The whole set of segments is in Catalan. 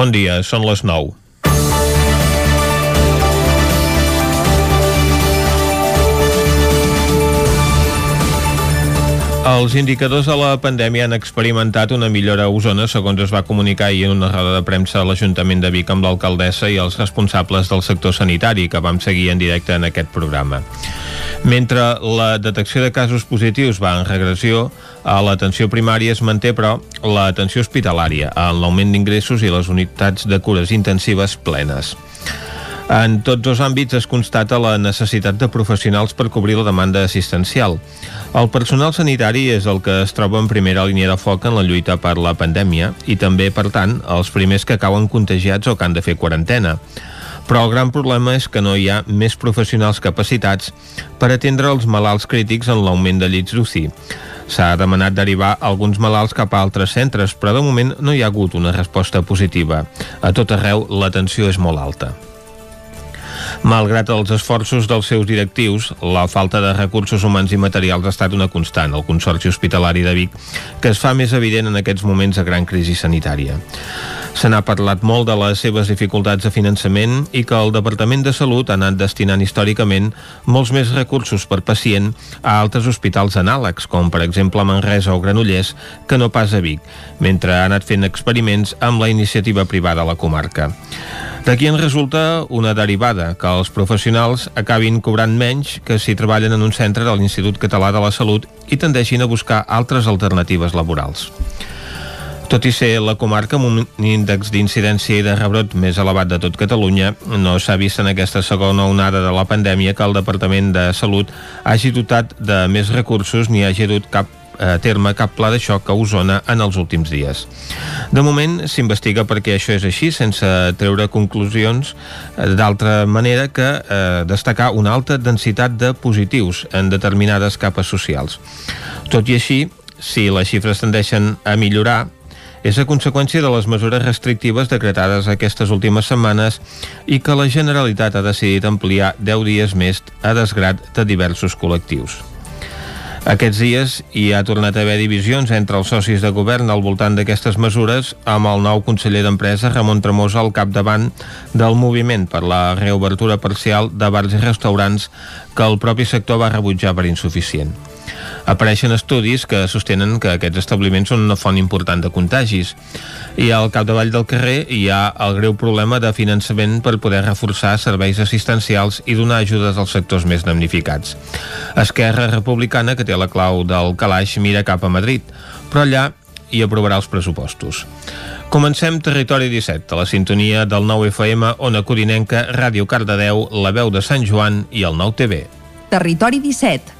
Bon dia, són les 9. Els indicadors de la pandèmia han experimentat una millora a Osona, segons es va comunicar ahir en una roda de premsa a l'Ajuntament de Vic amb l'alcaldessa i els responsables del sector sanitari, que vam seguir en directe en aquest programa. Mentre la detecció de casos positius va en regressió, a l'atenció primària es manté, però, l'atenció hospitalària, en l'augment d'ingressos i les unitats de cures intensives plenes. En tots dos àmbits es constata la necessitat de professionals per cobrir la demanda assistencial. El personal sanitari és el que es troba en primera línia de foc en la lluita per la pandèmia i també, per tant, els primers que cauen contagiats o que han de fer quarantena. Però el gran problema és que no hi ha més professionals capacitats per atendre els malalts crítics en l'augment de llits d'UCI. S'ha demanat derivar alguns malalts cap a altres centres, però de moment no hi ha hagut una resposta positiva. A tot arreu, l'atenció és molt alta. Malgrat els esforços dels seus directius, la falta de recursos humans i materials ha estat una constant al Consorci Hospitalari de Vic, que es fa més evident en aquests moments de gran crisi sanitària. Se n'ha parlat molt de les seves dificultats de finançament i que el Departament de Salut ha anat destinant històricament molts més recursos per pacient a altres hospitals anàlegs, com per exemple Manresa o Granollers, que no pas a Vic, mentre ha anat fent experiments amb la iniciativa privada a la comarca. D'aquí en resulta una derivada, que els professionals acabin cobrant menys que si treballen en un centre de l'Institut Català de la Salut i tendeixin a buscar altres alternatives laborals. Tot i ser la comarca amb un índex d'incidència i de rebrot més elevat de tot Catalunya, no s'ha vist en aquesta segona onada de la pandèmia que el Departament de Salut hagi dotat de més recursos ni hagi dut cap a terme cap pla de xoc a Osona en els últims dies. De moment s'investiga perquè això és així sense treure conclusions eh, d'altra manera que eh, destacar una alta densitat de positius en determinades capes socials. Tot i així, si les xifres tendeixen a millorar, és a conseqüència de les mesures restrictives decretades aquestes últimes setmanes i que la Generalitat ha decidit ampliar 10 dies més a desgrat de diversos col·lectius. Aquests dies hi ha tornat a haver divisions entre els socis de govern al voltant d'aquestes mesures amb el nou conseller d'Empresa Ramon Tremosa al capdavant del moviment per la reobertura parcial de bars i restaurants que el propi sector va rebutjar per insuficient. Apareixen estudis que sostenen que aquests establiments són una font important de contagis. I al capdavall del carrer hi ha el greu problema de finançament per poder reforçar serveis assistencials i donar ajudes als sectors més damnificats. Esquerra Republicana, que té la clau del calaix, mira cap a Madrid, però allà hi aprovarà els pressupostos. Comencem Territori 17, a la sintonia del 9 FM, Ona Codinenca, Ràdio Cardedeu, La Veu de Sant Joan i el 9 TV. Territori 17,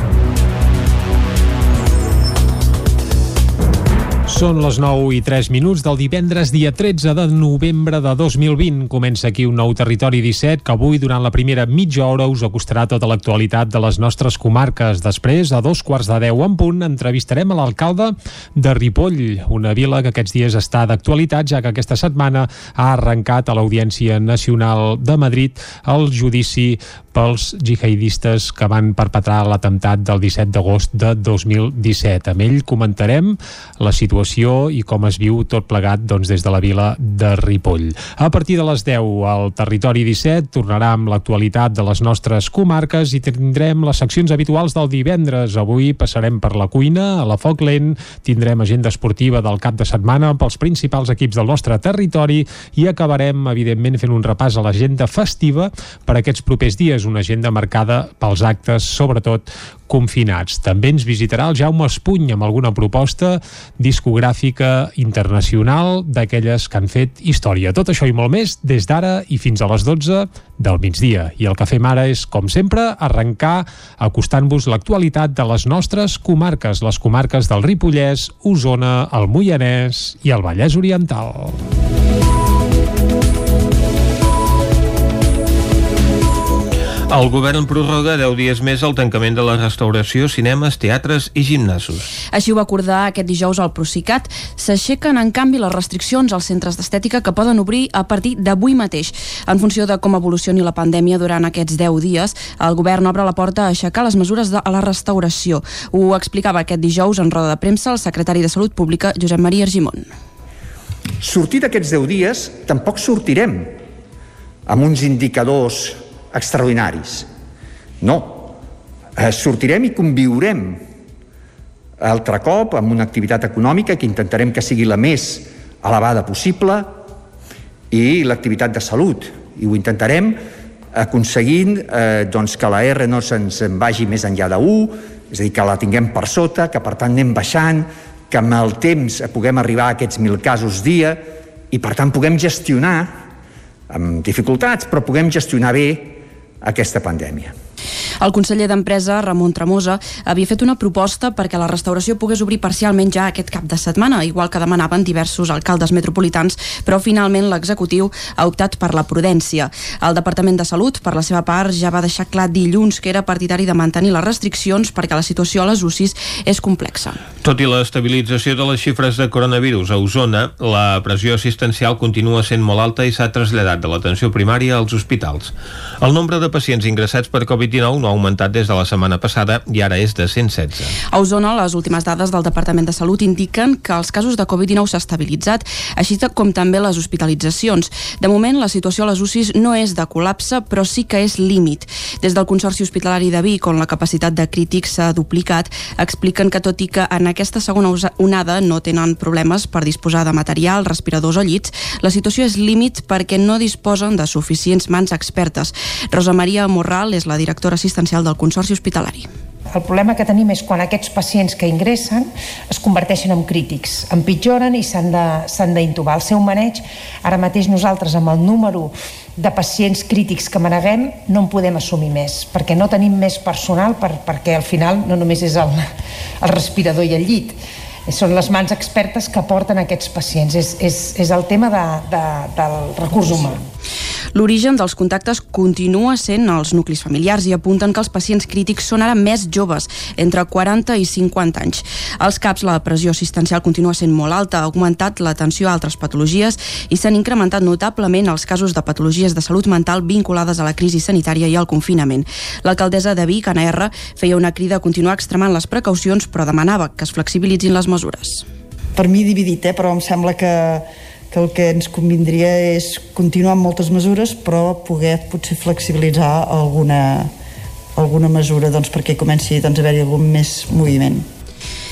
Són les 9 i 3 minuts del divendres, dia 13 de novembre de 2020. Comença aquí un nou Territori 17 que avui, durant la primera mitja hora, us acostarà tota l'actualitat de les nostres comarques. Després, a dos quarts de 10 en punt, entrevistarem a l'alcalde de Ripoll, una vila que aquests dies està d'actualitat, ja que aquesta setmana ha arrencat a l'Audiència Nacional de Madrid el judici pels jihadistes que van perpetrar l'atemptat del 17 d'agost de 2017. Amb ell comentarem la situació situació i com es viu tot plegat doncs, des de la vila de Ripoll. A partir de les 10 al Territori 17 tornarà amb l'actualitat de les nostres comarques i tindrem les seccions habituals del divendres. Avui passarem per la cuina, a la Foc Lent, tindrem agenda esportiva del cap de setmana pels principals equips del nostre territori i acabarem, evidentment, fent un repàs a l'agenda festiva per aquests propers dies, una agenda marcada pels actes, sobretot confinats. També ens visitarà el Jaume Espuny amb alguna proposta discogràfica internacional d'aquelles que han fet història. Tot això i molt més des d'ara i fins a les 12 del migdia. I el que fem ara és, com sempre, arrencar acostant-vos l'actualitat de les nostres comarques, les comarques del Ripollès, Osona, el Moianès i el Vallès Oriental. El govern prorroga 10 dies més el tancament de la restauració, cinemes, teatres i gimnasos. Així ho va acordar aquest dijous al Procicat. S'aixequen, en canvi, les restriccions als centres d'estètica que poden obrir a partir d'avui mateix. En funció de com evolucioni la pandèmia durant aquests 10 dies, el govern obre la porta a aixecar les mesures de la restauració. Ho explicava aquest dijous en roda de premsa el secretari de Salut Pública, Josep Maria Argimon. Sortir d'aquests 10 dies tampoc sortirem amb uns indicadors extraordinaris. No. Eh, sortirem i conviurem altre cop amb una activitat econòmica que intentarem que sigui la més elevada possible i l'activitat de salut. I ho intentarem aconseguint eh, doncs que la R no se'ns vagi més enllà de 1, és a dir, que la tinguem per sota, que per tant anem baixant, que amb el temps puguem arribar a aquests 1.000 casos dia i per tant puguem gestionar amb dificultats, però puguem gestionar bé aquesta pandèmia. El conseller d'Empresa, Ramon Tremosa, havia fet una proposta perquè la restauració pogués obrir parcialment ja aquest cap de setmana, igual que demanaven diversos alcaldes metropolitans, però finalment l'executiu ha optat per la prudència. El Departament de Salut, per la seva part, ja va deixar clar dilluns que era partidari de mantenir les restriccions perquè la situació a les UCIs és complexa. Tot i l'estabilització de les xifres de coronavirus a Osona, la pressió assistencial continua sent molt alta i s'ha traslladat de l'atenció primària als hospitals. El nombre de pacients ingressats per Covid-19 no ha augmentat des de la setmana passada i ara és de 116. A Osona, les últimes dades del Departament de Salut indiquen que els casos de Covid-19 s'ha estabilitzat, així com també les hospitalitzacions. De moment, la situació a les UCIs no és de col·lapse, però sí que és límit. Des del Consorci Hospitalari de Vic, on la capacitat de crítics s'ha duplicat, expliquen que tot i que en aquesta segona onada no tenen problemes per disposar de material, respiradors o llits, la situació és límit perquè no disposen de suficients mans expertes. Rosa Maria Morral és la directora assistencial del Consorci Hospitalari. El problema que tenim és quan aquests pacients que ingressen es converteixen en crítics, empitjoren i s'han d'intubar. El seu maneig, ara mateix nosaltres amb el número de pacients crítics que maneguem no en podem assumir més, perquè no tenim més personal per, perquè al final no només és el, el respirador i el llit, són les mans expertes que porten aquests pacients. És, és, és el tema de, de, del recurs humà. L'origen dels contactes continua sent els nuclis familiars i apunten que els pacients crítics són ara més joves, entre 40 i 50 anys. Als CAPs la pressió assistencial continua sent molt alta, ha augmentat l'atenció a altres patologies i s'han incrementat notablement els casos de patologies de salut mental vinculades a la crisi sanitària i al confinament. L'alcaldessa de Vic, Anna R, feia una crida a continuar extremant les precaucions, però demanava que es flexibilitzin les mesures. Per mi dividit, eh? però em sembla que que el que ens convindria és continuar amb moltes mesures però poder potser flexibilitzar alguna, alguna mesura doncs, perquè comenci doncs, a haver-hi algun més moviment.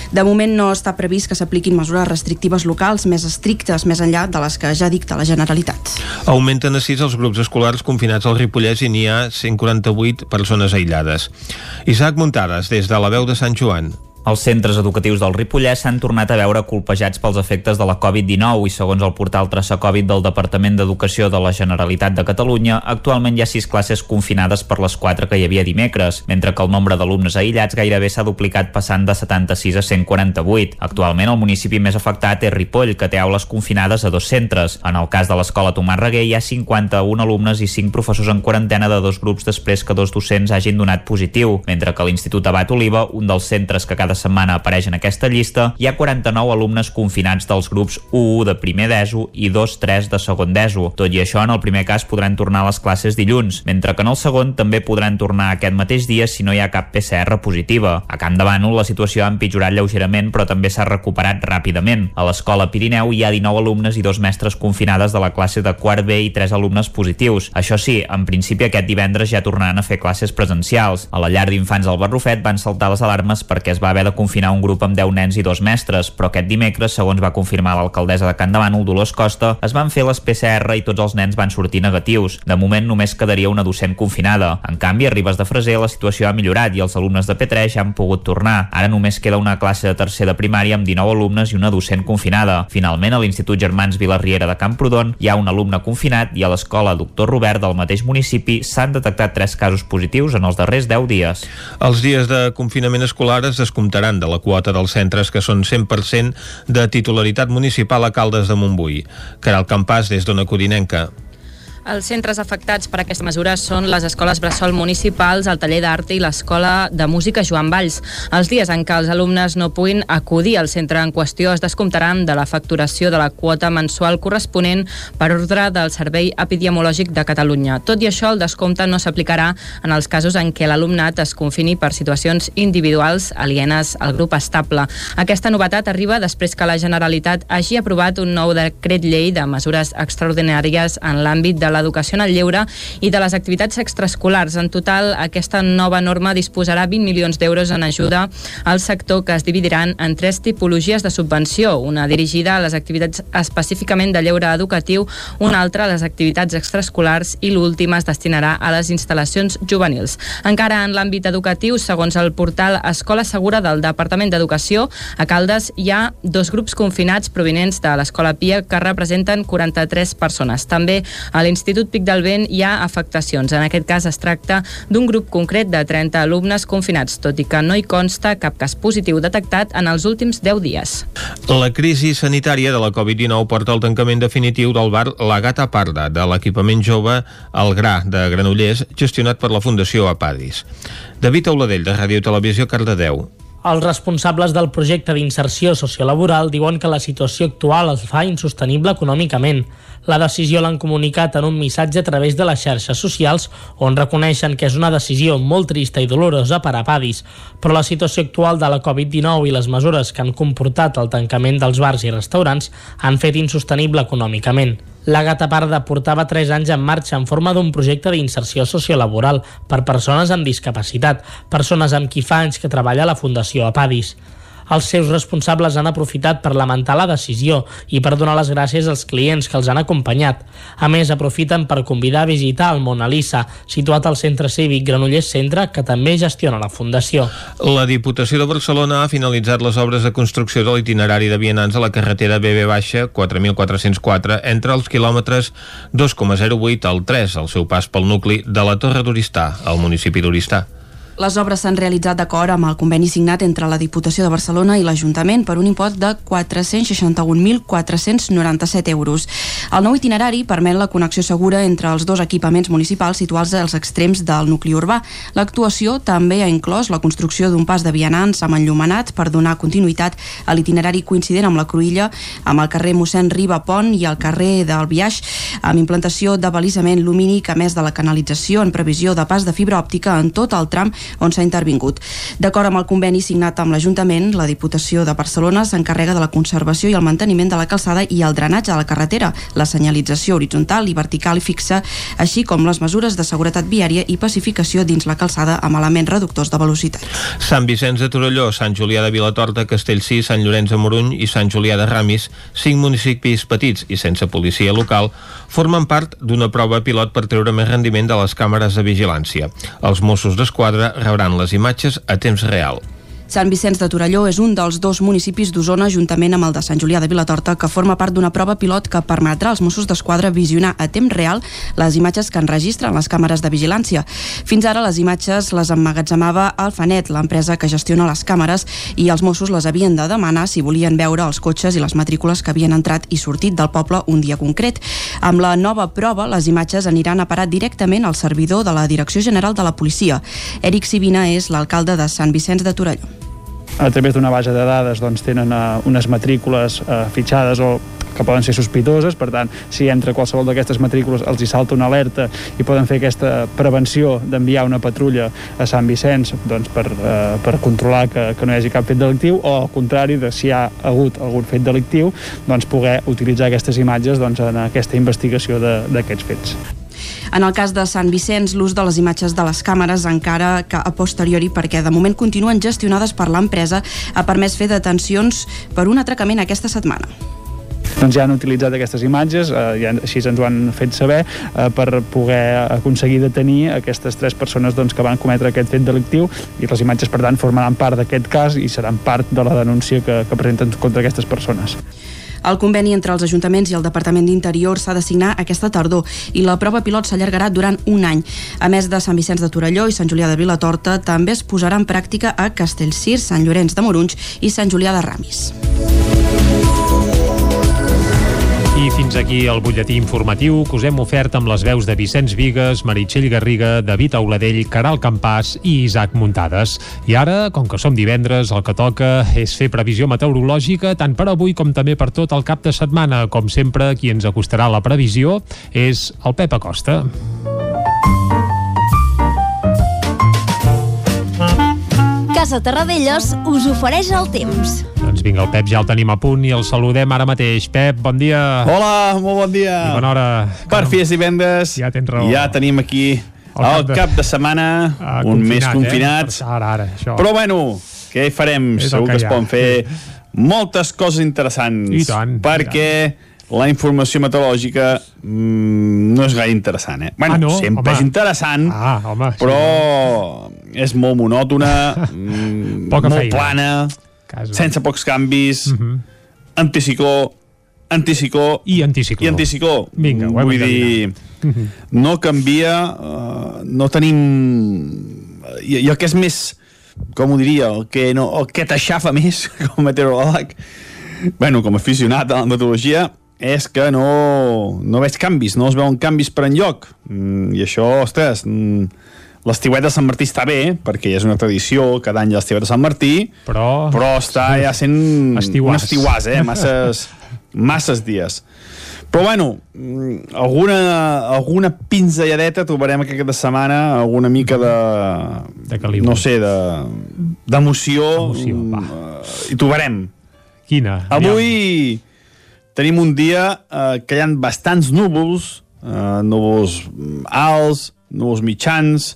De moment no està previst que s'apliquin mesures restrictives locals més estrictes més enllà de les que ja dicta la Generalitat. Augmenten a 6 els grups escolars confinats al Ripollès i n'hi ha 148 persones aïllades. Isaac Muntades, des de la veu de Sant Joan. Els centres educatius del Ripollès s'han tornat a veure colpejats pels efectes de la Covid-19 i segons el portal Traça Covid del Departament d'Educació de la Generalitat de Catalunya, actualment hi ha sis classes confinades per les quatre que hi havia dimecres, mentre que el nombre d'alumnes aïllats gairebé s'ha duplicat passant de 76 a 148. Actualment el municipi més afectat és Ripoll, que té aules confinades a dos centres. En el cas de l'escola Tomàs Reguer hi ha 51 alumnes i 5 professors en quarantena de dos grups després que dos docents hagin donat positiu, mentre que l'Institut Abat Oliva, un dels centres que cada setmana apareix en aquesta llista, hi ha 49 alumnes confinats dels grups 1 de primer d'ESO i 2-3 de segon d'ESO. Tot i això, en el primer cas podran tornar a les classes dilluns, mentre que en el segon també podran tornar aquest mateix dia si no hi ha cap PCR positiva. A Can de Bànol la situació ha empitjorat lleugerament però també s'ha recuperat ràpidament. A l'escola Pirineu hi ha 19 alumnes i dos mestres confinades de la classe de quart B i 3 alumnes positius. Això sí, en principi aquest divendres ja tornaran a fer classes presencials. A la llar d'infants al Barrufet van saltar les alarmes perquè es va haver de confinar un grup amb 10 nens i dos mestres, però aquest dimecres, segons va confirmar l'alcaldessa de Can Davant, Dolors Costa, es van fer les PCR i tots els nens van sortir negatius. De moment només quedaria una docent confinada. En canvi, a Ribes de Freser la situació ha millorat i els alumnes de P3 ja han pogut tornar. Ara només queda una classe de tercer de primària amb 19 alumnes i una docent confinada. Finalment, a l'Institut Germans Vilarriera de Camprodon hi ha un alumne confinat i a l'escola Doctor Robert del mateix municipi s'han detectat tres casos positius en els darrers 10 dies. Els dies de confinament escolar es descomptaran descomptaran de la quota dels centres que són 100% de titularitat municipal a Caldes de Montbui. Caral Campàs, des d'Ona Codinenca. Els centres afectats per aquesta mesura són les escoles Bressol municipals, el taller d'art i l'escola de música Joan Valls. Els dies en què els alumnes no puguin acudir al centre en qüestió es descomptaran de la facturació de la quota mensual corresponent per ordre del Servei Epidemiològic de Catalunya. Tot i això, el descompte no s'aplicarà en els casos en què l'alumnat es confini per situacions individuals alienes al grup estable. Aquesta novetat arriba després que la Generalitat hagi aprovat un nou decret llei de mesures extraordinàries en l'àmbit de la l'educació en el lleure i de les activitats extraescolars. En total, aquesta nova norma disposarà 20 milions d'euros en ajuda al sector que es dividiran en tres tipologies de subvenció, una dirigida a les activitats específicament de lleure educatiu, una altra a les activitats extraescolars i l'última es destinarà a les instal·lacions juvenils. Encara en l'àmbit educatiu, segons el portal Escola Segura del Departament d'Educació, a Caldes hi ha dos grups confinats provinents de l'Escola Pia que representen 43 persones. També a l'Institut l'Institut Pic del Vent hi ha afectacions. En aquest cas es tracta d'un grup concret de 30 alumnes confinats, tot i que no hi consta cap cas positiu detectat en els últims 10 dies. La crisi sanitària de la Covid-19 porta al tancament definitiu del bar La Gata Parda de l'equipament jove El Gra de Granollers, gestionat per la Fundació Apadis. David Auladell, de Ràdio Televisió, Cardedeu. Els responsables del projecte d'inserció sociolaboral diuen que la situació actual els fa insostenible econòmicament. La decisió l'han comunicat en un missatge a través de les xarxes socials on reconeixen que és una decisió molt trista i dolorosa per a Padis, però la situació actual de la Covid-19 i les mesures que han comportat el tancament dels bars i restaurants han fet insostenible econòmicament. La Gata Parda portava 3 anys en marxa en forma d'un projecte d'inserció sociolaboral per persones amb discapacitat, persones amb qui fa anys que treballa la Fundació Apadis. Els seus responsables han aprofitat per lamentar la decisió i per donar les gràcies als clients que els han acompanyat. A més, aprofiten per convidar a visitar el Mona Lisa, situat al centre cívic Granollers Centre, que també gestiona la Fundació. La Diputació de Barcelona ha finalitzat les obres de construcció de l'itinerari de vianants a la carretera BB baixa 4404 entre els quilòmetres 2,08 al 3 al seu pas pel nucli de la Torre d'Oristà, al municipi d'Oristà. Les obres s'han realitzat d'acord amb el conveni signat entre la Diputació de Barcelona i l'Ajuntament per un import de 461.497 euros. El nou itinerari permet la connexió segura entre els dos equipaments municipals situats als extrems del nucli urbà. L'actuació també ha inclòs la construcció d'un pas de vianants amb enllumenat per donar continuïtat a l'itinerari coincident amb la Cruïlla, amb el carrer mossèn Riba Pont i el carrer del Biaix, amb implantació de balisament lumínic a més de la canalització en previsió de pas de fibra òptica en tot el tram on s'ha intervingut. D'acord amb el conveni signat amb l'Ajuntament, la Diputació de Barcelona s'encarrega de la conservació i el manteniment de la calçada i el drenatge de la carretera, la senyalització horitzontal i vertical i fixa, així com les mesures de seguretat viària i pacificació dins la calçada amb elements reductors de velocitat. Sant Vicenç de Torelló, Sant Julià de Vilatorta, Castellcí, Sant Llorenç de Moruny i Sant Julià de Ramis, cinc municipis petits i sense policia local, formen part d'una prova pilot per treure més rendiment de les càmeres de vigilància. Els Mossos d'Esquadra rebran les imatges a temps real. Sant Vicenç de Torelló és un dels dos municipis d'Osona, juntament amb el de Sant Julià de Vilatorta, que forma part d'una prova pilot que permetrà als Mossos d'Esquadra visionar a temps real les imatges que enregistren les càmeres de vigilància. Fins ara les imatges les emmagatzemava Alfanet, l'empresa que gestiona les càmeres, i els Mossos les havien de demanar si volien veure els cotxes i les matrícules que havien entrat i sortit del poble un dia concret. Amb la nova prova, les imatges aniran a parar directament al servidor de la Direcció General de la Policia. Eric Sivina és l'alcalde de Sant Vicenç de Torelló a través d'una base de dades doncs, tenen uh, unes matrícules uh, fitxades o que poden ser sospitoses, per tant, si entra qualsevol d'aquestes matrícules els hi salta una alerta i poden fer aquesta prevenció d'enviar una patrulla a Sant Vicenç doncs, per, eh, per controlar que, que no hi hagi cap fet delictiu o al contrari, de si hi ha hagut algun fet delictiu, doncs poder utilitzar aquestes imatges doncs, en aquesta investigació d'aquests fets. En el cas de Sant Vicenç, l'ús de les imatges de les càmeres encara que a posteriori, perquè de moment continuen gestionades per l'empresa, ha permès fer detencions per un atracament aquesta setmana doncs ja han utilitzat aquestes imatges, eh, ja així ens ho han fet saber, eh, per poder aconseguir detenir aquestes tres persones doncs, que van cometre aquest fet delictiu i les imatges, per tant, formaran part d'aquest cas i seran part de la denúncia que, que presenten contra aquestes persones. El conveni entre els ajuntaments i el Departament d'Interior s'ha de signar aquesta tardor i la prova pilot s'allargarà durant un any. A més de Sant Vicenç de Torelló i Sant Julià de Vilatorta, també es posarà en pràctica a Castellcir, Sant Llorenç de Morunys i Sant Julià de Ramis. I Fins aquí el butlletí informatiu que us hem ofert amb les veus de Vicenç Vigues, Meritxell Garriga, David Auladell, Caral Campàs i Isaac Muntades. I ara, com que som divendres, el que toca és fer previsió meteorològica tant per avui com també per tot el cap de setmana. Com sempre, qui ens acostarà la previsió és el Pep Acosta. Casa Terradellos us ofereix el temps. Doncs vinga, el Pep ja el tenim a punt i el saludem ara mateix. Pep, bon dia. Hola, molt bon dia. I bona hora. Per fi és divendres. Ja tens raó. Ja tenim aquí el, el cap, de... cap de setmana, ah, un confinat, mes confinat. Eh? Ara, ara, això. Però bueno, què hi farem? És Segur que, que es poden fer sí. moltes coses interessants. I tant. Perquè i tant la informació meteorològica mmm, no és gaire interessant, eh? Bueno, ah, no? sempre home. és interessant, ah, home, però sí. és molt monòtona, mm, Poca molt feina. plana, Casa. sense pocs canvis, uh Mhm. -huh. anticicló, anticicló i anticicló. I anticicló. Vinga, ho Vull dir, Mhm. no canvia, uh, no tenim... I, I el que és més, com ho diria, el que, no, el que t'aixafa més com a meteoròleg, bueno, com a aficionat a la meteorologia, és que no, no veig canvis, no es veuen canvis per enlloc. Mm, I això, ostres, mm, l'estiuet de Sant Martí està bé, perquè és una tradició, cada any l'estiuet de Sant Martí, però, però està ja sent Estiuàs. un estiuàs, eh? Masses, masses dies. Però bueno, mm, alguna, alguna pinzelladeta trobarem aquesta setmana, alguna mica de... De caliu. No sé, de d'emoció. Emoció, va. mm, I trobarem. Quina? Avui tenim un dia eh, que hi ha bastants núvols, eh, núvols alts, núvols mitjans,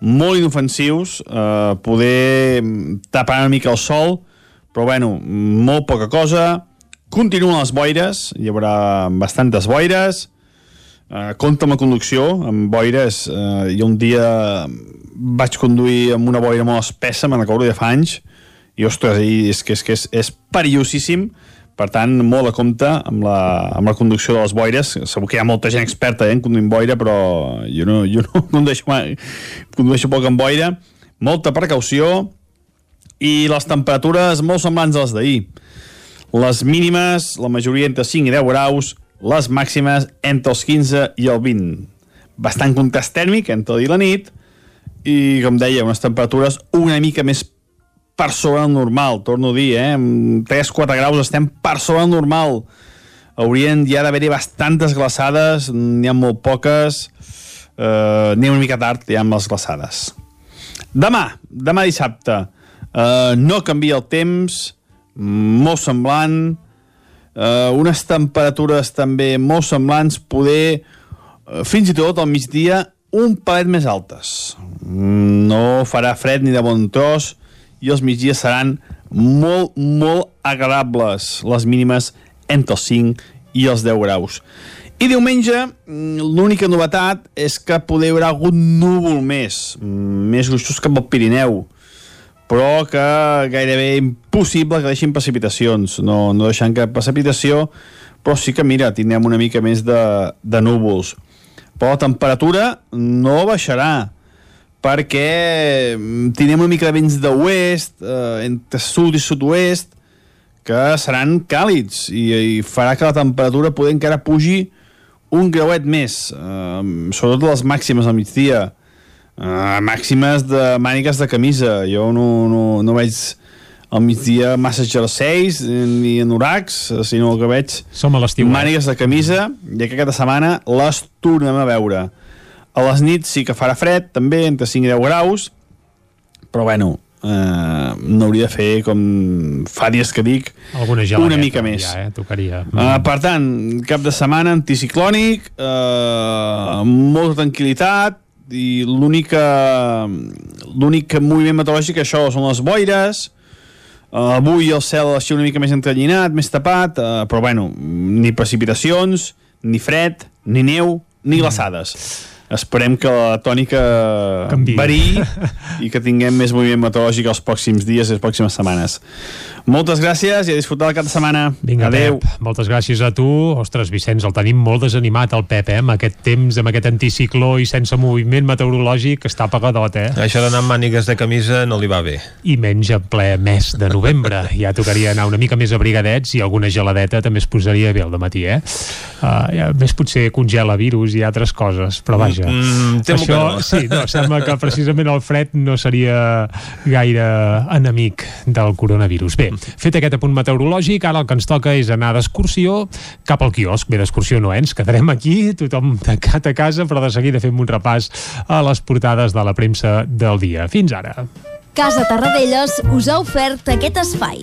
molt inofensius, eh, poder tapar una mica el sol, però bueno, molt poca cosa. Continuen les boires, hi haurà bastantes boires, eh, compta amb la conducció, amb boires. Eh, i un dia vaig conduir amb una boira molt espessa, me'n recordo de fa anys, i ostres, és que és, que és, és perillosíssim, per tant, molt a compte amb la, amb la conducció de les boires. Segur que hi ha molta gent experta eh, en conduint boira, però jo no, jo no condueixo, mai, condueixo poc amb boira. Molta precaució i les temperatures molt semblants a les d'ahir. Les mínimes, la majoria entre 5 i 10 graus, les màximes entre els 15 i el 20. Bastant contrast tèrmic entre el dia i la nit i, com deia, unes temperatures una mica més per sobre del normal, torno a dir, eh? amb 3-4 graus estem per sobre del normal. Haurien ja d'haver-hi bastantes glaçades, n'hi ha molt poques, eh, ha una mica tard ja amb les glaçades. Demà, demà dissabte, eh, no canvia el temps, molt semblant, eh, unes temperatures també molt semblants, poder, eh, fins i tot al migdia, un palet més altes. Mm, No farà fred ni de bon tros, i els migdies seran molt, molt agradables, les mínimes entre els 5 i els 10 graus. I diumenge, l'única novetat és que poder haurà algun núvol més, més gruixos cap al Pirineu, però que gairebé impossible que deixin precipitacions, no, no deixant cap precipitació, però sí que, mira, tindrem una mica més de, de núvols. Però la temperatura no baixarà, perquè tindrem una mica de vents d'oest, eh, entre sud i sud-oest, que seran càlids i, i farà que la temperatura poder encara pugi un grauet més, eh, sobretot les màximes al migdia, eh, màximes de mànigues de camisa. Jo no, no, no veig al migdia massa jerseis ni anoracs, sinó que veig Som a l'estiu. eh? mànigues de camisa i que aquesta setmana les tornem a veure. A les nits sí que farà fred, també, entre 5 i 10 graus, però bueno, eh, no hauria de fer com fa dies que dic Alguna una mica més. Ja, eh? Tocaria. Uh, per tant, cap de setmana anticiclònic, uh, molta tranquil·litat, i l'única l'únic moviment meteorològic això són les boires uh, avui el cel així una mica més entrellinat més tapat, uh, però bueno ni precipitacions, ni fred ni neu, ni glaçades esperem que la tònica Canviï. variï i que tinguem més moviment meteorològic els pròxims dies i les pròximes setmanes Moltes gràcies i a disfrutar el cap de setmana. Vinga, Adéu. Pep, moltes gràcies a tu. Ostres, Vicenç, el tenim molt desanimat, el Pep, eh? amb aquest temps, amb aquest anticicló i sense moviment meteorològic, està apagadot, eh? Això d'anar amb mànigues de camisa no li va bé. I menys en ple mes de novembre. Ja tocaria anar una mica més abrigadets i alguna geladeta també es posaria bé al matí, eh? Uh, ja, més potser congela virus i altres coses, però vaja. Mm, temo Això, que no. sí, no, sembla que precisament el fred no seria gaire enemic del coronavirus. Bé, fet aquest apunt meteorològic, ara el que ens toca és anar d'excursió cap al quiosc. Bé, d'excursió no, eh? ens quedarem aquí, tothom tancat a casa, però de seguida fem un repàs a les portades de la premsa del dia. Fins ara. Casa Tarradellas us ha ofert aquest espai.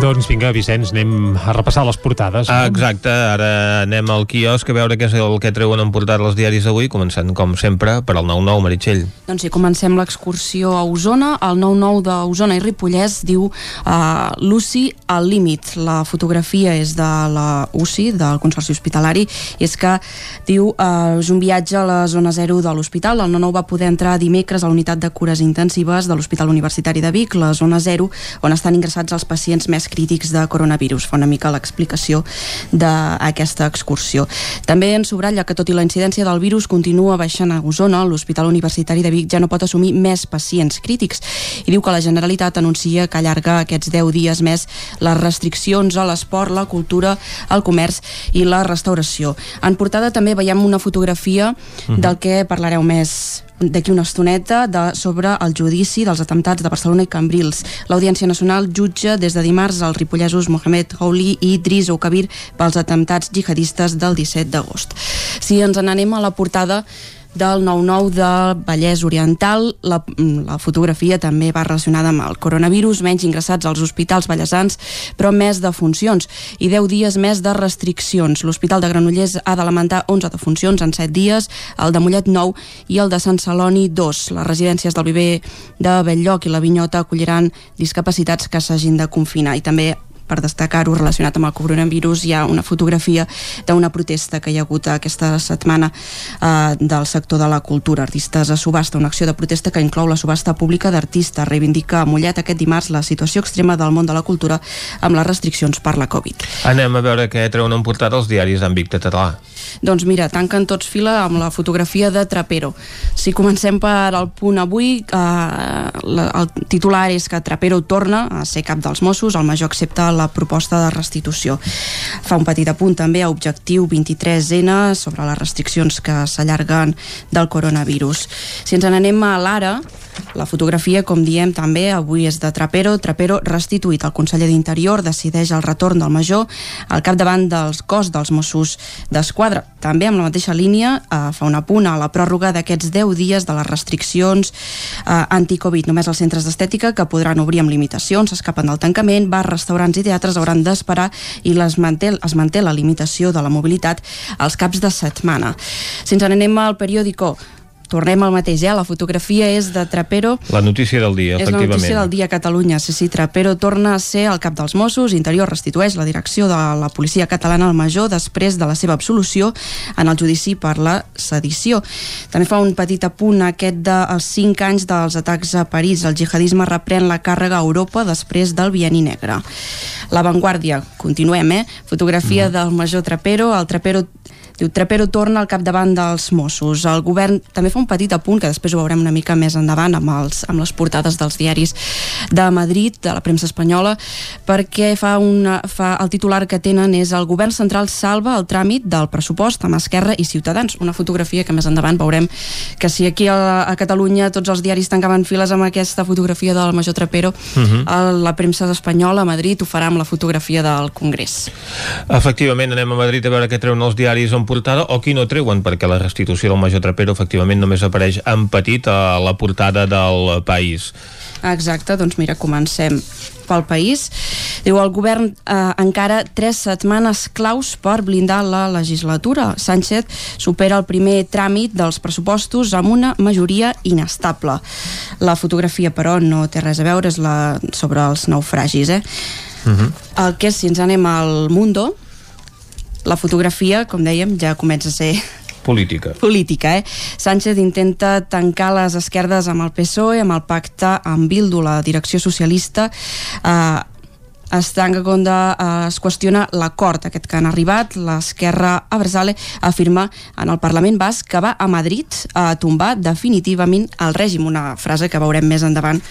Doncs vinga, Vicenç, anem a repassar les portades. Ah, exacte, ara anem al quiosc a veure què és el que treuen en portada els diaris d'avui, començant, com sempre, per al 9-9, Meritxell. Doncs sí, comencem l'excursió a Osona. El 9-9 d'Osona i Ripollès diu uh, l'UCI al límit. La fotografia és de la UCI, del Consorci Hospitalari, i és que diu uh, és un viatge a la zona 0 de l'hospital. El 9-9 va poder entrar dimecres a la unitat de cures intensives de l'Hospital Universitari de Vic, la zona 0, on estan ingressats els pacients més crítics de coronavirus. Fa una mica l'explicació d'aquesta excursió. També en subratlla que tot i la incidència del virus continua baixant a Osona, l'Hospital Universitari de Vic ja no pot assumir més pacients crítics i diu que la Generalitat anuncia que allarga aquests 10 dies més les restriccions a l'esport, la cultura, el comerç i la restauració. En portada també veiem una fotografia del que parlareu més d'aquí una estoneta de, sobre el judici dels atemptats de Barcelona i Cambrils. L'Audiència Nacional jutja des de dimarts els ripollesos Mohamed Houli i Idris Oukabir pels atemptats jihadistes del 17 d'agost. Si ens n'anem a la portada del 9-9 de Vallès Oriental. La, la fotografia també va relacionada amb el coronavirus, menys ingressats als hospitals ballesans, però més de funcions i 10 dies més de restriccions. L'Hospital de Granollers ha de lamentar 11 defuncions en 7 dies, el de Mollet 9 i el de Sant Celoni 2. Les residències del Viver de Belllloc i la Vinyota acolliran discapacitats que s'hagin de confinar i també per destacar-ho relacionat amb el coronavirus hi ha una fotografia d'una protesta que hi ha hagut aquesta setmana eh, del sector de la cultura artistes a subhasta, una acció de protesta que inclou la subhasta pública d'artistes reivindica a Mollet aquest dimarts la situació extrema del món de la cultura amb les restriccions per la Covid Anem a veure què treuen en portada els diaris d'àmbit català. Doncs mira, tanquen tots fila amb la fotografia de Trapero. Si comencem per al punt avui, eh, la, el titular és que Trapero torna a ser cap dels Mossos, el major accepta la proposta de restitució. Fa un petit apunt també a Objectiu 23N sobre les restriccions que s'allarguen del coronavirus. Si ens n'anem a l'ara, la fotografia, com diem també, avui és de Trapero. Trapero restituït. El conseller d'Interior decideix el retorn del major al capdavant dels cos dels Mossos d'Esquadra. També amb la mateixa línia eh, fa un apunt a la pròrroga d'aquests 10 dies de les restriccions eh, anti-Covid. Només els centres d'estètica que podran obrir amb limitacions, escapen del tancament, bars, restaurants i teatres hauran d'esperar i les manté, es manté la limitació de la mobilitat als caps de setmana. Si ens n'anem al periòdico, tornem al mateix, eh? la fotografia és de Trapero La notícia del dia, és la efectivament. notícia del dia a Catalunya. Sí, sí, Trapero torna a ser el cap dels Mossos, Interior restitueix la direcció de la policia catalana al major després de la seva absolució en el judici per la sedició. També fa un petit apunt aquest dels 5 anys dels atacs a París. El jihadisme reprèn la càrrega a Europa després del Bienni Negre. La Vanguardia, continuem, eh? Fotografia del major Trapero. El Trapero Diu, Trapero torna al capdavant dels Mossos. El govern també fa un petit apunt, que després ho veurem una mica més endavant amb, els, amb les portades dels diaris de Madrid, de la premsa espanyola, perquè fa una, fa, el titular que tenen és el govern central salva el tràmit del pressupost amb Esquerra i Ciutadans. Una fotografia que més endavant veurem que si aquí a, a Catalunya tots els diaris tancaven files amb aquesta fotografia del major Trapero, uh -huh. a la premsa espanyola a Madrid ho farà amb la fotografia del Congrés. Efectivament, anem a Madrid a veure què treuen els diaris on portada o qui no treuen, perquè la restitució del major Trapero efectivament només apareix en petit a la portada del país. Exacte, doncs mira, comencem pel país. Diu, el govern eh, encara tres setmanes claus per blindar la legislatura. Sánchez supera el primer tràmit dels pressupostos amb una majoria inestable. La fotografia, però, no té res a veure, és la sobre els naufragis, eh? Uh -huh. El que, si ens anem al Mundo, la fotografia, com dèiem, ja comença a ser política. Política, eh? Sánchez intenta tancar les esquerdes amb el PSOE, amb el pacte amb Bildu, la direcció socialista, eh, es tanca com de, eh, es qüestiona l'acord aquest que han arribat l'esquerra Abersale afirma en el Parlament Basc que va a Madrid a tombar definitivament el règim, una frase que veurem més endavant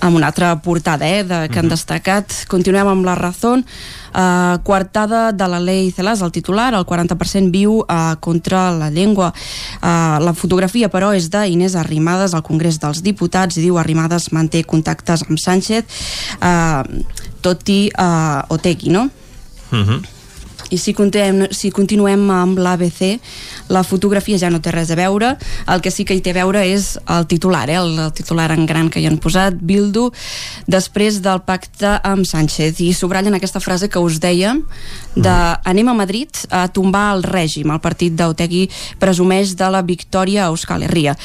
amb una altra portada eh, de, que han mhm. destacat. Continuem amb la raó. Uh, coartada de la llei Celàs, el titular, el 40% viu uh, contra la llengua. Uh, la fotografia, però, és d'Inés Arrimadas al Congrés dels Diputats i diu Arrimadas manté contactes amb Sánchez, uh, tot i uh, Otegi, no? Uh mhm. -huh. I si continuem, si continuem amb l'ABC, la fotografia ja no té res a veure, el que sí que hi té a veure és el titular, eh? el, el titular en gran que hi han posat, Bildu, després del pacte amb Sánchez. I subratllen aquesta frase que us dèiem, de anem a Madrid a tombar el règim. El partit d'Autegui presumeix de la victòria a Euskal Herria.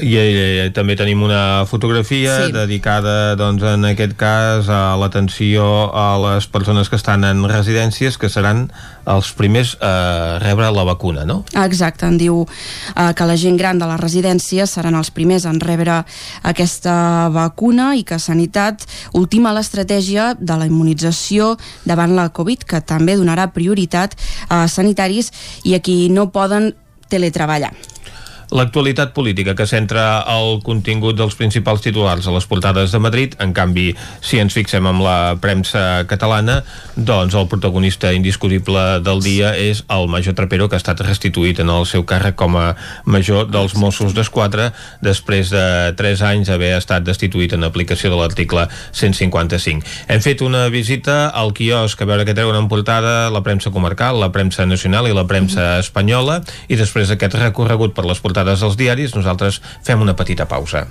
I, i, i també tenim una fotografia sí. dedicada, doncs, en aquest cas, a l'atenció a les persones que estan en residències, que seran els primers a rebre la vacuna, no? Exacte, en diu eh, que la gent gran de les residències seran els primers en rebre aquesta vacuna i que Sanitat ultima l'estratègia de la immunització davant la Covid, que també donarà prioritat a sanitaris i a qui no poden teletreballar. L'actualitat política que centra el contingut dels principals titulars a les portades de Madrid, en canvi, si ens fixem amb la premsa catalana, doncs el protagonista indiscutible del dia és el major Trapero, que ha estat restituït en el seu càrrec com a major dels Mossos d'Esquadra després de 3 anys haver estat destituït en aplicació de l'article 155. Hem fet una visita al quiosc a veure què treuen en portada la premsa comarcal, la premsa nacional i la premsa espanyola, i després d'aquest recorregut per les portades portades als diaris, nosaltres fem una petita pausa.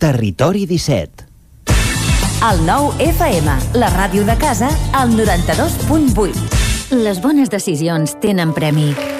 Territori 17 El nou FM, la ràdio de casa, al 92.8. Les bones decisions tenen premi.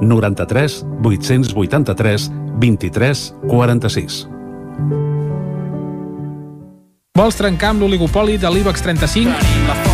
93 883 23 46. Vols trencar amb l'oligopoli de l'IBEX 35?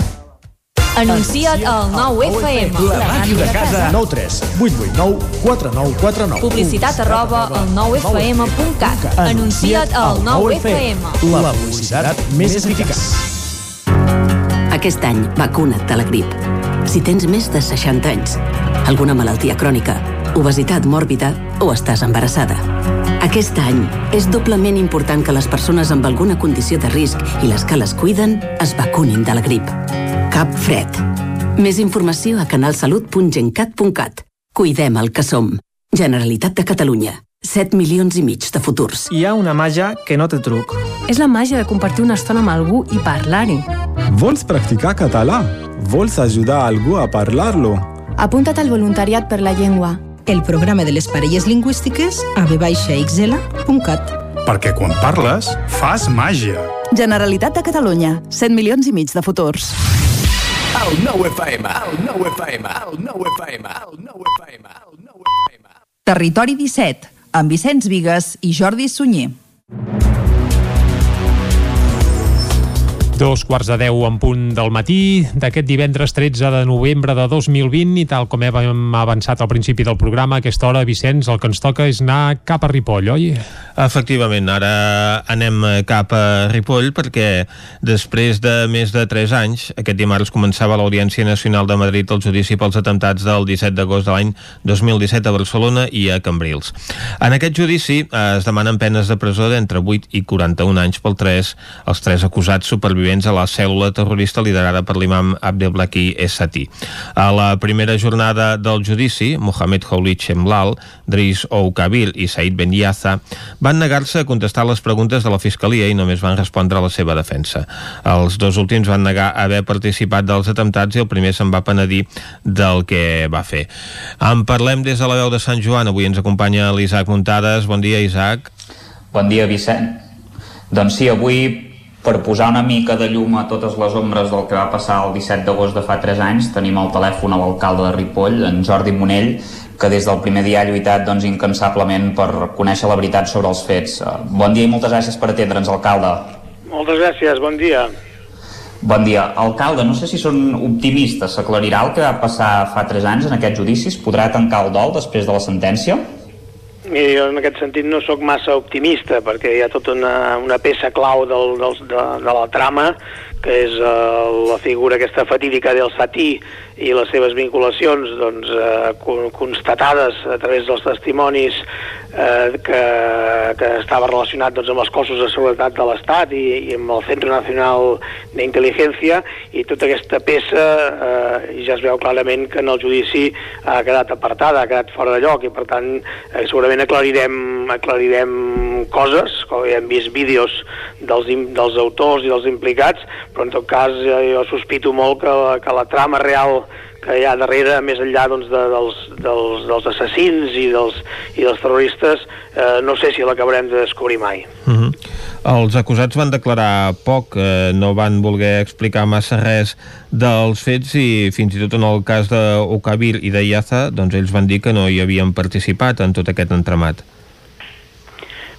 Anuncia't al 9FM. La màquina de casa. 9 3 8 8 9 4 9 4 9. Publicitat arroba al 9FM.cat. Anuncia't al 9FM. La publicitat més eficaç. Aquest any, vacuna't de la grip. Si tens més de 60 anys, alguna malaltia crònica, obesitat mòrbida o estàs embarassada. Aquest any és doblement important que les persones amb alguna condició de risc i les que les cuiden es vacunin de la grip. Cap fred. Més informació a canalsalut.gencat.cat. Cuidem el que som. Generalitat de Catalunya. 7 milions i mig de futurs. Hi ha una màgia que no té truc. És la màgia de compartir una estona amb algú i parlar-hi. Vols practicar català? Vols ajudar algú a parlar-lo? Apunta't al voluntariat per la llengua. El programa de les parelles lingüístiques a vxl.cat. Perquè quan parles, fas màgia. Generalitat de Catalunya. 100 milions i mig de futurs. El nou FM, el nou FM, el nou FM, el nou FM, el nou FM. Territori 17, amb Vicenç Vigues i Jordi Sunyer. Dos quarts de deu en punt del matí d'aquest divendres 13 de novembre de 2020 i tal com hem avançat al principi del programa, aquesta hora, Vicenç, el que ens toca és anar cap a Ripoll, oi? Efectivament, ara anem cap a Ripoll perquè després de més de 3 anys, aquest dimarts començava l'Audiència Nacional de Madrid el judici pels atemptats del 17 d'agost de l'any 2017 a Barcelona i a Cambrils. En aquest judici eh, es demanen penes de presó d'entre 8 i 41 anys pel 3, els tres acusats supervivents a la cèl·lula terrorista liderada per l'imam Abdelblaki Essati. A la primera jornada del judici, Mohamed Khoulit Shemlal, Driss Oukabil i Said Ben Yaza van negar-se a contestar les preguntes de la Fiscalia i només van respondre a la seva defensa. Els dos últims van negar haver participat dels atemptats i el primer se'n va penedir del que va fer. En parlem des de la veu de Sant Joan. Avui ens acompanya l'Isaac Muntades. Bon dia, Isaac. Bon dia, Vicent. Doncs sí, avui per posar una mica de llum a totes les ombres del que va passar el 17 d'agost de fa 3 anys, tenim al telèfon a l'alcalde de Ripoll, en Jordi Monell, que des del primer dia ha lluitat doncs, incansablement per conèixer la veritat sobre els fets. Bon dia i moltes gràcies per atendre'ns, alcalde. Moltes gràcies, bon dia. Bon dia. Alcalde, no sé si són optimistes. S'aclarirà el que va passar fa 3 anys en aquests judicis? Podrà tancar el dol després de la sentència? Mira, jo en aquest sentit no sóc massa optimista perquè hi ha tota una, una peça clau del, del, de, de la trama que és uh, la figura aquesta fatídica del Satí i les seves vinculacions doncs, eh, constatades a través dels testimonis eh, que, que estava relacionat doncs, amb els cossos de seguretat de l'Estat i, i amb el Centre Nacional d'Intel·ligència i tota aquesta peça eh, ja es veu clarament que en el judici ha quedat apartada, ha quedat fora de lloc i per tant eh, segurament aclarirem, aclarirem coses, com hem vist vídeos dels, dels autors i dels implicats, però en tot cas jo, jo sospito molt que, que la trama real que hi ha darrere, més enllà doncs, de, dels, dels, dels assassins i dels, i dels terroristes, eh, no sé si l'acabarem de descobrir mai. Uh -huh. Els acusats van declarar poc, eh, no van voler explicar massa res dels fets i fins i tot en el cas d'Okabir i de Yaza, doncs ells van dir que no hi havien participat en tot aquest entramat.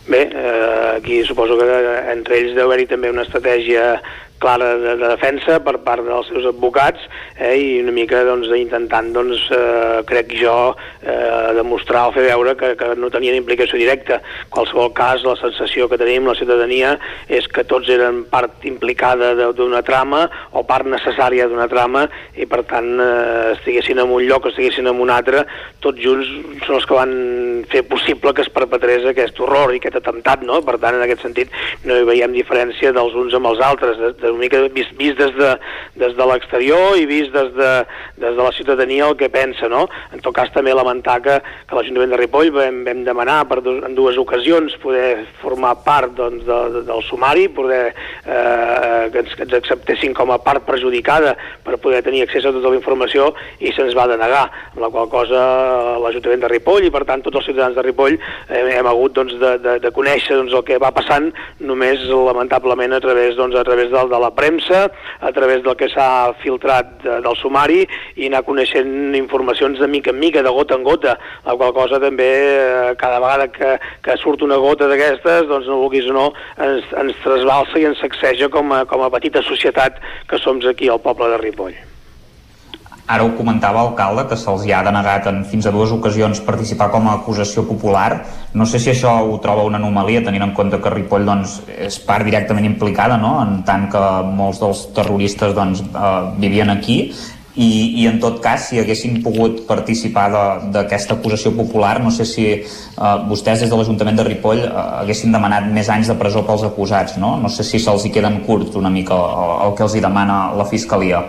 Bé, eh, aquí suposo que entre ells deu haver-hi també una estratègia clara de, de defensa per part dels seus advocats eh, i una mica doncs, intentant, doncs, eh, crec jo, eh, demostrar o fer veure que, que no tenien implicació directa. En qualsevol cas, la sensació que tenim la ciutadania és que tots eren part implicada d'una trama o part necessària d'una trama i per tant eh, estiguessin en un lloc o estiguessin en un altre, tots junts són els que van fer possible que es perpetrés aquest horror i aquest atemptat, no? Per tant, en aquest sentit, no hi veiem diferència dels uns amb els altres. De, de una mica vist, vist des de, des de l'exterior i vist des de, des de la ciutadania el que pensa, no? En tot cas també lamentar que, que l'Ajuntament de Ripoll vam, vam demanar per dos, en dues ocasions poder formar part doncs, de, de, del sumari, poder eh, que, ens, que ens acceptessin com a part perjudicada per poder tenir accés a tota la informació i se'ns va denegar, amb la qual cosa l'Ajuntament de Ripoll i per tant tots els ciutadans de Ripoll eh, hem hagut doncs, de, de, de conèixer doncs, el que va passant només lamentablement a través, doncs, a través del, de la premsa, a través del que s'ha filtrat de, del sumari i anar coneixent informacions de mica en mica, de gota en gota, la qual cosa també eh, cada vegada que, que surt una gota d'aquestes, doncs no vulguis o no, ens, ens trasbalsa i ens sacseja com a, com a petita societat que som aquí al poble de Ripoll. Ara ho comentava alcalde, que se'ls ha denegat en fins a dues ocasions participar com a acusació popular. No sé si això ho troba una anomalia, tenint en compte que Ripoll doncs, és part directament implicada, no? en tant que molts dels terroristes doncs, eh, vivien aquí, i, i en tot cas, si haguessin pogut participar d'aquesta acusació popular, no sé si eh, vostès des de l'Ajuntament de Ripoll eh, haguessin demanat més anys de presó pels acusats, no? No sé si se'ls hi queden curts una mica el, el que els hi demana la Fiscalia.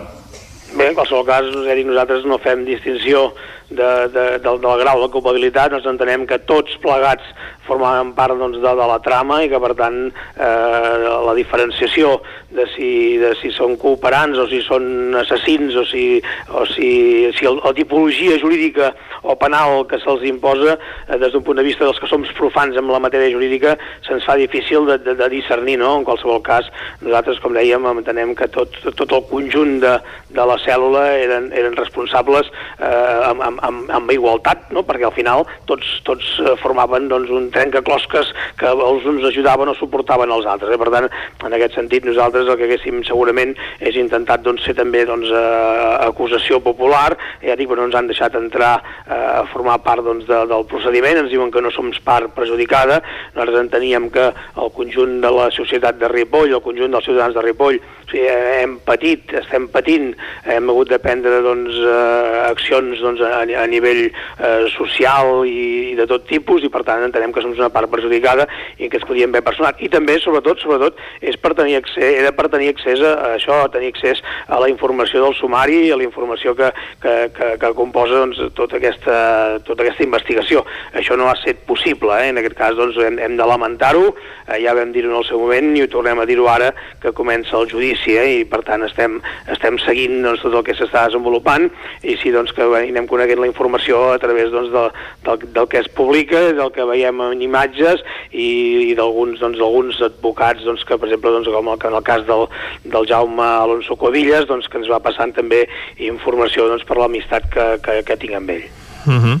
Bé, en qualsevol cas, dic, nosaltres no fem distinció de, de, del, del grau de culpabilitat, ens entenem que tots plegats formaven part doncs, de, de la trama i que per tant eh, la diferenciació de si, de si són cooperants o si són assassins o si, o si, si el, la tipologia jurídica o penal que se'ls imposa eh, des d'un punt de vista dels que som profans amb la matèria jurídica se'ns fa difícil de, de, de discernir, no? En qualsevol cas, nosaltres, com dèiem, entenem que tot, tot el conjunt de, de la cèl·lula eren, eren responsables eh, amb, amb, amb, amb igualtat, no? perquè al final tots, tots eh, formaven doncs, un trencaclosques que els uns ajudaven o suportaven els altres. Eh? Per tant, en aquest sentit, nosaltres el que haguéssim segurament és intentat doncs, ser també doncs, eh, acusació popular, ja dic, però no ens han deixat entrar eh, a formar part doncs, de, del procediment, ens diuen que no som part perjudicada, nosaltres enteníem que el conjunt de la societat de Ripoll, el conjunt dels ciutadans de Ripoll, o sigui, hem patit, estem patint, hem hagut de prendre doncs, eh, accions doncs, a, a nivell eh, social i, i de tot tipus i per tant entenem que som una part perjudicada i que es podien haver personat. I també, sobretot, sobretot és per tenir accés, era per tenir accés a, això, a tenir accés a la informació del sumari, a la informació que, que, que, que composa doncs, tota, aquesta, tota aquesta investigació. Això no ha estat possible, eh? en aquest cas doncs, hem, hem de lamentar-ho, eh, ja vam dir-ho en el seu moment i ho tornem a dir-ho ara que comença el judici eh? i per tant estem, estem seguint doncs, tot el que s'està desenvolupant i si doncs, que anem coneguent la informació a través doncs, de, del, del que es publica, del que veiem en imatges i, i d'alguns doncs, alguns advocats doncs, que, per exemple, doncs, com el, en el cas del, del Jaume Alonso Covillas, doncs, que ens va passant també informació doncs, per l'amistat que, que, que tinc amb ell. Uh -huh.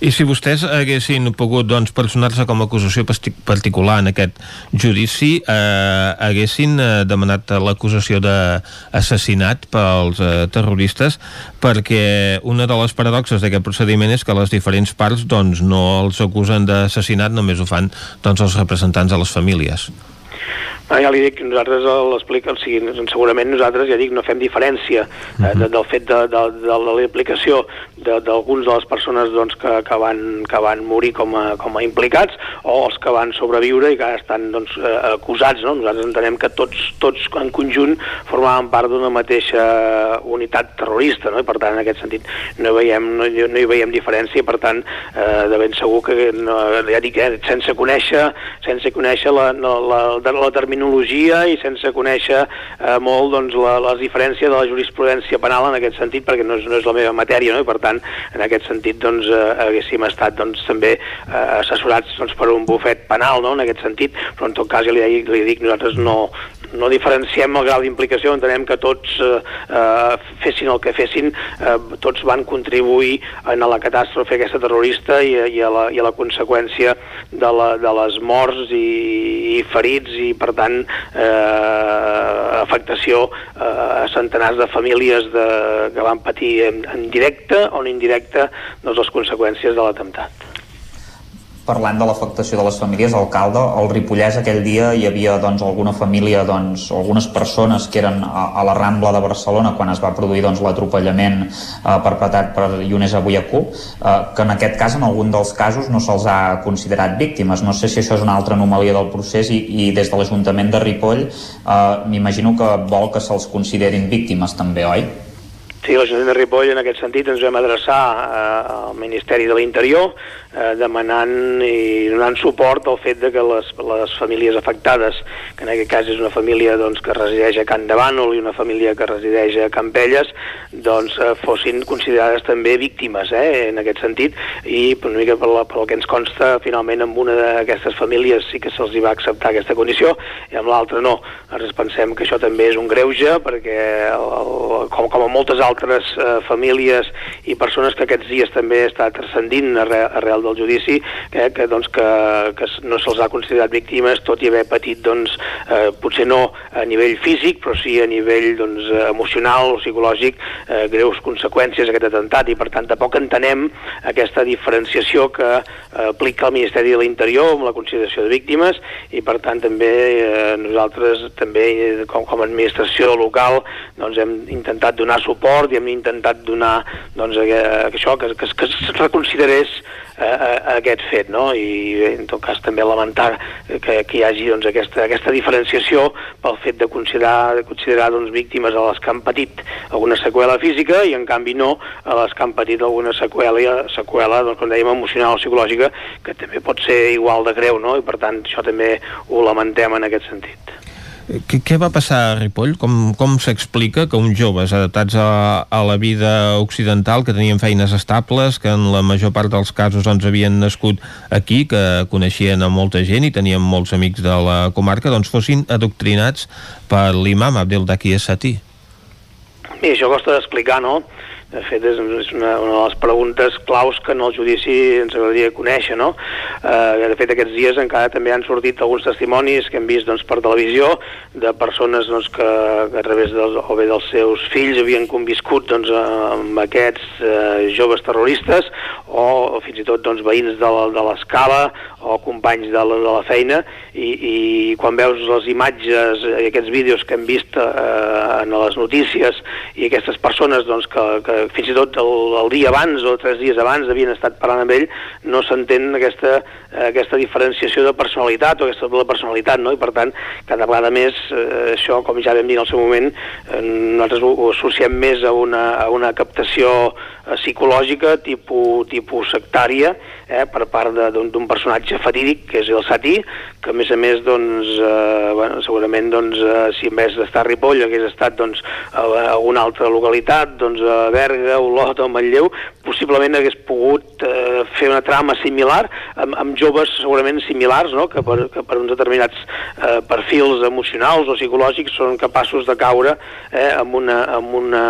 I si vostès haguessin pogut doncs, personar-se com a acusació particular en aquest judici, eh, haguessin eh, demanat l'acusació d'assassinat pels eh, terroristes perquè una de les paradoxes d'aquest procediment és que les diferents parts doncs, no els acusen d'assassinat, només ho fan doncs, els representants de les famílies. Ah, ja li dic, nosaltres l'explica, o sigui, segurament nosaltres, ja dic, no fem diferència eh, de, del fet de, de, de l'aplicació d'alguns de, de les persones doncs, que, que, van, que van morir com a, com a implicats o els que van sobreviure i que ara estan doncs, eh, acusats. No? Nosaltres entenem que tots, tots en conjunt formaven part d'una mateixa unitat terrorista, no? i per tant, en aquest sentit, no, veiem, no, no hi veiem diferència, per tant, eh, de ben segur que, no, ja dic, eh, sense conèixer, sense conèixer la, la, la, la, la terminologia i sense conèixer eh, molt doncs, la, les diferències de la jurisprudència penal en aquest sentit, perquè no és, no és la meva matèria, no? i per tant, en aquest sentit, doncs, eh, haguéssim estat doncs, també eh, assessorats doncs, per un bufet penal, no? en aquest sentit, però en tot cas, ja li, li dic, nosaltres no, no diferenciem el grau d'implicació, entenem que tots eh, eh, fessin el que fessin, eh, tots van contribuir en la catàstrofe aquesta terrorista i, i, a, la, i a la conseqüència de, la, de les morts i, i ferits i per tant eh, afectació eh, a centenars de famílies de, que van patir en, en directe o en indirecte doncs, les conseqüències de l'atemptat. Parlant de l'afectació de les famílies, alcalde, al Ripollès aquell dia hi havia doncs, alguna família, doncs, algunes persones que eren a, a la Rambla de Barcelona quan es va produir doncs, l'atropellament eh, perpetrat per Ionesa Buiacú, eh, que en aquest cas, en algun dels casos, no se'ls ha considerat víctimes. No sé si això és una altra anomalia del procés i, i des de l'Ajuntament de Ripoll eh, m'imagino que vol que se'ls considerin víctimes també, oi? Sí, l'Ajuntament de Ripoll en aquest sentit ens vam adreçar eh, al Ministeri de l'Interior eh, demanant i donant suport al fet de que les, les famílies afectades, que en aquest cas és una família doncs, que resideix a Can de Bànol i una família que resideix a Campelles, doncs eh, fossin considerades també víctimes eh, en aquest sentit i una mica per, la, per el que ens consta finalment amb una d'aquestes famílies sí que se'ls va acceptar aquesta condició i amb l'altra no. Nosaltres pensem que això també és un greuge perquè el, el, com, com a moltes altres eh, famílies i persones que aquests dies també està transcendint arrel, arrel del judici eh, que, doncs, que, que no se'ls ha considerat víctimes tot i haver patit doncs, eh, potser no a nivell físic però sí a nivell doncs, emocional o psicològic eh, greus conseqüències d'aquest atemptat. I per tant tampoc entenem aquesta diferenciació que eh, aplica el Ministeri de l'Interior amb la consideració de víctimes i per tant també eh, nosaltres també com, com a administració local doncs, hem intentat donar suport i hem intentat donar doncs, que, que això, que, que, que es reconsiderés a, a aquest fet, no? i en tot cas també lamentar que, que hi hagi doncs, aquesta, aquesta diferenciació pel fet de considerar, de considerar doncs, víctimes a les que han patit alguna seqüela física i en canvi no a les que han patit alguna seqüela, seqüela doncs, com dèiem, emocional o psicològica que també pot ser igual de greu no? i per tant això també ho lamentem en aquest sentit. Què, què va passar a Ripoll? Com, com s'explica que uns joves adaptats a, a la vida occidental, que tenien feines estables, que en la major part dels casos doncs, havien nascut aquí, que coneixien a molta gent i tenien molts amics de la comarca, doncs fossin adoctrinats per l'imam Abdel Daki Sati? I això costa d'explicar, no? De fet, és una, una de les preguntes claus que en el judici ens agradaria conèixer, no? Eh, de fet, aquests dies encara també han sortit alguns testimonis que hem vist doncs, per televisió de persones doncs, que, a través dels, o bé dels seus fills havien conviscut doncs, amb aquests eh, joves terroristes o, fins i tot doncs, veïns de l'escala o companys de la, de la feina i, i quan veus les imatges i aquests vídeos que hem vist eh, en les notícies i aquestes persones doncs, que, que fins i tot el, el dia abans o tres dies abans havien estat parlant amb ell, no s'entén aquesta, aquesta diferenciació de personalitat o aquesta doble personalitat, no? i per tant, cada vegada més eh, això, com ja vam dir en el seu moment, eh, nosaltres ho, ho associem més a una, a una captació eh, psicològica tipus, tipus sectària eh, per part d'un personatge fatídic que és el Satí, que a més a més doncs, eh, bueno, segurament doncs, eh, si en vez d'estar a Ripoll hagués estat doncs, a, a una altra localitat, doncs a Berga, Olot o Manlleu, possiblement hagués pogut eh, fer una trama similar amb, amb joves segurament similars no? que, per, que per uns determinats eh, perfils emocionals o psicològics són capaços de caure eh, amb, una, amb, una,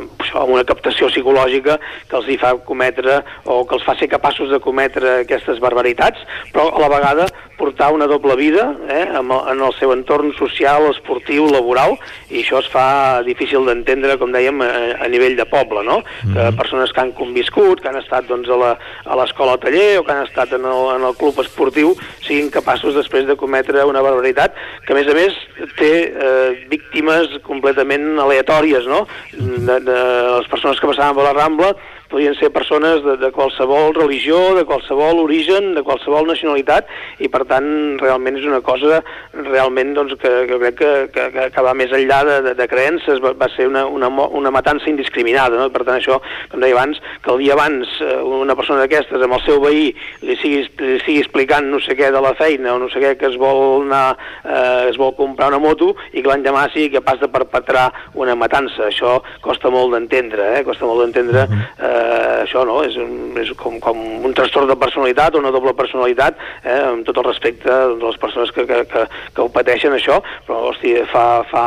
amb una captació psicològica que els hi fa cometre o que els fa ser capaços de cometre aquestes barbaritats però a la vegada portar una doble vida eh, en, el, seu entorn social, esportiu, laboral i això es fa difícil d'entendre com dèiem a, nivell de poble no? Mm -hmm. que persones que han conviscut, que han estat doncs, a l'escola taller o que han estat en el, en el club esportiu, siguin capaços després de cometre una barbaritat que, a més a més, té eh, víctimes completament aleatòries, no? De, de les persones que passaven per la Rambla podien ser persones de, de qualsevol religió, de qualsevol origen, de qualsevol nacionalitat, i per tant realment és una cosa realment doncs, que, que crec que, que, que va més enllà de, de, de creences, va, va ser una, una, una matança indiscriminada, no? per tant això, com deia abans, que el dia abans eh, una persona d'aquestes amb el seu veí li sigui, li sigui explicant no sé què de la feina o no sé què que es vol anar, eh, es vol comprar una moto i que l'endemà sigui capaç de perpetrar una matança. Això costa molt d'entendre, eh? costa molt d'entendre eh, eh, això no, és, un, és com, com un trastorn de personalitat o una doble personalitat, eh, amb tot el respecte de les persones que, que, que, que ho pateixen això, però hosti, fa, fa,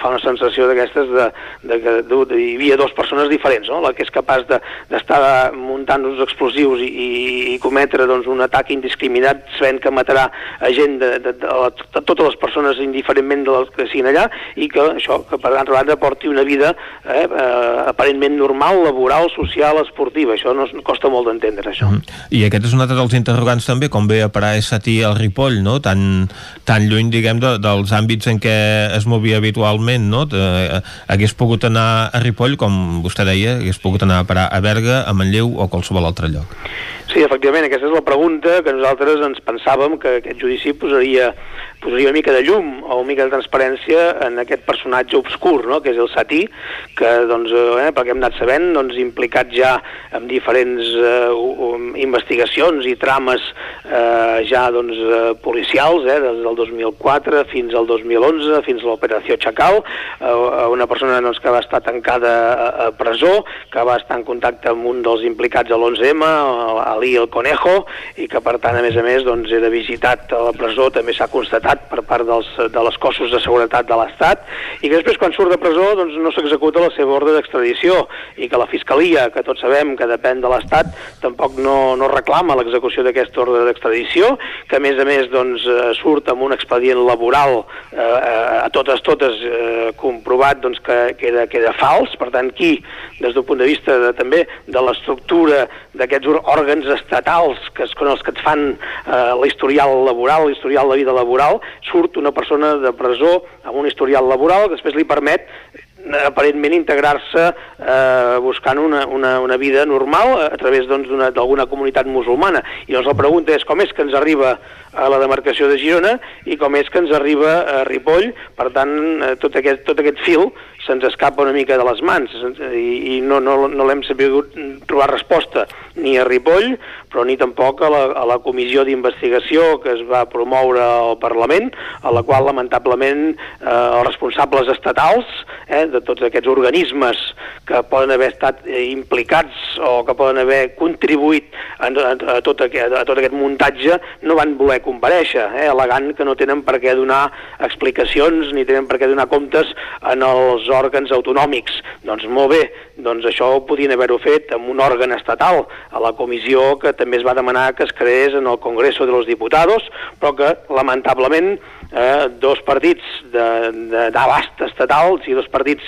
fa una sensació d'aquestes de, de que de, de, hi havia dues persones diferents, no? la que és capaç d'estar de, muntant uns explosius i, i, i cometre doncs, un atac indiscriminat sabent que matarà a gent de, de, de, de, de totes les persones indiferentment de les que siguin allà i que això, que per altra banda porti una vida eh, eh, aparentment normal, laboral, social, l'esportiva. Això no, costa molt d'entendre, això. Mm. I aquest és un altre dels interrogants també, com ve a parar Satí al Ripoll, no? tan, tan lluny, diguem, de, dels àmbits en què es movia habitualment, no? De, eh, hagués pogut anar a Ripoll, com vostè deia, hagués pogut anar a parar a Berga, a Manlleu o a qualsevol altre lloc. Sí, efectivament, aquesta és la pregunta que nosaltres ens pensàvem que aquest judici posaria posaria una mica de llum o una mica de transparència en aquest personatge obscur, no? que és el Satí, que, doncs, eh, pel que hem anat sabent, doncs, implicat ja en diferents eh, investigacions i trames eh, ja doncs, eh, policials, eh, des del 2004 fins al 2011, fins a l'operació Chacal, eh, una persona doncs, que va estar tancada a, a presó, que va estar en contacte amb un dels implicats a l'11M, Ali el Conejo, i que per tant, a més a més, doncs, era visitat a la presó, també s'ha constatat constatat per part dels, de les cossos de seguretat de l'Estat i que després quan surt de presó doncs, no s'executa la seva ordre d'extradició i que la Fiscalia, que tots sabem que depèn de l'Estat, tampoc no, no reclama l'execució d'aquesta ordre d'extradició, que a més a més doncs, eh, surt amb un expedient laboral eh, eh, a totes totes eh, comprovat doncs, que, que, era, que era fals, per tant qui, des del punt de vista de, també de l'estructura d'aquests òrgans estatals que són els que et fan eh, l'historial laboral, l'historial de vida laboral, surt una persona de presó amb un historial laboral que després li permet eh, aparentment integrar-se eh, buscant una, una, una vida normal a través doncs, d'alguna doncs, comunitat musulmana. I llavors la pregunta és com és que ens arriba a la demarcació de Girona i com és que ens arriba a Ripoll, per tant, eh, tot aquest, tot aquest fil se'ns escapa una mica de les mans i, i no, no, no l'hem sabut trobar resposta ni a Ripoll, però ni tampoc a la, a la comissió d'investigació que es va promoure al Parlament, a la qual lamentablement eh, els responsables estatals eh, de tots aquests organismes que poden haver estat eh, implicats o que poden haver contribuït a, a, a, tot, aquest, a tot aquest muntatge no van voler compareixer, eh, elegant que no tenen per què donar explicacions ni tenen per què donar comptes en els òrgans autonòmics. Doncs molt bé, doncs això ho podien haver-ho fet amb un òrgan estatal, a la comissió que també es va demanar que es creés en el Congreso de los Diputados, però que lamentablement eh, dos partits d'abast estatal, i dos partits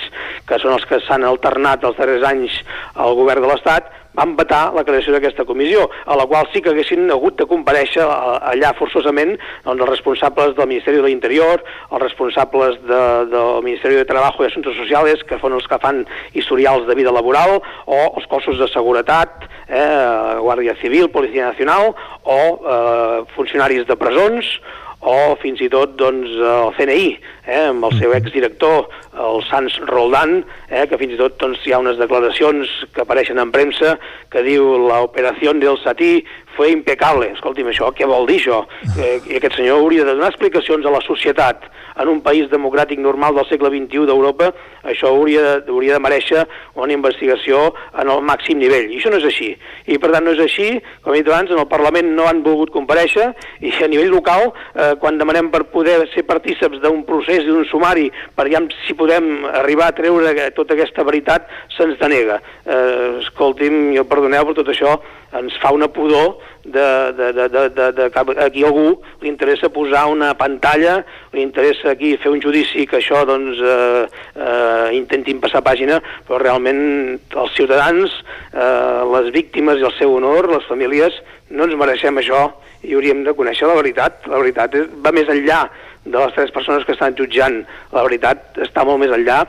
que són els que s'han alternat els darrers anys al govern de l'Estat, van vetar la creació d'aquesta comissió, a la qual sí que haguessin hagut de compareixer allà forçosament doncs, els responsables del Ministeri de l'Interior, els responsables de, del Ministeri de Treball i Assumptes Socials, que són els que fan historials de vida laboral, o els cossos de seguretat, eh, Guàrdia Civil, Policia Nacional, o eh, funcionaris de presons, o fins i tot doncs, el CNI, eh, amb el seu exdirector, el Sans Roldan, eh, que fins i tot doncs, hi ha unes declaracions que apareixen en premsa que diu l'operació del Satí fue impecable. Escolti'm, això què vol dir això? Eh, I aquest senyor hauria de donar explicacions a la societat en un país democràtic normal del segle XXI d'Europa, això hauria, hauria de mereixer una investigació en el màxim nivell. I això no és així. I per tant no és així, com he dit abans, en el Parlament no han volgut compareixer i a nivell local, eh, quan demanem per poder ser partíceps d'un procés i d'un sumari per ja si podem arribar a treure tota aquesta veritat, se'ns denega. Eh, escolti'm, jo perdoneu, però tot això ens fa una pudor de, de, de, de, de, de que aquí algú li interessa posar una pantalla, li interessa aquí fer un judici que això doncs eh, eh, intentin passar pàgina, però realment els ciutadans, eh, les víctimes i el seu honor, les famílies, no ens mereixem això i hauríem de conèixer la veritat. La veritat va més enllà de les tres persones que estan jutjant. La veritat està molt més enllà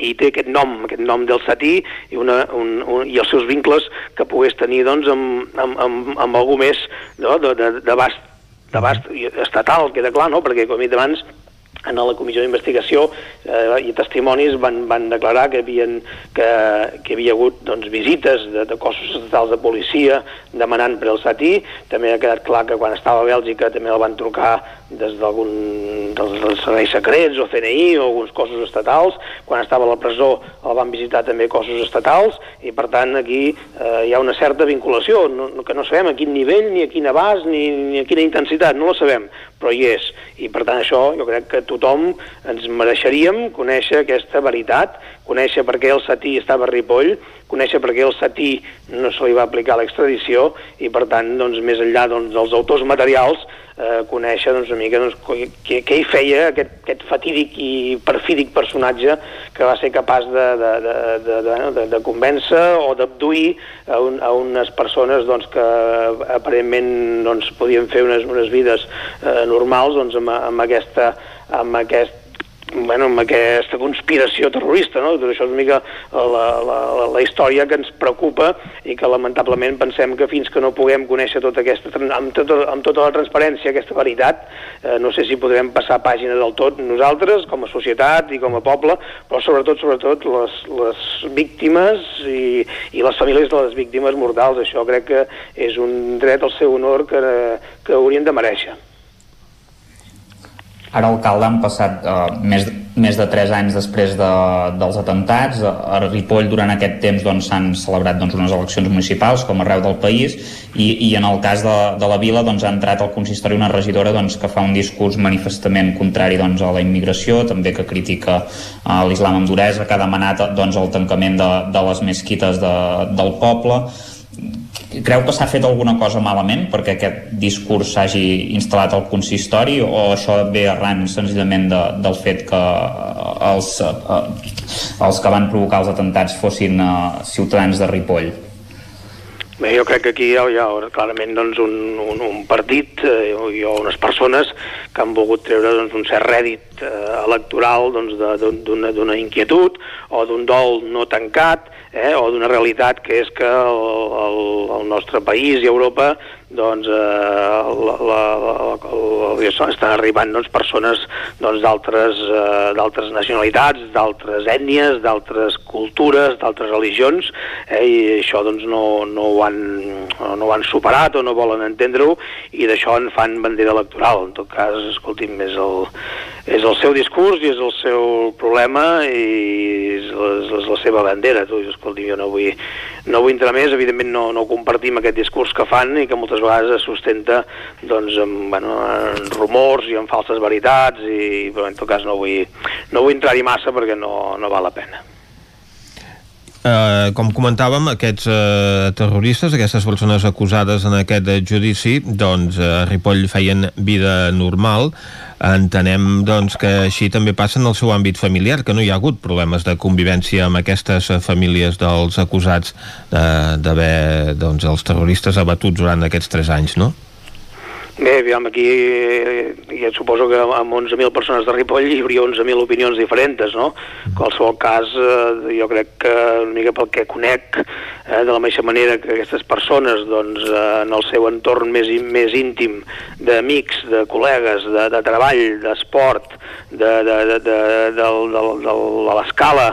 i té aquest nom, aquest nom del Satí i, una, un, un, i els seus vincles que pogués tenir doncs, amb, amb, amb, amb algú més no? d'abast d'abast estatal, queda clar, no? perquè com he dit abans en la comissió d'investigació eh, i testimonis van, van declarar que, havien, que, que havia hagut doncs, visites de, de cossos estatals de policia demanant per el Satí. També ha quedat clar que quan estava a Bèlgica també el van trucar des d'algun dels serveis secrets o CNI o alguns cossos estatals. Quan estava a la presó el van visitar també cossos estatals i per tant aquí eh, hi ha una certa vinculació no, que no sabem a quin nivell, ni a quin abast, ni, ni a quina intensitat, no la sabem, però hi és. I per tant això jo crec que tothom ens mereixeríem conèixer aquesta veritat, conèixer per què el Satí estava a Ripoll, conèixer per què el Satí no se li va aplicar l'extradició i, per tant, doncs, més enllà doncs, dels autors materials, eh, conèixer doncs, una mica doncs, què, què hi feia aquest, aquest fatídic i perfídic personatge que va ser capaç de, de, de, de, de, de, de convèncer o d'abduir a, un, a unes persones doncs, que aparentment doncs, podien fer unes, unes vides eh, normals doncs, amb, amb, aquesta, amb aquest bueno, amb aquesta conspiració terrorista, no? Tot això és una mica la, la, la història que ens preocupa i que lamentablement pensem que fins que no puguem conèixer tota aquesta, amb, tota, amb tota la transparència, aquesta veritat, eh, no sé si podrem passar pàgina del tot nosaltres, com a societat i com a poble, però sobretot, sobretot, les, les víctimes i, i les famílies de les víctimes mortals. Això crec que és un dret al seu honor que, que haurien de mereixer. Ara, alcalde, han passat uh, més, més de 3 anys després de, dels atentats. A Ripoll, durant aquest temps, doncs, s'han doncs, celebrat doncs, unes eleccions municipals, com arreu del país, i, i en el cas de, de la vila doncs, ha entrat al consistori una regidora doncs, que fa un discurs manifestament contrari doncs, a la immigració, també que critica uh, l'islam amb duresa, que ha demanat doncs, el tancament de, de les mesquites de, del poble Creu que s'ha fet alguna cosa malament perquè aquest discurs s'hagi instal·lat al consistori o això ve arran senzillament de, del fet que eh, els, eh, els que van provocar els atentats fossin eh, ciutadans de Ripoll? Bé, jo crec que aquí hi ha, clarament doncs, un, un, un partit eh, o unes persones que han volgut treure doncs, un cert rèdit eh, electoral d'una doncs, d'una inquietud o d'un dol no tancat eh, o d'una realitat que és que el, el, el nostre país i Europa doncs, eh, la, la, la, estan arribant doncs, persones doncs, d'altres doncs, eh, nacionalitats, d'altres ètnies, d'altres cultures, d'altres religions, eh, i això doncs, no, no, ho han, no ho han superat o no volen entendre-ho, i d'això en fan bandera electoral. En tot cas, escolti'm, és el, és el seu discurs i és el seu problema i és la, és la seva bandera. Tu, jo no vull, no vull entrar més, evidentment no, no compartim aquest discurs que fan i que moltes vegades es sustenta doncs, amb, bueno, en rumors i en falses veritats, i, però en tot cas no vull, no vull entrar-hi massa perquè no, no val la pena. Uh, com comentàvem, aquests uh, terroristes, aquestes persones acusades en aquest judici, doncs a uh, Ripoll feien vida normal. Entenem doncs, que així també passa en el seu àmbit familiar, que no hi ha hagut problemes de convivència amb aquestes famílies dels acusats d'haver doncs, els terroristes abatuts durant aquests tres anys, no? Bé, aviam, aquí ja suposo que amb 11.000 persones de Ripoll hi hauria 11.000 opinions diferents, no? En qualsevol cas, eh, jo crec que una mica pel que conec, eh, de la mateixa manera que aquestes persones, doncs, eh, en el seu entorn més, més íntim d'amics, de col·legues, de, de treball, d'esport, de, de, de, de, de, de, de, de l'escala,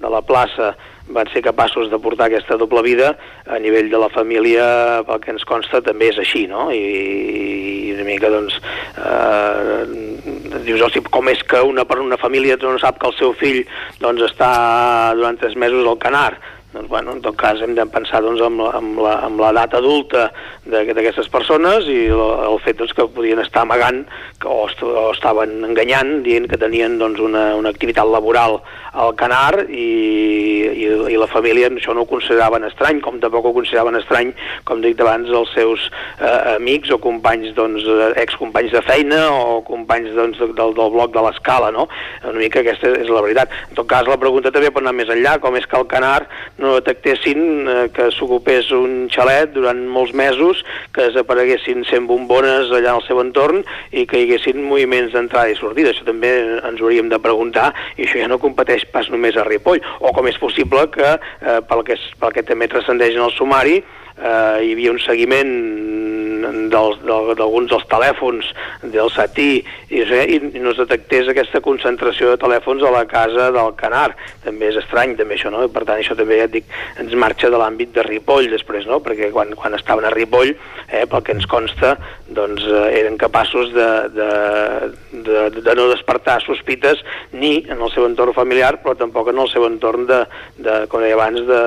de la plaça, van ser capaços de portar aquesta doble vida a nivell de la família, pel que ens consta, també és així, no? I, i una mica, doncs, eh, dius, hosti, com és que una, per una família no sap que el seu fill doncs, està durant tres mesos al Canar? Doncs, bueno, en tot cas hem de pensar doncs, amb, la, amb, la, amb la data adulta d'aquestes persones i el, el fet doncs, que podien estar amagant que, o, est o estaven enganyant dient que tenien doncs, una, una activitat laboral al Canar i, i, i la família això no ho consideraven estrany, com tampoc ho consideraven estrany, com dic abans, els seus eh, amics o companys, doncs, excompanys de feina o companys doncs, del, del bloc de l'escala, no? Una mica aquesta és la veritat. En tot cas, la pregunta també pot anar més enllà, com és que el Canar no detectessin eh, que s'ocupés un xalet durant molts mesos, que desapareguessin 100 bombones allà al seu entorn i que hi haguessin moviments d'entrada i sortida. Això també ens hauríem de preguntar i això ja no competeix pas només a Ripoll. O com és possible que, eh, pel, que, pel que també transcendeix en el sumari, eh, hi havia un seguiment d'alguns dels, dels telèfons del Satí i, i no es detectés aquesta concentració de telèfons a la casa del Canar. També és estrany, també això, no? Per tant, això també, ja et dic, ens marxa de l'àmbit de Ripoll després, no? Perquè quan, quan estaven a Ripoll, eh, pel que ens consta, doncs eh, eren capaços de, de, de, de no despertar sospites ni en el seu entorn familiar, però tampoc en el seu entorn de, de com deia abans, de,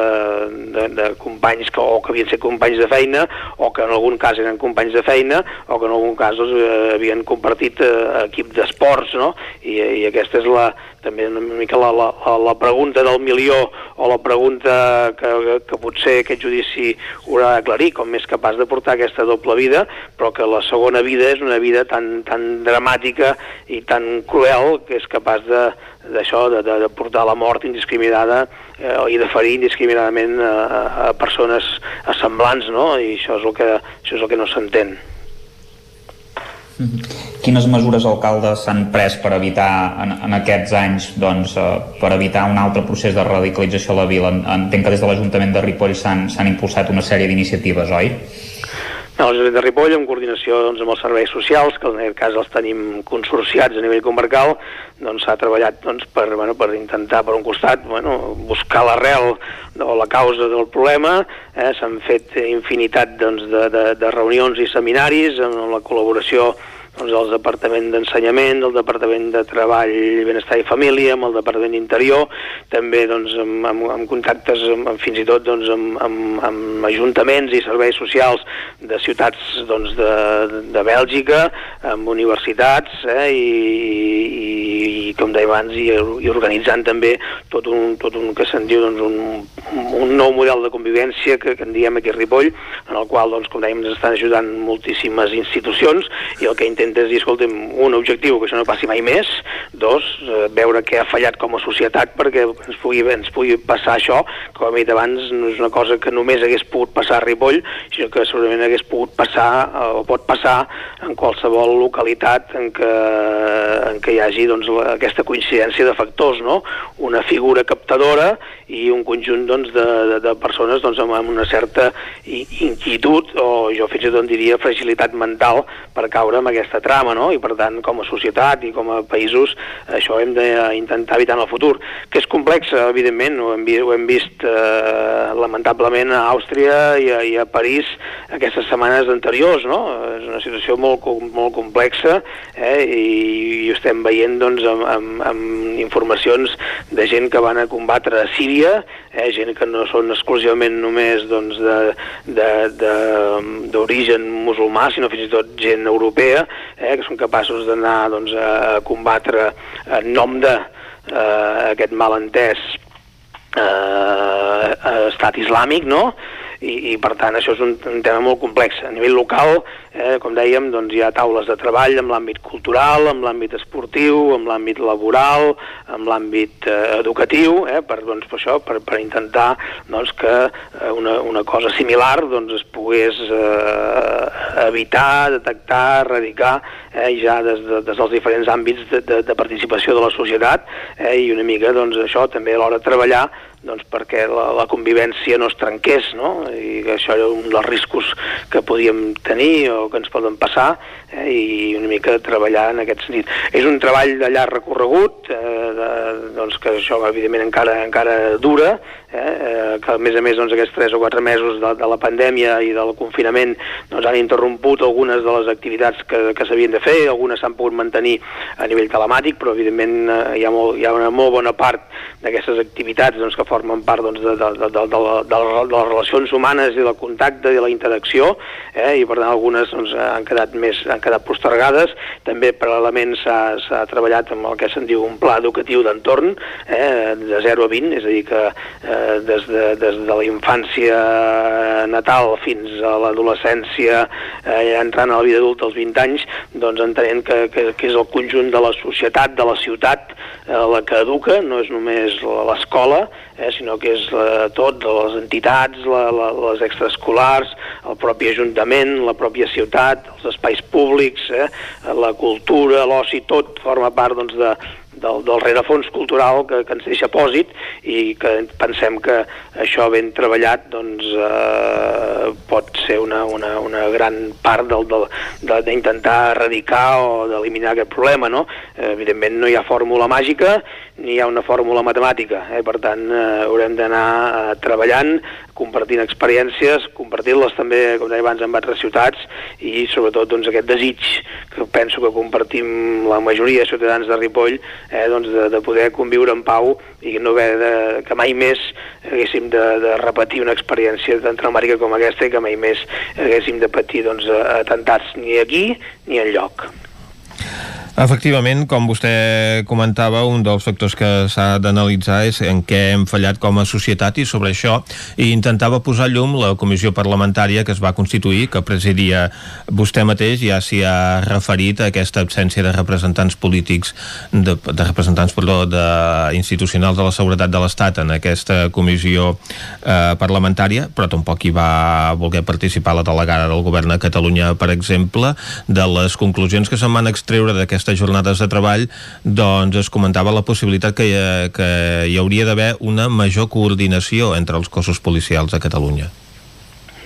de, de companys que, o que havien ser companys de feina o que en algun cas eren eren companys de feina o que en algun cas doncs, eh, havien compartit eh, equip d'esports, no? I, I aquesta és la, també una mica la, la, la pregunta del milió o la pregunta que, que potser aquest judici haurà d'aclarir, com és capaç de portar aquesta doble vida, però que la segona vida és una vida tan, tan dramàtica i tan cruel que és capaç de d'això, de, de, de portar la mort indiscriminada eh, i de ferir indiscriminadament a, a persones semblants, no? I això és el que, això és el que no s'entén. Quines mesures, alcalde, s'han pres per evitar en, en aquests anys doncs, eh, per evitar un altre procés de radicalització a la vila? Entenc que des de l'Ajuntament de Ripoll s'han impulsat una sèrie d'iniciatives, oi? No, l'Ajuntament de Ripoll, en coordinació doncs, amb els serveis socials, que en aquest cas els tenim consorciats a nivell comarcal, doncs s'ha treballat doncs, per, bueno, per intentar, per un costat, bueno, buscar l'arrel o la causa del problema. Eh? S'han fet infinitat doncs, de, de, de reunions i seminaris amb la col·laboració doncs, el Departament d'Ensenyament, el Departament de Treball, Benestar i Família, amb el Departament d'Interior, també doncs, amb, amb, amb contactes amb, amb, fins i tot doncs, amb, amb, amb ajuntaments i serveis socials de ciutats doncs, de, de Bèlgica, amb universitats eh, i, i, i, com deia abans, i, i organitzant també tot un, tot un que se'n diu doncs, un, un nou model de convivència que, que en diem aquí a Ripoll, en el qual, doncs, com dèiem, ens estan ajudant moltíssimes institucions i el que intentem intentes dir, escolta'm, un objectiu, que això no passi mai més, dos, eh, veure què ha fallat com a societat perquè ens pugui, ens pugui passar això, com he dit abans, no és una cosa que només hagués pogut passar a Ripoll, sinó que segurament hagués pogut passar, eh, o pot passar, en qualsevol localitat en què, en què hi hagi doncs, la, aquesta coincidència de factors, no? Una figura captadora i un conjunt doncs, de, de, de persones doncs, amb, una certa inquietud, o jo fins i tot diria fragilitat mental per caure en aquesta aquesta trama, no? i per tant, com a societat i com a països, això hem d'intentar evitar en el futur. Que és complex, evidentment, ho hem, ho hem vist eh, lamentablement a Àustria i a, i a París aquestes setmanes anteriors, no? És una situació molt, molt complexa eh? I, i ho estem veient doncs, amb, amb, amb informacions de gent que van a combatre a Síria, eh? gent que no són exclusivament només doncs, d'origen musulmà, sinó fins i tot gent europea, eh, que són capaços d'anar doncs, a combatre en nom de eh, aquest malentès eh, estat islàmic, no?, i, i per tant això és un, un tema molt complex. A nivell local, eh, com dèiem, doncs hi ha taules de treball en l'àmbit cultural, en l'àmbit esportiu, en l'àmbit laboral, en l'àmbit eh, educatiu, eh, per, doncs, per, això, per, per intentar doncs, que eh, una, una cosa similar doncs, es pogués eh, evitar, detectar, erradicar eh, ja des, de, des dels diferents àmbits de, de, de participació de la societat eh, i una mica doncs, això també a l'hora de treballar doncs perquè la, la convivència no es trenqués, no? i que això era un dels riscos que podíem tenir o que ens poden passar, eh, i una mica treballar en aquest sentit. És un treball de llarg recorregut, eh, de, doncs que això evidentment encara encara dura, eh, eh, que a més a més doncs, aquests 3 o 4 mesos de, de la pandèmia i del confinament doncs, han interromput algunes de les activitats que, que s'havien de fer, algunes s'han pogut mantenir a nivell telemàtic, però evidentment eh, hi, ha molt, hi ha una molt bona part d'aquestes activitats doncs, que formen part doncs, de, de, de, de, de, de, de les relacions humanes i del contacte i la interacció, eh, i per tant algunes doncs, han quedat més han quedat postergades, també paral·lelament s'ha treballat amb el que se'n diu un pla educatiu d'entorn, eh, de 0 a 20, és a dir que eh, des, de, des de la infància natal fins a l'adolescència, eh, entrant a la vida adulta als 20 anys, doncs entenent que, que, que és el conjunt de la societat, de la ciutat, la que educa, no és només l'escola, eh, sinó que és eh, tot, les entitats, la, la, les extraescolars, el propi ajuntament, la pròpia ciutat, els espais públics, eh, la cultura, l'oci, tot forma part doncs, de, del, del rerefons cultural que, que ens deixa pòsit i que pensem que això ben treballat doncs, eh, pot ser una, una, una gran part d'intentar erradicar o d'eliminar aquest problema. No? Eh, evidentment no hi ha fórmula màgica ni hi ha una fórmula matemàtica, eh? per tant eh, haurem d'anar eh, treballant compartint experiències, compartint-les també, com deia abans, amb altres ciutats i sobretot doncs, aquest desig que penso que compartim la majoria de ciutadans de Ripoll eh, doncs, de, de poder conviure en pau i no haver de, que mai més haguéssim de, de repetir una experiència tan traumàtica com aquesta i que mai més haguéssim de patir doncs, atentats ni aquí ni en lloc. Efectivament, com vostè comentava, un dels factors que s'ha d'analitzar és en què hem fallat com a societat i sobre això i intentava posar llum la comissió parlamentària que es va constituir, que presidia vostè mateix, ja s'hi ha referit a aquesta absència de representants polítics, de, de representants, perdó, de institucionals de la seguretat de l'Estat en aquesta comissió eh, parlamentària, però tampoc hi va voler participar la delegada del govern a Catalunya, per exemple, de les conclusions que se'n van extreure d'aquesta aquestes jornades de treball doncs es comentava la possibilitat que, hi, que hi hauria d'haver una major coordinació entre els cossos policials a Catalunya.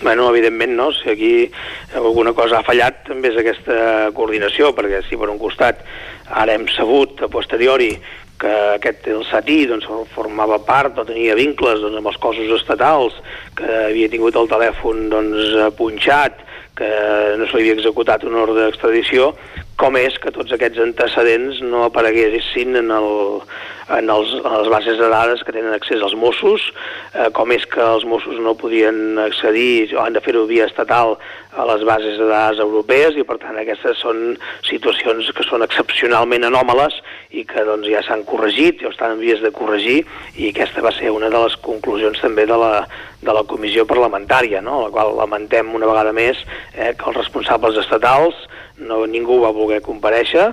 Bueno, evidentment no, si aquí alguna cosa ha fallat també és aquesta coordinació, perquè si per un costat ara hem sabut a posteriori que aquest, el Satí doncs, formava part o tenia vincles doncs, amb els cossos estatals, que havia tingut el telèfon doncs, punxat, que no se li havia executat una ordre d'extradició, com és que tots aquests antecedents no apareguessin en, el, en, els, en les bases de dades que tenen accés als Mossos, eh, com és que els Mossos no podien accedir o han de fer-ho via estatal a les bases de dades europees i per tant aquestes són situacions que són excepcionalment anòmales i que doncs, ja s'han corregit o estan en vies de corregir i aquesta va ser una de les conclusions també de la, de la comissió parlamentària, no? la qual lamentem una vegada més eh, que els responsables estatals no, ningú va voler comparèixer,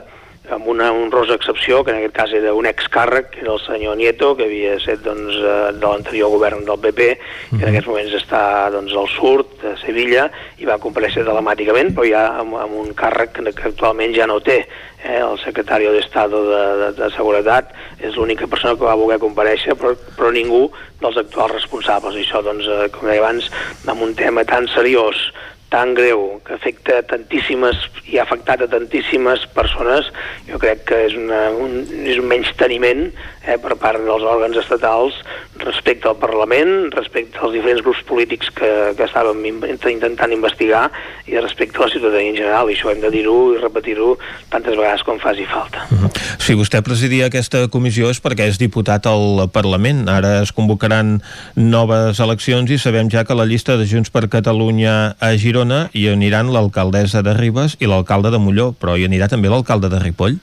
amb una honrosa excepció, que en aquest cas era un excàrrec, que era el senyor Nieto, que havia estat doncs, eh, de l'anterior govern del PP, que en mhm. aquests moments està doncs, al sud, a Sevilla, i va comparèixer telemàticament, però ja amb, amb un càrrec que, que actualment ja no té. Eh? El secretari d'Estat de, de, de Seguretat és l'única persona que va voler comparèixer, però, però ningú dels actuals responsables. I això, doncs, eh, com deia abans, amb un tema tan seriós tan greu, que afecta tantíssimes i ha afectat a tantíssimes persones, jo crec que és, una, un, és un menys teniment eh, per part dels òrgans estatals respecte al Parlament, respecte als diferents grups polítics que, que estàvem intentant investigar i respecte a la ciutadania en general, i això hem de dir-ho i repetir-ho tantes vegades com faci falta. Mhm. -huh. Si vostè presidia aquesta comissió és perquè és diputat al Parlament. Ara es convocaran noves eleccions i sabem ja que la llista de Junts per Catalunya a Girona hi aniran l'alcaldessa de Ribes i l'alcalde de Molló, però hi anirà també l'alcalde de Ripoll?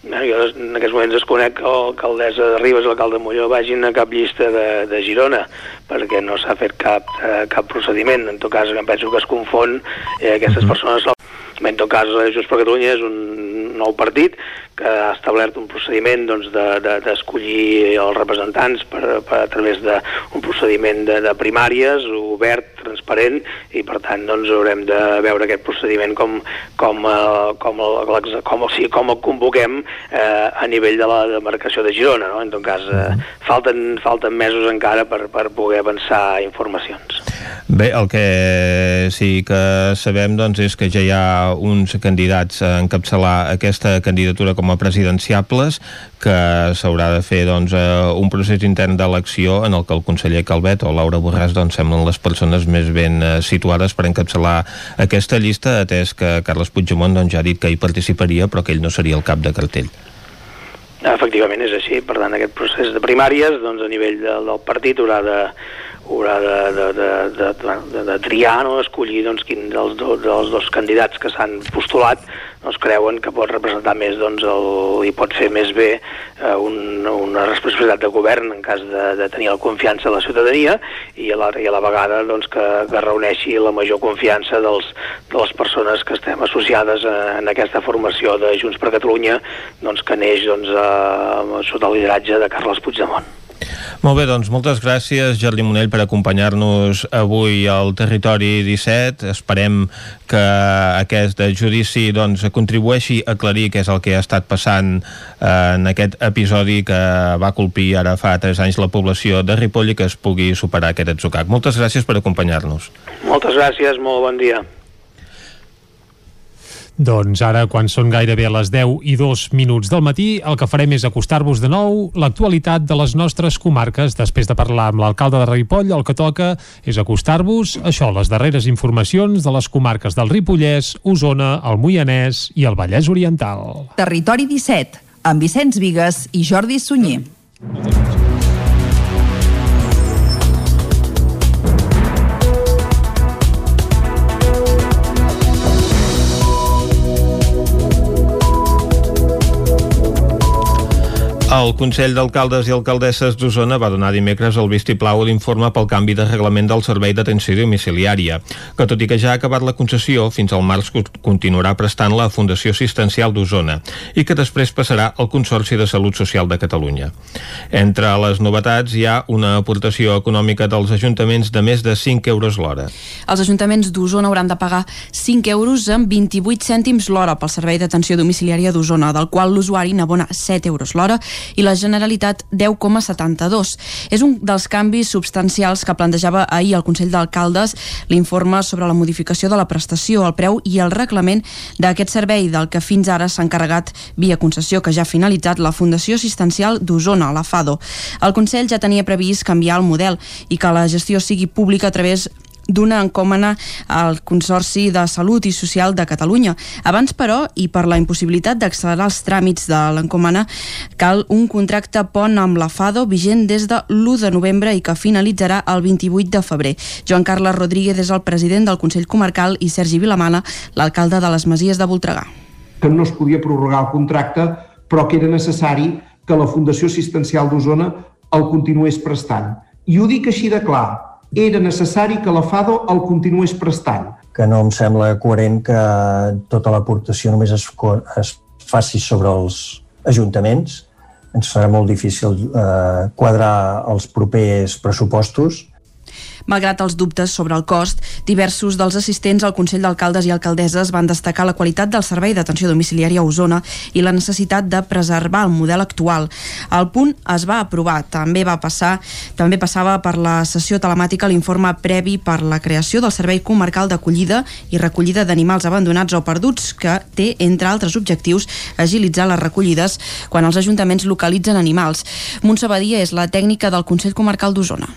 No, jo en aquests moments desconec que l'alcaldessa de Ribes i l'alcalde de Molló vagin a cap llista de, de Girona, perquè no s'ha fet cap, eh, cap procediment. En tot cas, em penso que es confon eh, aquestes mm. persones. En tot cas, Junts per Catalunya és un nou partit que ha establert un procediment d'escollir doncs, de, els representants per, per, a través d'un procediment de, de primàries, obert, transparent, i per tant doncs, haurem de veure aquest procediment com, com, eh, com, el, com, o sigui, com el convoquem eh, a nivell de la demarcació de Girona. No? En tot cas, eh, falten, falten mesos encara per, per poder avançar informacions. Bé, el que sí que sabem doncs, és que ja hi ha uns candidats a encapçalar aquesta candidatura com a presidenciables que s'haurà de fer doncs, eh, un procés intern d'elecció en el que el conseller Calvet o Laura Borràs doncs, semblen les persones més ben eh, situades per encapçalar aquesta llista, atès que Carles Puigdemont doncs, ja ha dit que hi participaria però que ell no seria el cap de cartell. Efectivament és així, per tant aquest procés de primàries doncs, a nivell del, partit haurà de, haurà de, de, de, de, de, de triar, no? escollir doncs, quin dels, do, dels dos candidats que s'han postulat doncs, creuen que pot representar més doncs, el, i pot fer més bé eh, un, una responsabilitat de govern en cas de, de tenir la confiança de la ciutadania i a la, i a la vegada doncs, que, que reuneixi la major confiança dels, de les persones que estem associades a, en aquesta formació de Junts per Catalunya doncs, que neix doncs, a, sota el lideratge de Carles Puigdemont. Molt bé, doncs moltes gràcies, Jordi Monell, per acompanyar-nos avui al Territori 17. Esperem que aquest judici doncs, contribueixi a aclarir què és el que ha estat passant eh, en aquest episodi que va colpir ara fa 3 anys la població de Ripoll i que es pugui superar aquest atzucac. Moltes gràcies per acompanyar-nos. Moltes gràcies, molt bon dia. Doncs ara, quan són gairebé les 10 i 2 minuts del matí, el que farem és acostar-vos de nou l'actualitat de les nostres comarques. Després de parlar amb l'alcalde de Ripoll, el que toca és acostar-vos, això, les darreres informacions de les comarques del Ripollès, Osona, el Moianès i el Vallès Oriental. Territori 17, amb Vicenç Vigues i Jordi Sunyer. El Consell d'Alcaldes i Alcaldesses d'Osona va donar dimecres el vistiplau a l'informe pel canvi de reglament del servei d'atenció domiciliària, que tot i que ja ha acabat la concessió, fins al març continuarà prestant la Fundació Assistencial d'Osona i que després passarà al Consorci de Salut Social de Catalunya. Entre les novetats hi ha una aportació econòmica dels ajuntaments de més de 5 euros l'hora. Els ajuntaments d'Osona hauran de pagar 5 euros amb 28 cèntims l'hora pel servei d'atenció domiciliària d'Osona, del qual l'usuari n'abona 7 euros l'hora i la Generalitat 10,72. És un dels canvis substancials que plantejava ahir el Consell d'Alcaldes l'informe sobre la modificació de la prestació, el preu i el reglament d'aquest servei del que fins ara s'ha encarregat via concessió que ja ha finalitzat la Fundació Assistencial d'Osona, la FADO. El Consell ja tenia previst canviar el model i que la gestió sigui pública a través d'una encòmena al Consorci de Salut i Social de Catalunya. Abans, però, i per la impossibilitat d'accelerar els tràmits de l'encòmena, cal un contracte pont amb la FADO vigent des de l'1 de novembre i que finalitzarà el 28 de febrer. Joan Carles Rodríguez és el president del Consell Comarcal i Sergi Vilamana, l'alcalde de les Masies de Voltregà. Que no es podia prorrogar el contracte, però que era necessari que la Fundació Assistencial d'Osona el continués prestant. I ho dic així de clar, era necessari que la FADO el continués prestant. Que no em sembla coherent que tota l'aportació només es, es faci sobre els ajuntaments. Ens serà molt difícil eh, quadrar els propers pressupostos Malgrat els dubtes sobre el cost, diversos dels assistents al Consell d'Alcaldes i Alcaldesses van destacar la qualitat del servei d'atenció domiciliària a Osona i la necessitat de preservar el model actual. El punt es va aprovar. També va passar també passava per la sessió telemàtica l'informe previ per la creació del Servei Comarcal d'Acollida i Recollida d'Animals Abandonats o Perduts, que té, entre altres objectius, agilitzar les recollides quan els ajuntaments localitzen animals. Montse Badia és la tècnica del Consell Comarcal d'Osona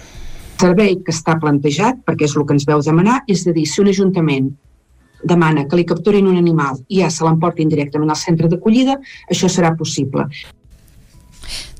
servei que està plantejat, perquè és el que ens veu demanar, és a dir, si un ajuntament demana que li capturin un animal i ja se l'emportin directament al centre d'acollida, això serà possible.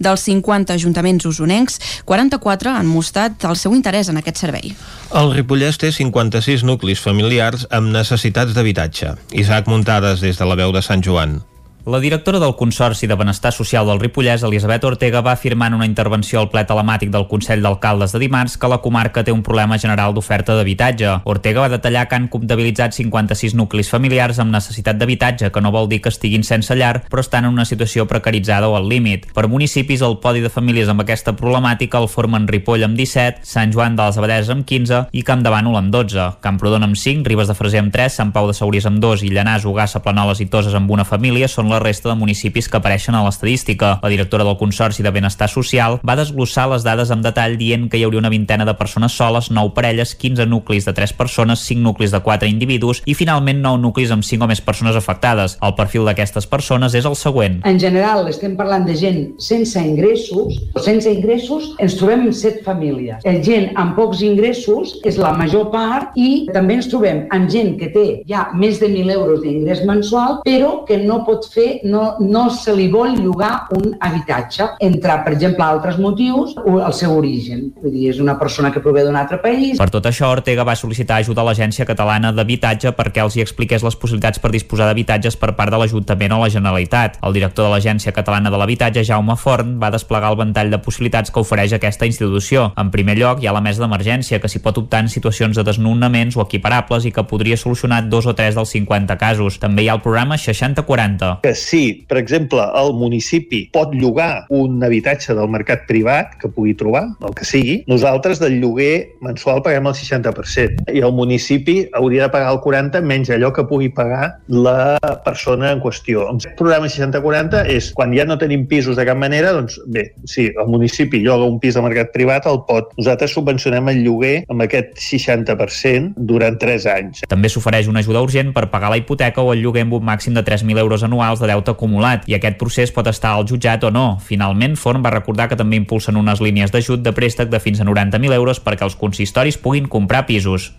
Dels 50 ajuntaments usonencs, 44 han mostrat el seu interès en aquest servei. El Ripollès té 56 nuclis familiars amb necessitats d'habitatge. Isaac Muntades des de la veu de Sant Joan. La directora del Consorci de Benestar Social del Ripollès, Elisabet Ortega, va afirmar en una intervenció al ple telemàtic del Consell d'Alcaldes de dimarts que la comarca té un problema general d'oferta d'habitatge. Ortega va detallar que han comptabilitzat 56 nuclis familiars amb necessitat d'habitatge, que no vol dir que estiguin sense llar, però estan en una situació precaritzada o al límit. Per municipis, el podi de famílies amb aquesta problemàtica el formen Ripoll amb 17, Sant Joan de les Abadeses amb 15 i Camp de Bànol amb 12, Camprodon amb 5, Ribes de Freser amb 3, Sant Pau de Segúries amb 2 i Llanàs, Ugassa, Planoles i Toses amb una família són la resta de municipis que apareixen a l'estadística. La directora del Consorci de Benestar Social va desglossar les dades amb detall dient que hi hauria una vintena de persones soles, 9 parelles, 15 nuclis de 3 persones, 5 nuclis de 4 individus i finalment 9 nuclis amb 5 o més persones afectades. El perfil d'aquestes persones és el següent. En general estem parlant de gent sense ingressos. Sense ingressos ens trobem en 7 famílies. El gent amb pocs ingressos és la major part i també ens trobem amb gent que té ja més de 1.000 euros d'ingrés mensual però que no pot fer no, no se li vol llogar un habitatge, entre, per exemple, altres motius, o el seu origen. Vull dir, és una persona que prové d'un altre país. Per tot això, Ortega va sol·licitar ajuda a l'Agència Catalana d'Habitatge perquè els hi expliqués les possibilitats per disposar d'habitatges per part de l'Ajuntament o la Generalitat. El director de l'Agència Catalana de l'Habitatge, Jaume Forn, va desplegar el ventall de possibilitats que ofereix aquesta institució. En primer lloc, hi ha la mesa d'emergència, que s'hi pot optar en situacions de desnonaments o equiparables i que podria solucionar dos o tres dels 50 casos. També hi ha el programa 6040. Que si, per exemple, el municipi pot llogar un habitatge del mercat privat que pugui trobar, el que sigui, nosaltres del lloguer mensual paguem el 60% i el municipi hauria de pagar el 40% menys allò que pugui pagar la persona en qüestió. El programa 60-40 és quan ja no tenim pisos de cap manera, doncs bé, si el municipi lloga un pis al mercat privat, el pot. Nosaltres subvencionem el lloguer amb aquest 60% durant 3 anys. També s'ofereix una ajuda urgent per pagar la hipoteca o el lloguer amb un màxim de 3.000 euros anuals de deute acumulat i aquest procés pot estar al jutjat o no. Finalment, Forn va recordar que també impulsen unes línies d'ajut de préstec de fins a 90.000 euros perquè els consistoris puguin comprar pisos.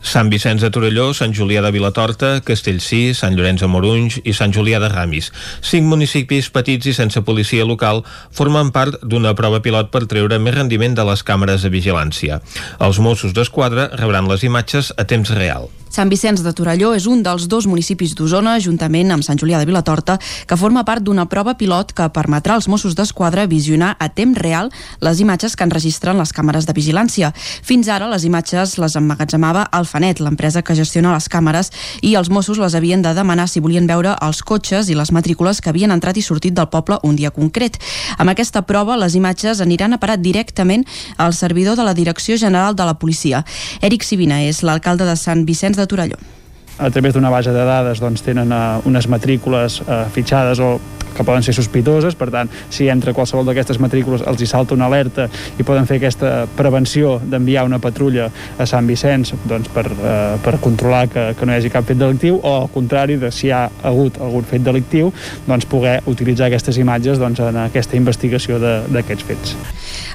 Sant Vicenç de Torelló, Sant Julià de Vilatorta, Castellcí, Sant Llorenç de Morunys i Sant Julià de Ramis. Cinc municipis petits i sense policia local formen part d'una prova pilot per treure més rendiment de les càmeres de vigilància. Els Mossos d'Esquadra rebran les imatges a temps real. Sant Vicenç de Torelló és un dels dos municipis d'Osona, juntament amb Sant Julià de Vilatorta, que forma part d'una prova pilot que permetrà als Mossos d'Esquadra visionar a temps real les imatges que enregistren les càmeres de vigilància. Fins ara, les imatges les emmagatzemava Alfanet, l'empresa que gestiona les càmeres, i els Mossos les havien de demanar si volien veure els cotxes i les matrícules que havien entrat i sortit del poble un dia concret. Amb aquesta prova, les imatges aniran a parar directament al servidor de la Direcció General de la Policia. Eric Sivina és l'alcalde de Sant Vicenç de Torelló. A través d'una base de dades doncs, tenen uh, unes matrícules uh, fitxades o que poden ser sospitoses, per tant, si entra qualsevol d'aquestes matrícules els hi salta una alerta i poden fer aquesta prevenció d'enviar una patrulla a Sant Vicenç doncs, per, eh, per controlar que, que no hi hagi cap fet delictiu o al contrari, de si hi ha hagut algun fet delictiu, doncs poder utilitzar aquestes imatges doncs, en aquesta investigació d'aquests fets.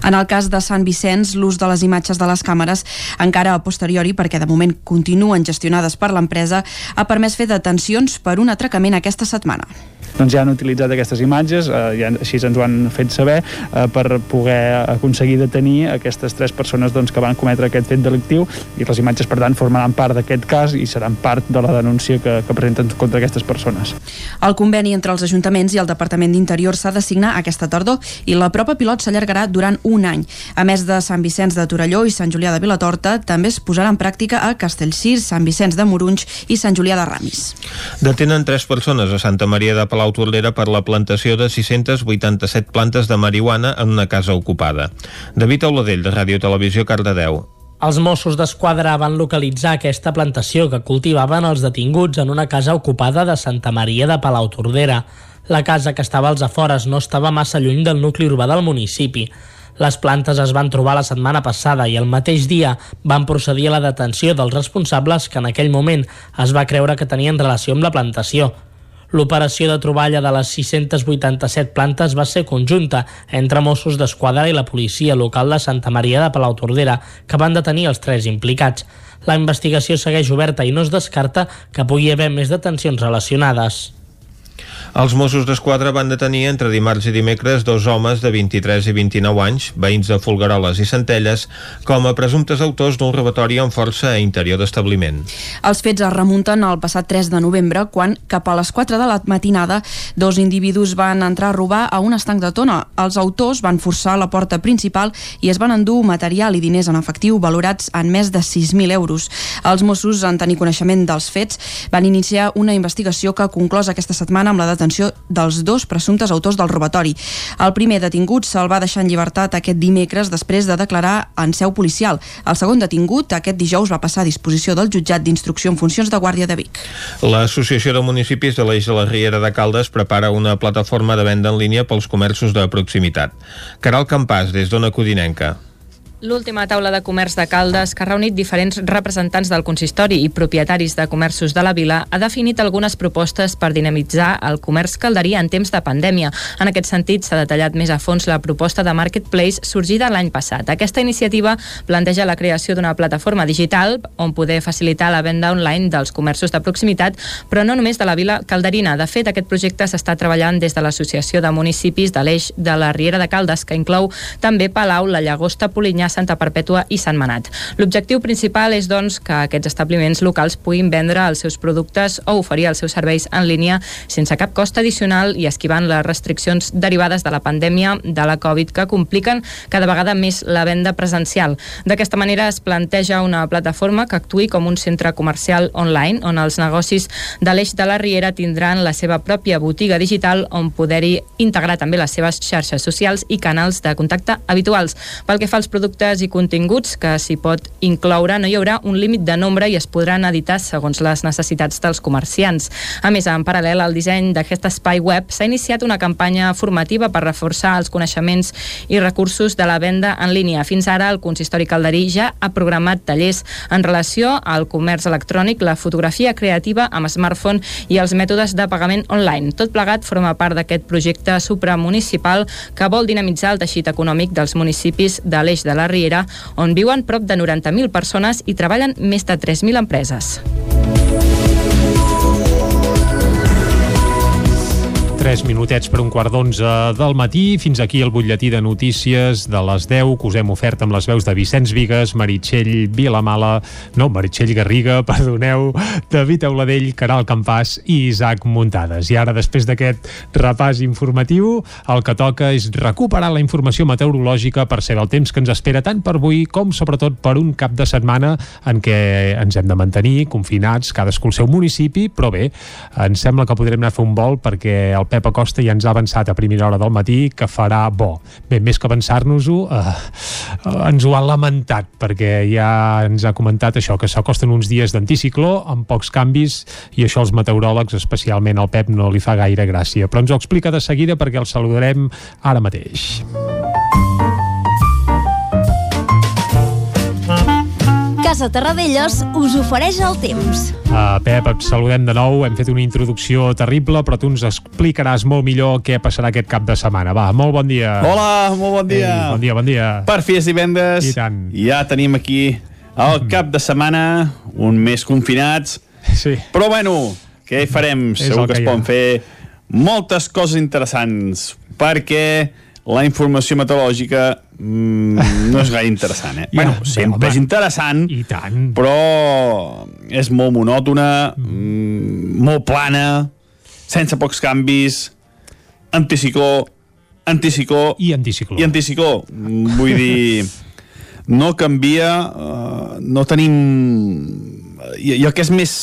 En el cas de Sant Vicenç, l'ús de les imatges de les càmeres encara a posteriori, perquè de moment continuen gestionades per l'empresa, ha permès fer detencions per un atracament aquesta setmana doncs ja han utilitzat aquestes imatges, eh, ja així ens ho han fet saber, eh, per poder aconseguir detenir aquestes tres persones doncs, que van cometre aquest fet delictiu i les imatges, per tant, formaran part d'aquest cas i seran part de la denúncia que, que presenten contra aquestes persones. El conveni entre els ajuntaments i el Departament d'Interior s'ha de signar aquesta tardor i la prova pilot s'allargarà durant un any. A més de Sant Vicenç de Torelló i Sant Julià de Vilatorta, també es posarà en pràctica a Castellcir, Sant Vicenç de Morunys i Sant Julià de Ramis. Detenen tres persones a Santa Maria de Palau Tordera per la plantació de 687 plantes de marihuana en una casa ocupada. David Auladell, de Ràdio Televisió, Cardedeu. Els Mossos d'Esquadra van localitzar aquesta plantació que cultivaven els detinguts en una casa ocupada de Santa Maria de Palautordera. La casa que estava als afores no estava massa lluny del nucli urbà del municipi. Les plantes es van trobar la setmana passada i el mateix dia van procedir a la detenció dels responsables que en aquell moment es va creure que tenien relació amb la plantació. L'operació de troballa de les 687 plantes va ser conjunta entre Mossos d'Esquadra i la policia local de Santa Maria de Palautordera, que van detenir els tres implicats. La investigació segueix oberta i no es descarta que pugui haver més detencions relacionades. Els Mossos d'Esquadra van detenir entre dimarts i dimecres dos homes de 23 i 29 anys, veïns de Folgueroles i Centelles, com a presumptes autors d'un robatori amb força a interior d'establiment. Els fets es remunten al passat 3 de novembre, quan, cap a les 4 de la matinada, dos individus van entrar a robar a un estanc de tona. Els autors van forçar la porta principal i es van endur material i diners en efectiu valorats en més de 6.000 euros. Els Mossos, en tenir coneixement dels fets, van iniciar una investigació que conclòs aquesta setmana amb la detenció dels dos presumptes autors del robatori. El primer detingut se'l va deixar en llibertat aquest dimecres després de declarar en seu policial. El segon detingut aquest dijous va passar a disposició del jutjat d'instrucció en funcions de Guàrdia de Vic. L'Associació de Municipis de l'Eix de la Riera de Caldes prepara una plataforma de venda en línia pels comerços de proximitat. Caral Campàs, des d'Ona Codinenca. L'última taula de comerç de Caldes, que ha reunit diferents representants del consistori i propietaris de comerços de la vila, ha definit algunes propostes per dinamitzar el comerç calderí en temps de pandèmia. En aquest sentit, s'ha detallat més a fons la proposta de Marketplace sorgida l'any passat. Aquesta iniciativa planteja la creació d'una plataforma digital on poder facilitar la venda online dels comerços de proximitat, però no només de la vila calderina. De fet, aquest projecte s'està treballant des de l'Associació de Municipis de l'Eix de la Riera de Caldes, que inclou també Palau, la Llagosta, Polinyà, Santa Perpètua i Sant Manat. L'objectiu principal és, doncs, que aquests establiments locals puguin vendre els seus productes o oferir els seus serveis en línia sense cap cost addicional i esquivant les restriccions derivades de la pandèmia de la Covid que compliquen cada vegada més la venda presencial. D'aquesta manera es planteja una plataforma que actui com un centre comercial online on els negocis de l'eix de la Riera tindran la seva pròpia botiga digital on poder-hi integrar també les seves xarxes socials i canals de contacte habituals. Pel que fa als productes i continguts que s'hi pot incloure, no hi haurà un límit de nombre i es podran editar segons les necessitats dels comerciants. A més, en paral·lel al disseny d'aquest espai web, s'ha iniciat una campanya formativa per reforçar els coneixements i recursos de la venda en línia. Fins ara, el consistori calderí ja ha programat tallers en relació al comerç electrònic, la fotografia creativa amb smartphone i els mètodes de pagament online. Tot plegat forma part d'aquest projecte supramunicipal que vol dinamitzar el teixit econòmic dels municipis de l'eix de la Riera, on viuen prop de 90.000 persones i treballen més de 3.000 empreses. 3 minutets per un quart d'onze del matí. Fins aquí el butlletí de notícies de les 10 que us hem ofert amb les veus de Vicenç Vigues, Meritxell Vilamala, no, Meritxell Garriga, perdoneu, David Auladell, Caral Campàs i Isaac Muntades. I ara, després d'aquest repàs informatiu, el que toca és recuperar la informació meteorològica per ser el temps que ens espera tant per avui com sobretot per un cap de setmana en què ens hem de mantenir confinats, cadascú al seu municipi, però bé, ens sembla que podrem anar a fer un vol perquè el Pep Acosta ja ens ha avançat a primera hora del matí que farà bo. Bé, més que avançar-nos-ho, eh, ens ho ha lamentat, perquè ja ens ha comentat això, que s'acosten uns dies d'anticicló, amb pocs canvis, i això als meteoròlegs, especialment al Pep, no li fa gaire gràcia. Però ens ho explica de seguida perquè el saludarem ara mateix. Casa Terradellos us ofereix el temps. Uh, Pep, et saludem de nou. Hem fet una introducció terrible, però tu ens explicaràs molt millor què passarà aquest cap de setmana. Va, molt bon dia. Hola, molt bon dia. Ei, bon dia, bon dia. Per fi és divendres. I tant. Ja tenim aquí el cap de setmana, un mes confinats. Sí. Però bueno, què hi farem? És Segur que que es poden fer moltes coses interessants, perquè la informació meteorològica mm, no és gaire interessant, eh? Ja, bueno, bé, sempre home. és interessant, I tant. però és molt monòtona, mm, molt plana, sense pocs canvis, anticicló, anticicló... I anticicló. I anticicló. Mm, Vull dir, no canvia, uh, no tenim... I, I el que és més,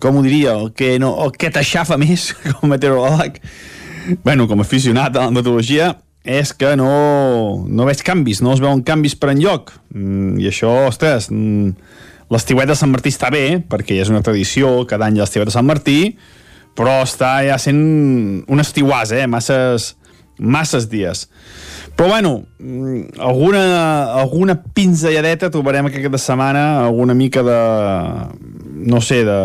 com ho diria, el que, no, el que t'aixafa més com a meteoròleg, bueno, com a aficionat a la meteorologia, és que no, no veig canvis, no es veuen canvis per enlloc. Mm, I això, ostres, mm, l'estiuet de Sant Martí està bé, perquè ja és una tradició, cada any l'estiuet de Sant Martí, però està ja sent un estiuàs, eh? Masses, masses dies. Però bueno, mm, alguna, alguna pinzelladeta trobarem aquesta setmana, alguna mica de, no sé, de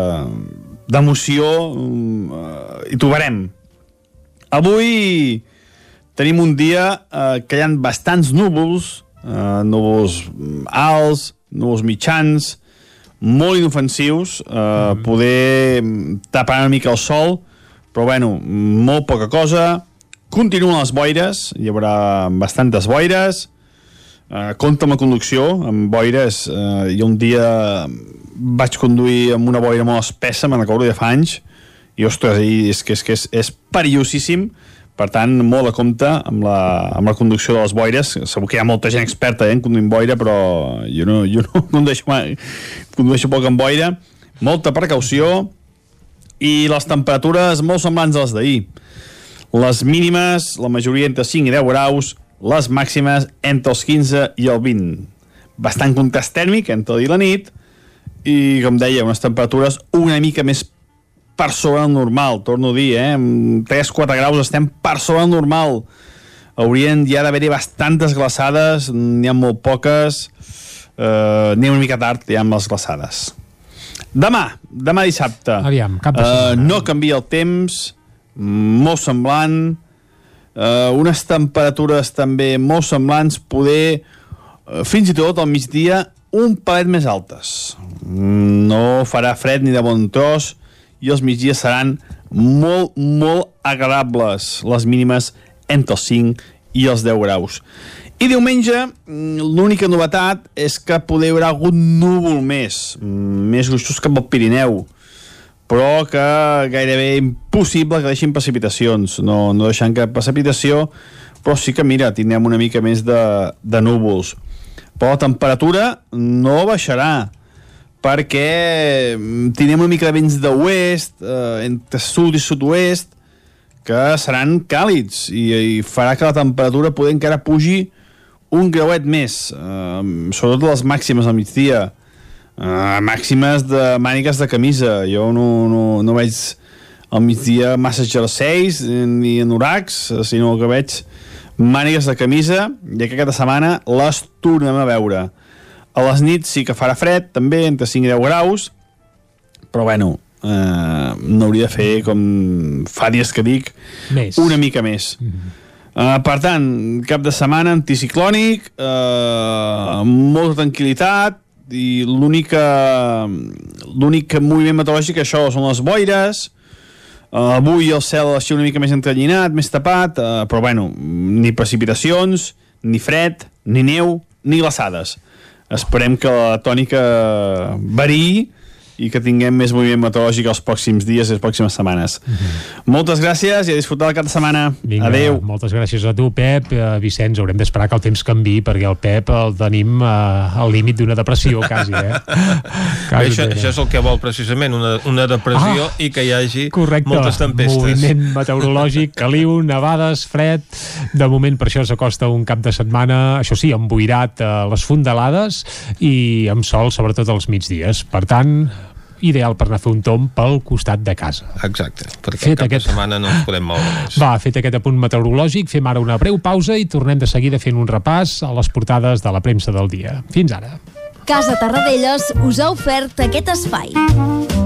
d'emoció, mm, eh, hi trobarem. Avui tenim un dia eh, que hi ha bastants núvols, eh, núvols alts, núvols mitjans, molt inofensius, eh, poder tapar una mica el sol, però bueno, molt poca cosa. Continuen les boires, hi haurà bastantes boires, eh, compta amb la conducció, amb boires, eh, i un dia vaig conduir amb una boira molt espessa, me'n recordo de fa anys, i ostres, és que és, que és, és perillosíssim, per tant, molt a compte amb la, amb la conducció de les boires. Segur que hi ha molta gent experta eh, en conduint boira, però jo no, jo no condueixo, mai, condueixo poc amb boira. Molta precaució i les temperatures molt semblants a les d'ahir. Les mínimes, la majoria entre 5 i 10 graus, les màximes entre els 15 i el 20. Bastant contrast tèrmic entre el dia i la nit i, com deia, unes temperatures una mica més per sobre del normal, torno a dir, eh? Amb 3-4 graus estem per sobre del normal. Haurien ja d'haver-hi bastantes glaçades, n'hi ha molt poques, eh, n'hi ha una mica tard ja amb les glaçades. Demà, demà dissabte. Aviam, cap de eh, setmana. no canvia el temps, molt semblant, eh, unes temperatures també molt semblants, poder eh, fins i tot al migdia un palet més altes. Mm, No farà fred ni de bon tros i els migdies seran molt, molt agradables, les mínimes entre els 5 i els 10 graus. I diumenge, mm, l'única novetat és que poder haurà algun núvol més, mm, més gruixos cap al Pirineu, però que gairebé impossible que deixin precipitacions, no, no deixant cap precipitació, però sí que, mira, tindrem una mica més de, de núvols. Però la temperatura no baixarà, perquè mm, tindrem una mica de vents d'oest, eh, entre sud i sud-oest, que seran càlids i, i farà que la temperatura poder encara pugi un grauet més, eh, sobretot les màximes al migdia, eh, màximes de mànigues de camisa. Jo no, no, no veig al migdia massa jerseis ni anoracs, sinó que veig mànigues de camisa i que aquesta setmana les tornem a veure. A les nits sí que farà fred, també, entre 5 i 10 graus, però bueno, eh, no hauria de fer com fa dies que dic Més. una mica més mm -hmm. Uh, per tant, cap de setmana anticiclònic, uh, molta tranquil·litat, i l'única l'únic moviment meteorològic això són les boires uh, avui el cel així una mica més entrellinat més tapat, uh, però bueno ni precipitacions, ni fred ni neu, ni glaçades esperem que la tònica variï i que tinguem més moviment meteorològic els pròxims dies i les pròximes setmanes. Mm -hmm. Moltes gràcies i a disfrutar el cap de setmana. Vinga, Adeu. Moltes gràcies a tu, Pep. Uh, Vicenç, haurem d'esperar que el temps canvi perquè el Pep el tenim uh, al límit d'una depressió, quasi, eh? Bé, això, això és el que vol precisament, una, una depressió Ah, i que hi hagi Correcte. moltes tempestes. Moviment meteorològic, caliu, nevades, fred. De moment, per això s'acosta un cap de setmana, això sí, emboirat a les fondalades i amb sol, sobretot als migdies. Per tant, ideal per anar a fer un tom pel costat de casa. Exacte, perquè Fet el cap aquest- de setmana no ens podem moure més. Va, fet aquest apunt meteorològic, fem ara una breu pausa i tornem de seguida fent un repàs a les portades de la premsa del dia. Fins ara. Casa Tarradellas us ha ofert aquest espai.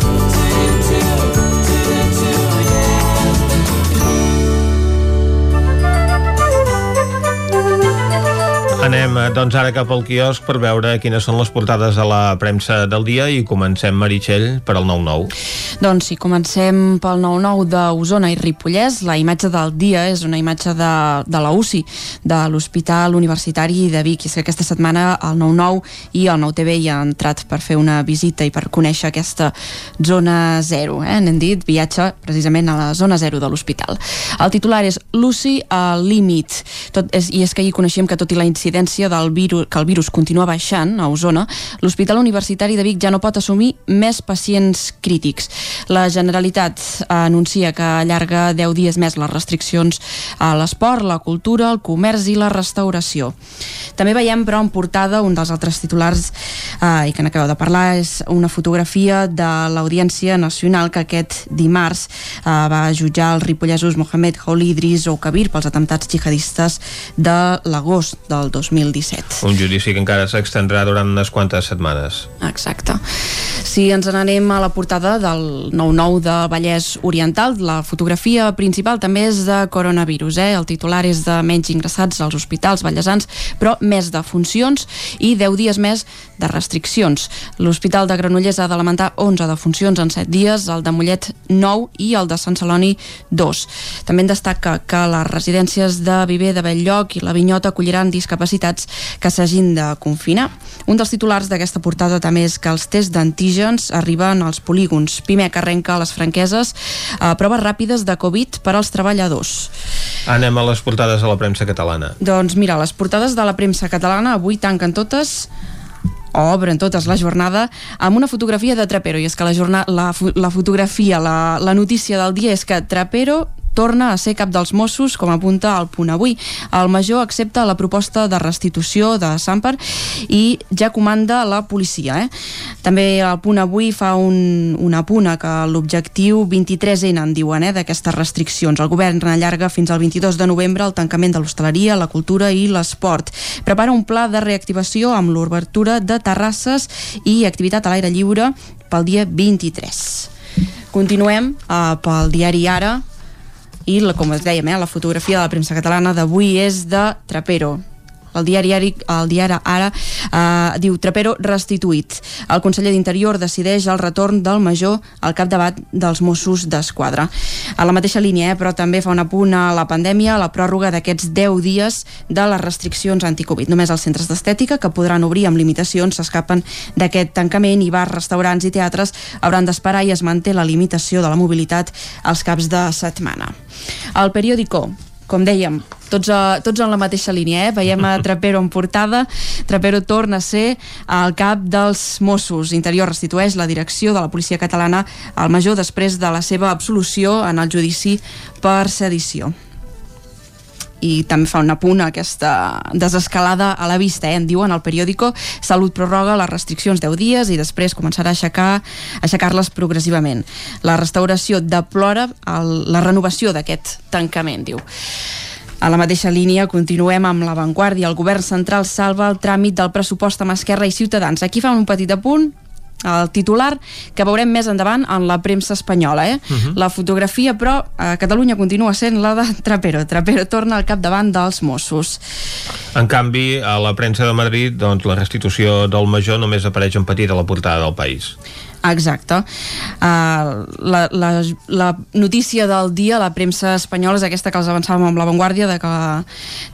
Anem, eh, doncs, ara cap al quiosc per veure quines són les portades a la premsa del dia i comencem, Meritxell, per al 9-9. Doncs si comencem pel 9-9 d'Osona i Ripollès, la imatge del dia és una imatge de, de la UCI, de l'Hospital Universitari de Vic. I és que aquesta setmana el 9-9 i el 9-TV hi han entrat per fer una visita i per conèixer aquesta zona zero. Eh? N'hem dit viatge precisament a la zona zero de l'hospital. El titular és l'UCI al límit. Tot és, I és que ahir coneixíem que tot i la incidència del virus, que el virus continua baixant a Osona, l'Hospital Universitari de Vic ja no pot assumir més pacients crítics. La Generalitat anuncia que allarga 10 dies més les restriccions a l'esport, la cultura, el comerç i la restauració. També veiem, però, en portada, un dels altres titulars eh, i que n'acabeu de parlar, és una fotografia de l'Audiència Nacional que aquest dimarts eh, va jutjar els ripollesos Mohamed Houli Idris o Kabir pels atemptats jihadistes de l'agost del 2017. Un judici que encara s'extendrà durant unes quantes setmanes. Exacte. Si ens n'anem a la portada del 9-9 de Vallès Oriental, la fotografia principal també és de coronavirus. Eh? El titular és de menys ingressats als hospitals vallesans, però més de funcions i 10 dies més de restriccions. L'Hospital de Granollers ha de lamentar 11 defuncions en 7 dies, el de Mollet 9 i el de Sant Celoni 2. També en destaca que les residències de Viver de Belllloc i la Vinyota acolliran discapacitats que s'hagin de confinar. Un dels titulars d'aquesta portada també és que els tests d'antígens arriben als polígons. Pimec arrenca les franqueses a proves ràpides de Covid per als treballadors. Anem a les portades a la premsa catalana. Doncs mira, les portades de la premsa catalana avui tanquen totes o obren totes la jornada amb una fotografia de Trapero i és que la, jornada, la, la fotografia, la, la notícia del dia és que Trapero torna a ser cap dels Mossos, com apunta el punt avui. El major accepta la proposta de restitució de Samper i ja comanda la policia. Eh? També el punt avui fa un, una puna que l'objectiu 23N en diuen eh, d'aquestes restriccions. El govern allarga fins al 22 de novembre el tancament de l'hostaleria, la cultura i l'esport. Prepara un pla de reactivació amb l'obertura de terrasses i activitat a l'aire lliure pel dia 23. Continuem uh, pel diari Ara, i la, com es dèiem, eh, la fotografia de la premsa catalana d'avui és de Trapero el diari, el diari Ara eh, diu Trapero restituït. El conseller d'Interior decideix el retorn del major al capdavant dels Mossos d'Esquadra. A la mateixa línia, eh, però també fa una punt a la pandèmia, la pròrroga d'aquests 10 dies de les restriccions anticovid. Només els centres d'estètica, que podran obrir amb limitacions, s'escapen d'aquest tancament i bars, restaurants i teatres hauran d'esperar i es manté la limitació de la mobilitat als caps de setmana. El periòdico com dèiem, tots, a, tots en la mateixa línia, eh? veiem a Trapero en portada, Trapero torna a ser el cap dels Mossos. Interior restitueix la direcció de la policia catalana al major després de la seva absolució en el judici per sedició i també fa un apunt a aquesta desescalada a la vista, eh? en diuen al periòdico Salut prorroga les restriccions 10 dies i després començarà a aixecar aixecar-les progressivament. La restauració deplora el, la renovació d'aquest tancament, diu. A la mateixa línia continuem amb l'avantguàrdia. El govern central salva el tràmit del pressupost amb Esquerra i Ciutadans. Aquí fa un petit apunt el titular que veurem més endavant en la premsa espanyola. Eh? Uh -huh. La fotografia, però, a Catalunya continua sent la de Trapero. Trapero torna al capdavant dels Mossos. En canvi, a la premsa de Madrid, doncs, la restitució del major només apareix en petit a la portada del país. Exacte. Uh, la, la, la notícia del dia, la premsa espanyola, és aquesta que els avançàvem amb l'avantguàrdia, de que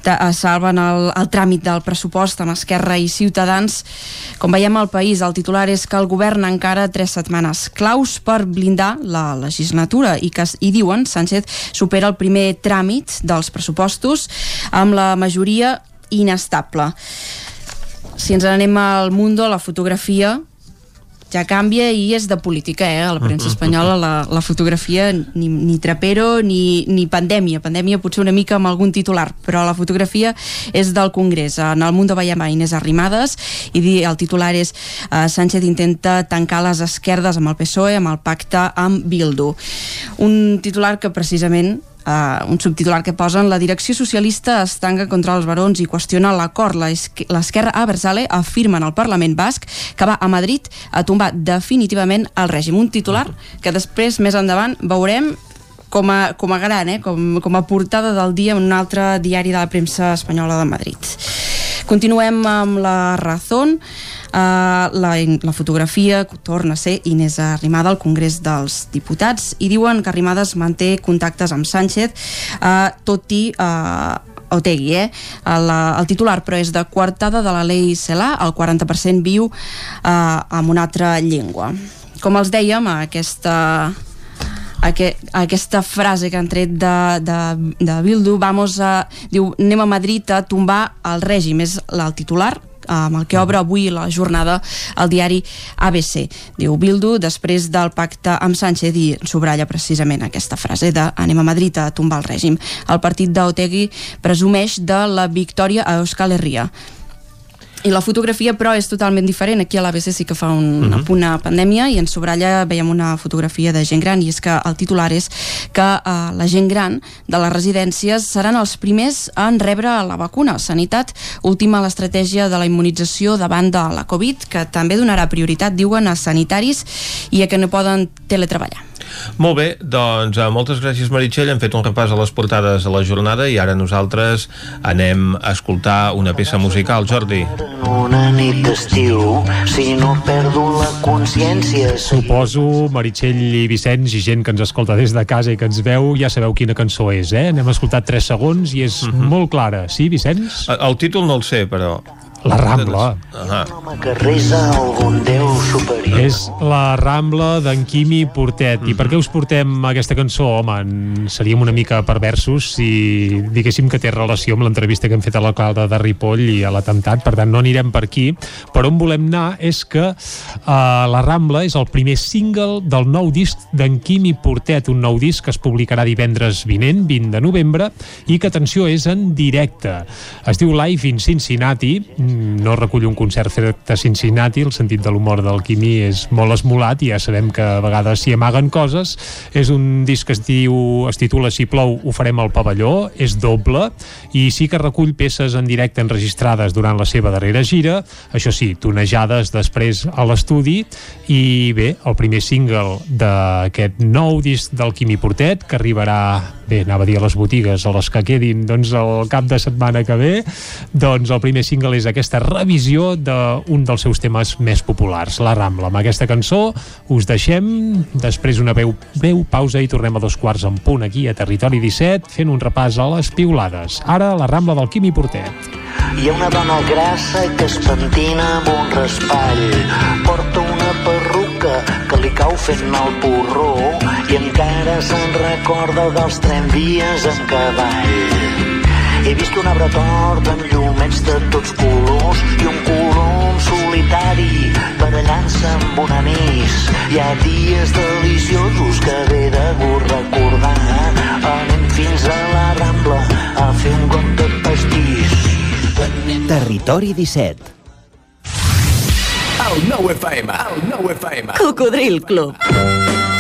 de, uh, salven el, el tràmit del pressupost amb Esquerra i Ciutadans. Com veiem al país, el titular és que el govern encara tres setmanes claus per blindar la legislatura i que i diuen Sánchez supera el primer tràmit dels pressupostos amb la majoria inestable. Si ens anem al Mundo, la fotografia ja canvia i és de política, eh? A la premsa espanyola la, la fotografia ni, ni trapero ni, ni pandèmia. Pandèmia potser una mica amb algun titular, però la fotografia és del Congrés. En el Mundo veiem a Inés Arrimadas i el titular és uh, Sánchez intenta tancar les esquerdes amb el PSOE, amb el pacte amb Bildu. Un titular que precisament uh, un subtitular que posen la direcció socialista es tanca contra els barons i qüestiona l'acord. L'esquerra a Bersale afirma en el Parlament Basc que va a Madrid a tombar definitivament el règim. Un titular que després, més endavant, veurem com a, com a gran, eh? com, com a portada del dia en un altre diari de la premsa espanyola de Madrid. Continuem amb la Razón. Uh, la, la fotografia torna a ser Inés Arrimada al Congrés dels Diputats i diuen que Arrimadas manté contactes amb Sánchez uh, tot i uh, Otegui, eh? El, el titular però és de coartada de la llei CELA, el 40% viu eh, amb una altra llengua. Com els dèiem, aquesta aquesta frase que han tret de, de, de Bildu, vamos a, diu, anem a Madrid a tombar el règim, és el titular, amb el que obre avui la jornada al diari ABC. Diu Bildu, després del pacte amb Sánchez i sobralla precisament aquesta frase de anem a Madrid a tombar el règim. El partit d'Otegui presumeix de la victòria a Euskal Herria i la fotografia, però, és totalment diferent. Aquí a l'ABC sí que fa un, uh -huh. una pandèmia i en sobralla veiem una fotografia de gent gran i és que el titular és que uh, la gent gran de les residències seran els primers en rebre la vacuna. Sanitat última l'estratègia de la immunització davant de la Covid, que també donarà prioritat, diuen, a sanitaris i a que no poden teletreballar. Molt bé, doncs eh, moltes gràcies Meritxell, hem fet un repàs a les portades de la jornada i ara nosaltres anem a escoltar una peça musical, Jordi. Una nit d'estiu, si no perdo la consciència... Suposo, Meritxell i Vicenç i gent que ens escolta des de casa i que ens veu, ja sabeu quina cançó és, eh? N'hem escoltat 3 segons i és uh mhm. -huh. molt clara, sí, Vicenç? El, el títol no el sé, però... La Rambla. Ah. que resa algun déu superior. És la Rambla d'en Quimi Portet. I per què us portem aquesta cançó? Home, en- seríem una mica perversos si diguéssim que té relació amb l'entrevista que hem fet a l'alcalde de Ripoll i a l'atemptat, per tant no anirem per aquí. Per on volem anar és que uh, la Rambla és el primer single del nou disc d'en Quimi Portet, un nou disc que es publicarà divendres vinent, 20 de novembre, i que, atenció, és en directe. Es diu Live in Cincinnati, Mm, no recull un concert fet a Cincinnati, el sentit de l'humor del Quimi és molt esmolat i ja sabem que a vegades s'hi amaguen coses. És un disc que es diu, es titula Si plou ho farem al pavelló, és doble i sí que recull peces en directe enregistrades durant la seva darrera gira, això sí, tonejades després a l'estudi i bé, el primer single d'aquest nou disc del Quimi Portet que arribarà, bé, anava a dir a les botigues, a les que quedin doncs el cap de setmana que ve, doncs el primer single és aquesta revisió d'un dels seus temes més populars, La Rambla. Amb aquesta cançó us deixem, després una veu, breu pausa i tornem a dos quarts en punt aquí a Territori 17 fent un repàs a les piulades. Ara La Rambla del Quimi Portet. Hi ha una dona grassa que es pentina amb un raspall. Porta una perruca que li cau fent el porró i encara se'n recorda dels tramvies en cavall. He vist un arbre tort amb llumets de tots colors i un colom solitari barallant-se amb un anís. Hi ha dies deliciosos que ve de gust recordar. Anem fins a la Rambla a fer un got de pastís. Territori 17. El nou FM, el nou FM. Cocodril Club.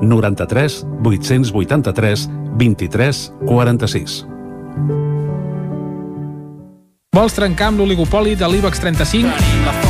93 883 23 46. Vols trencar amb l'oligopoli de l'IBEX 35?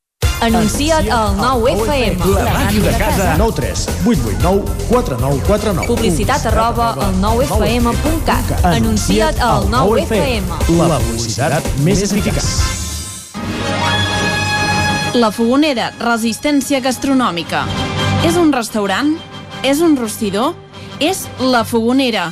Anuncia't al 9FM. La màquina de casa. 9 3 8 8 9 4 9 4 9. Publicitat arroba al 9FM.cat. Anuncia't al 9FM. La publicitat més eficaç. La Fogonera, resistència gastronòmica. És un restaurant? És un rostidor? És La Fogonera,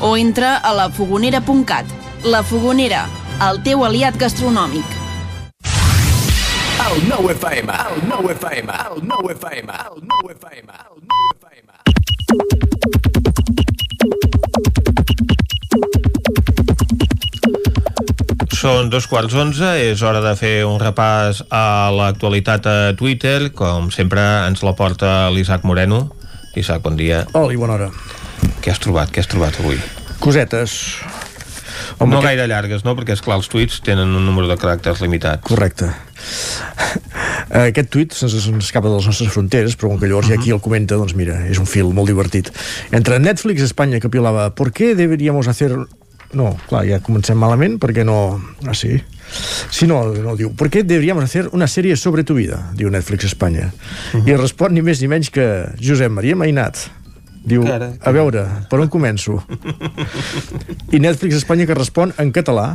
o entra a lafogonera.cat. La Fogonera, el teu aliat gastronòmic. El nou FM, el nou FM, el nou FM, el nou FM, el nou FM. Són dos quarts onze, és hora de fer un repàs a l'actualitat a Twitter. Com sempre ens la porta l'Isaac Moreno. Isaac, bon dia. Hola i bona hora. Què has trobat? Què has trobat avui? Cosetes. Home, no que... gaire llargues, no? Perquè, és clar els tuits tenen un número de caràcters limitat. Correcte. Aquest tuit se'ns escapa de les nostres fronteres, però com que llavors uh -huh. ha qui el comenta, doncs mira, és un fil molt divertit. Entre Netflix i Espanya que pilava ¿Por qué deberíamos hacer no, clar, ja comencem malament perquè no... Ah, sí? Si no, no diu, ¿por qué deberíamos hacer una serie sobre tu vida? Diu Netflix Espanya. Uh -huh. I respon ni més ni menys que Josep Maria Mainat. Diu, Cara, a veure, per on començo? I Netflix Espanya que respon en català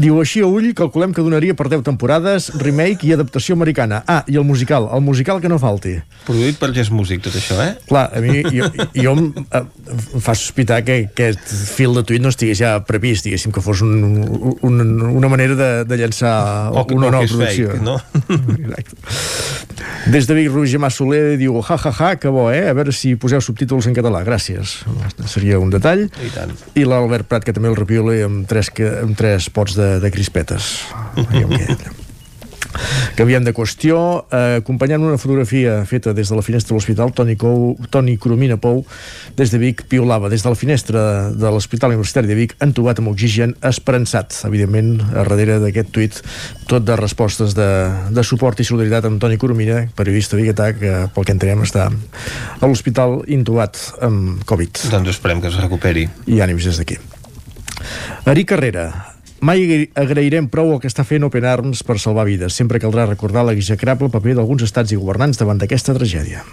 Diu, així a ull, calculem que donaria per 10 temporades, remake i adaptació americana. Ah, i el musical, el musical que no falti. Produït per Jazz Music, tot això, eh? Clar, a mi, jo, jo em, em fa sospitar que aquest fil de tuit no estigués ja previst, diguéssim, que fos un, un, una manera de, de llançar o que, una nova producció. Fake, no? Exacte. Des de Vic, Roger Mas Soler diu, ja, ja, ja, que bo, eh? A veure si poseu subtítols en català. Gràcies. Seria un detall. I tant. I l'Albert Prat, que també el repiola amb tres, que, amb tres pots de, de crispetes. Canviem de qüestió, eh, acompanyant una fotografia feta des de la finestra de l'hospital, Toni, Cou, Toni Coromina Pou, des de Vic, piolava des de la finestra de l'Hospital Universitari de Vic, entubat amb oxigen, esperançat, evidentment, a darrere d'aquest tuit, tot de respostes de, de suport i solidaritat amb Toni Coromina, periodista biguetà, que pel que entenem està a l'hospital intubat amb Covid. Doncs esperem que es recuperi. I ànims des d'aquí. Ari Carrera, Mai agrairem prou el que està fent Open Arms per salvar vides. Sempre caldrà recordar l'execrable paper d'alguns estats i governants davant d'aquesta tragèdia.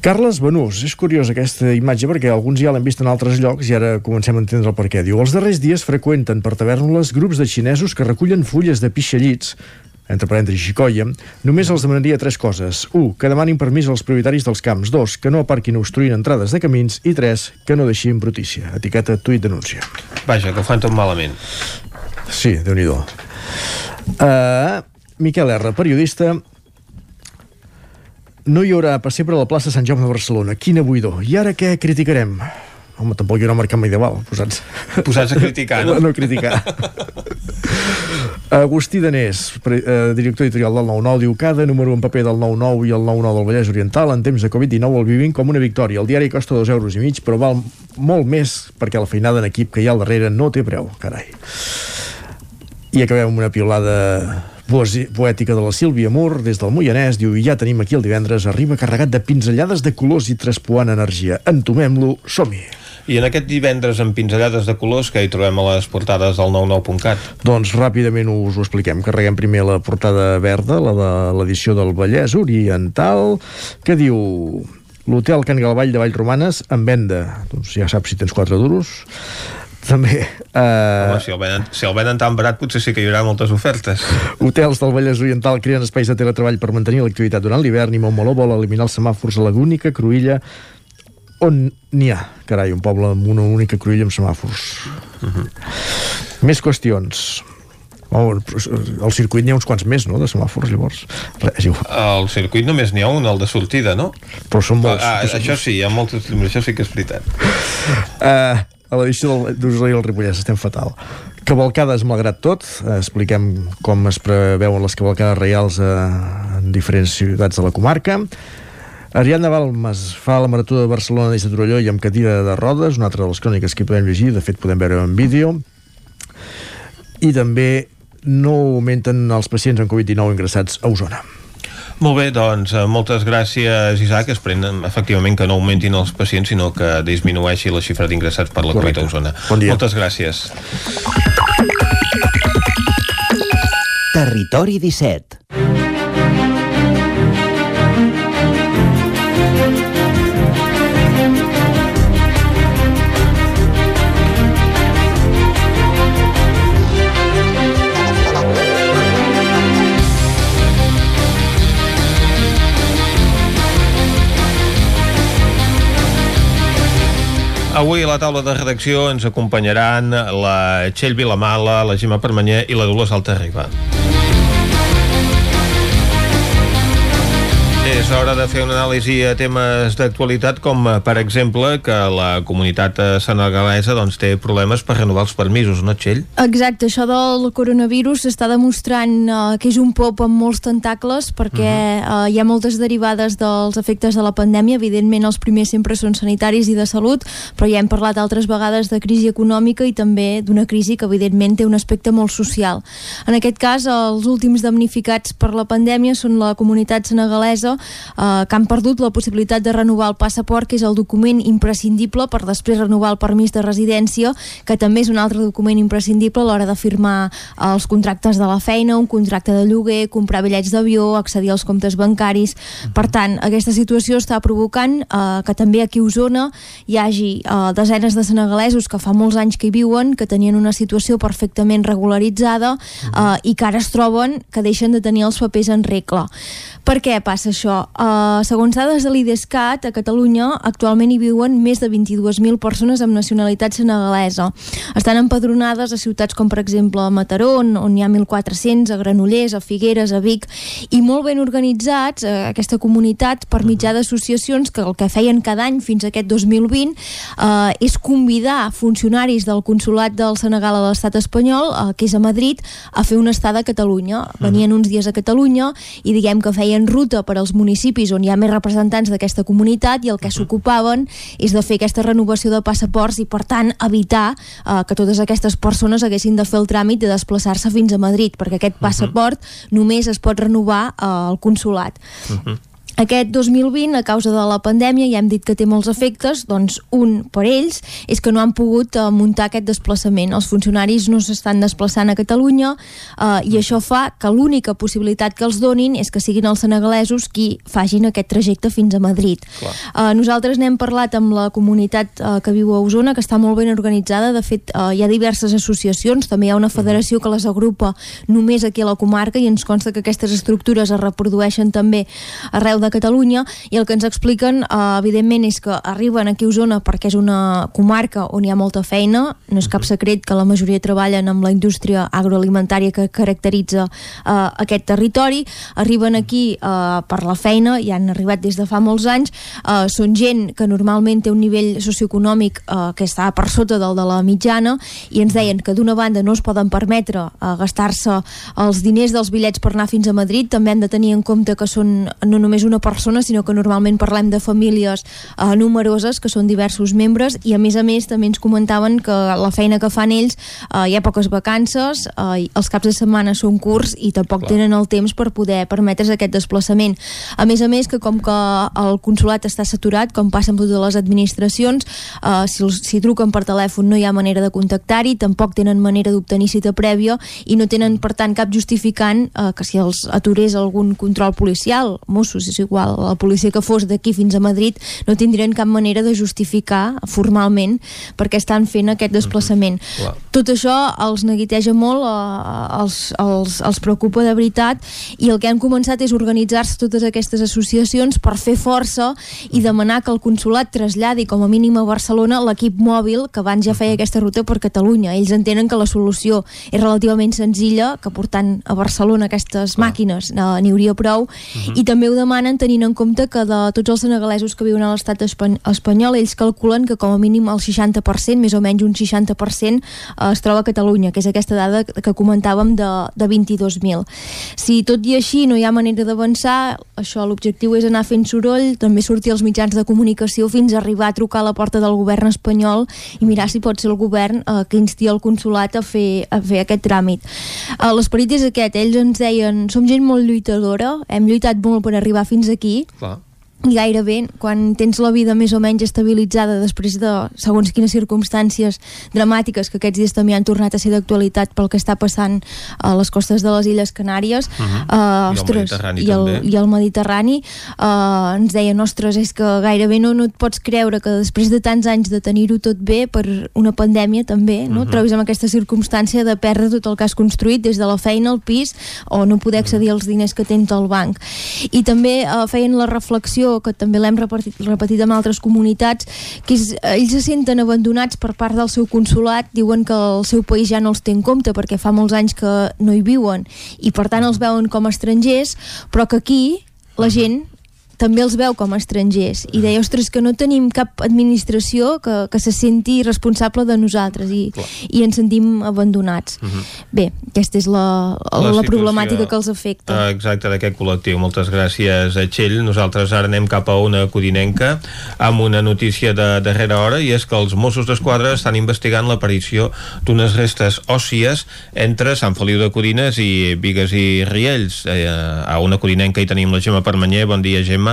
Carles Benús, és curiós aquesta imatge perquè alguns ja l'hem vist en altres llocs i ara comencem a entendre el per què. Diu, els darrers dies freqüenten per tavernes grups de xinesos que recullen fulles de pixallits entre parèntesis xicoia, només els demanaria tres coses. 1. Que demanin permís als propietaris dels camps. 2. Que no aparquin obstruint entrades de camins. I 3. Que no deixin brutícia. Etiqueta tuit denúncia. Vaja, que ho fan tot malament. Sí, déu nhi uh, Miquel R, periodista, no hi haurà pessebre a la plaça Sant Jaume de Barcelona. Quina buidor. I ara què criticarem? Home, tampoc hi haurà mercat medieval, posats... Posats a criticar, no? no criticar. Agustí Danés, eh, director editorial del 9-9, diu cada número en paper del 9-9 i el 9-9 del Vallès Oriental en temps de Covid-19 el vivim com una victòria. El diari costa dos euros i mig, però val molt més perquè la feinada en equip que hi ha al darrere no té preu, carai. I acabem amb una piolada poètica de la Sílvia Mur des del Moianès, diu, i ja tenim aquí el divendres, arriba carregat de pinzellades de colors i traspuant energia. Entomem-lo, som-hi! I en aquest divendres amb pinzellades de colors que hi trobem a les portades del 99.cat? Doncs ràpidament us ho expliquem. Carreguem primer la portada verda, la de l'edició del Vallès Oriental, que diu l'hotel Can Galvall de Vallromanes en venda. Doncs ja saps si tens 4 duros també eh... Home, si el, venen, si el venen tan barat potser sí que hi haurà moltes ofertes hotels del Vallès Oriental creen espais de teletreball per mantenir l'activitat durant l'hivern i Montmeló vol eliminar els semàfors a la Gúnica, Cruïlla on n'hi ha, carai, un poble amb una única cruïlla amb semàfors. Uh -huh. Més qüestions. Oh, al circuit n'hi ha uns quants més, no?, de semàfors, llavors. Res, igual. Al circuit només n'hi ha un, el de sortida, no? Però són molts. Ah, ah això sí, hi ha moltes, això sí que és veritat. Uh, a l'edició d'Usar i el Ripollès estem fatal. Cavalcades malgrat tot, expliquem com es preveuen les cavalcades reials a, en diferents ciutats de la comarca. Ariadna Balmes fa la marató de Barcelona des de Torelló i amb cadira de rodes, una altra de les cròniques que podem llegir, de fet podem veure en vídeo. I també no augmenten els pacients amb Covid-19 ingressats a Osona. Molt bé, doncs eh, moltes gràcies Isaac, esperem efectivament que no augmentin els pacients sinó que disminueixi la xifra d'ingressats per la Correcte. Covid a Osona. Bon dia. Moltes gràcies. Territori 17 Avui a la taula de redacció ens acompanyaran la Txell Vilamala, la Gemma Permanyer i la Dolors Alta És hora de fer una anàlisi a temes d'actualitat com, eh, per exemple, que la comunitat eh, senegalesa doncs, té problemes per renovar els permisos, no, Txell? Exacte, això del coronavirus s'està demostrant uh, que és un pop amb molts tentacles perquè uh -huh. uh, hi ha moltes derivades dels efectes de la pandèmia. Evidentment, els primers sempre són sanitaris i de salut, però ja hem parlat altres vegades de crisi econòmica i també d'una crisi que, evidentment, té un aspecte molt social. En aquest cas, els últims damnificats per la pandèmia són la comunitat senegalesa eh, que han perdut la possibilitat de renovar el passaport, que és el document imprescindible per després renovar el permís de residència, que també és un altre document imprescindible a l'hora de firmar eh, els contractes de la feina, un contracte de lloguer, comprar bitllets d'avió, accedir als comptes bancaris. Per tant, aquesta situació està provocant eh, que també aquí a Osona hi hagi eh, desenes de senegalesos que fa molts anys que hi viuen, que tenien una situació perfectament regularitzada eh, i que ara es troben que deixen de tenir els papers en regla. Per què passa això? Uh, segons dades de l'IDESCAT, a Catalunya actualment hi viuen més de 22.000 persones amb nacionalitat senegalesa. Estan empadronades a ciutats com, per exemple, a Mataró, on, on hi ha 1.400, a Granollers, a Figueres, a Vic, i molt ben organitzats, uh, aquesta comunitat, per mitjà d'associacions que el que feien cada any fins a aquest 2020 uh, és convidar funcionaris del Consolat del Senegal a l'estat espanyol, uh, que és a Madrid, a fer una estada a Catalunya. Venien uns dies a Catalunya i diguem que feien ruta per als municipis on hi ha més representants d'aquesta comunitat i el que s'ocupaven és de fer aquesta renovació de passaports i per tant evitar eh, que totes aquestes persones haguessin de fer el tràmit de desplaçar-se fins a Madrid perquè aquest passaport només es pot renovar eh, al consulat. Uh -huh. Aquest 2020, a causa de la pandèmia, ja hem dit que té molts efectes, doncs un per ells és que no han pogut uh, muntar aquest desplaçament. Els funcionaris no s'estan desplaçant a Catalunya uh, i això fa que l'única possibilitat que els donin és que siguin els senegalesos qui fagin aquest trajecte fins a Madrid. Uh, nosaltres n'hem parlat amb la comunitat uh, que viu a Osona, que està molt ben organitzada. De fet, uh, hi ha diverses associacions, també hi ha una federació que les agrupa només aquí a la comarca i ens consta que aquestes estructures es reprodueixen també arreu de de Catalunya i el que ens expliquen eh, evidentment és que arriben aquí a Osona perquè és una comarca on hi ha molta feina, no és cap secret que la majoria treballen amb la indústria agroalimentària que caracteritza eh, aquest territori, arriben aquí eh, per la feina i han arribat des de fa molts anys, eh, són gent que normalment té un nivell socioeconòmic eh, que està per sota del de la mitjana i ens deien que d'una banda no es poden permetre eh, gastar-se els diners dels bitllets per anar fins a Madrid, també han de tenir en compte que són no només una persona, sinó que normalment parlem de famílies eh, numeroses, que són diversos membres, i a més a més també ens comentaven que la feina que fan ells, eh, hi ha poques vacances, eh, els caps de setmana són curts i tampoc Clar. tenen el temps per poder permetre's aquest desplaçament. A més a més que com que el consulat està saturat, com passa amb totes les administracions, eh, si, si truquen per telèfon no hi ha manera de contactar-hi, tampoc tenen manera d'obtenir cita prèvia i no tenen, per tant, cap justificant eh, que si els aturés algun control policial, Mossos, és igual, la policia que fos d'aquí fins a Madrid no tindrien cap manera de justificar formalment perquè estan fent aquest desplaçament. Mm -hmm. Tot això els neguiteja molt, eh, els, els, els preocupa de veritat i el que han començat és organitzar-se totes aquestes associacions per fer força i demanar que el consulat traslladi com a mínim a Barcelona l'equip mòbil que abans ja feia aquesta ruta per Catalunya. Ells entenen que la solució és relativament senzilla, que portant a Barcelona aquestes màquines eh, n'hi hauria prou, uh -huh. i també ho demanen tenint en compte que de tots els senegalesos que viuen a l'estat espanyol, ells calculen que com a mínim el 60%, més o menys un 60%, eh, es troba a Catalunya, que és aquesta dada que comentàvem de, de 22.000. Si tot i així no hi ha manera d'avançar, això l'objectiu és anar fent soroll, també sortir als mitjans de comunicació fins a arribar a trucar a la porta del govern espanyol i mirar si pot ser el govern eh, que insti el consulat a fer, a fer aquest tràmit. Eh, L'esperit és aquest, ells ens deien som gent molt lluitadora, hem lluitat molt per arribar fins aquí, Clar i gairebé quan tens la vida més o menys estabilitzada després de segons quines circumstàncies dramàtiques que aquests dies també han tornat a ser d'actualitat pel que està passant a les costes de les Illes Canàries uh -huh. uh, ostres, I, i, el, i el Mediterrani uh, ens deien, ostres, és que gairebé no, no et pots creure que després de tants anys de tenir-ho tot bé per una pandèmia també, no? Uh -huh. trobis amb aquesta circumstància de perdre tot el que has construït des de la feina al pis o no poder accedir als diners que tens al banc i també uh, feien la reflexió que també l'hem repetit, repetit amb altres comunitats, que és, ells se senten abandonats per part del seu consulat, diuen que el seu país ja no els té en compte perquè fa molts anys que no hi viuen i per tant els veuen com estrangers, però que aquí la gent també els veu com a estrangers i deia, ostres, que no tenim cap administració que, que se senti responsable de nosaltres i, i ens sentim abandonats. Uh -huh. Bé, aquesta és la, la, la, la problemàtica que els afecta. Uh, exacte, d'aquest col·lectiu. Moltes gràcies, a Txell. Nosaltres ara anem cap a una codinenca amb una notícia de darrera hora i és que els Mossos d'Esquadra estan investigant l'aparició d'unes restes òssies entre Sant Feliu de Codines i Vigues i Riells. Eh, a una codinenca hi tenim la Gemma Permanyer. Bon dia, Gemma.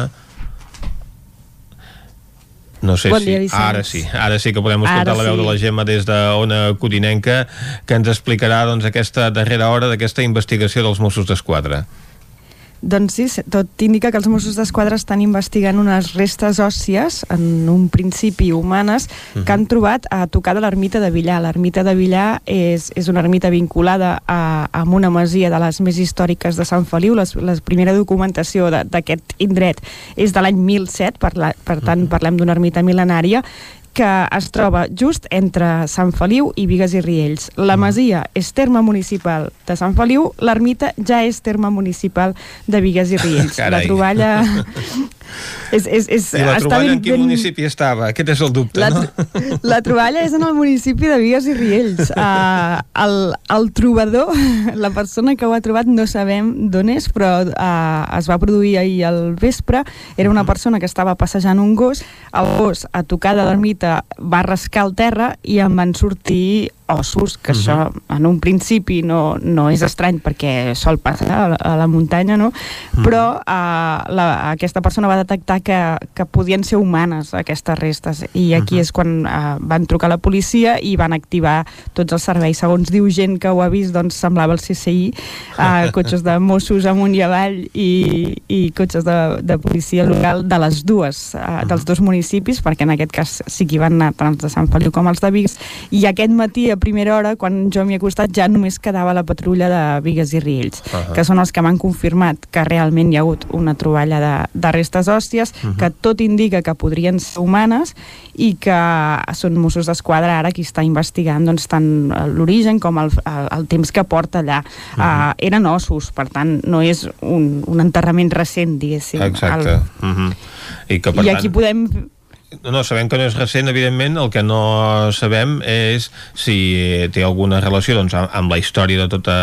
No sé bon si... Dia, Vicenç. ara sí, ara sí que podem escoltar Ara la veu sí. de la Gemma des d'Ona Codinenca que ens explicarà doncs, aquesta darrera hora d'aquesta investigació dels Mossos d'Esquadra. Doncs sí, tot indica que els Mossos d'Esquadra estan investigant unes restes òssies, en un principi humanes, que han trobat a tocar de l'ermita de Villar. L'ermita de Villar és, és una ermita vinculada a, a una masia de les més històriques de Sant Feliu. Les, la primera documentació d'aquest indret és de l'any 1007, per, la, per tant parlem d'una ermita mil·lenària, que es troba just entre Sant Feliu i Vigues i Riells. La masia és terme municipal de Sant Feliu, l'ermita ja és terme municipal de Vigues i Riells. La Carai. troballa és, és, és, I la troballa ben- en quin ben- municipi estava? Aquest és el dubte, la, no? la troballa és en el municipi de Vigues i Riells. Uh, el, el trobador, la persona que ho ha trobat, no sabem d'on és, però uh, es va produir ahir al vespre. Era una persona que estava passejant un gos, el gos, a tocar de l'ermita, va rascar el terra i en van sortir ossos, que això en un principi no, no és estrany perquè sol passar a la, a la muntanya, no? però uh, la, aquesta persona va detectar que, que podien ser humanes aquestes restes. I aquí és quan uh, van trucar a la policia i van activar tots els serveis. Segons diu gent que ho ha vist, doncs semblava el CSI, uh, cotxes de Mossos amunt i avall i, i cotxes de, de policia local de les dues, uh, dels dos municipis, perquè en aquest cas sí que hi van anar tant els de Sant Feliu com els de Vics, i aquest matí a primera hora, quan jo m'hi he acostat, ja només quedava la patrulla de Vigues i Riells, Ahà. que són els que m'han confirmat que realment hi ha hagut una troballa de, de restes òssies, Mhm. que tot indica que podrien ser humanes i que són Mossos d'Esquadra ara qui està investigant doncs, tant l'origen com el, el, el temps que porta allà. Mhm. uh, eren ossos, per tant, no és un, un enterrament recent, diguéssim. Exacte. Uh -huh. I que, per I tant, aquí podem No, sabem que no és recent, evidentment, el que no sabem és si té alguna relació doncs, amb la història de tota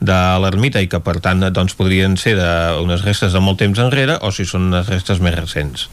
de l'ermita i que, per tant, doncs, podrien ser de, unes restes de molt temps enrere o si són unes restes més recents.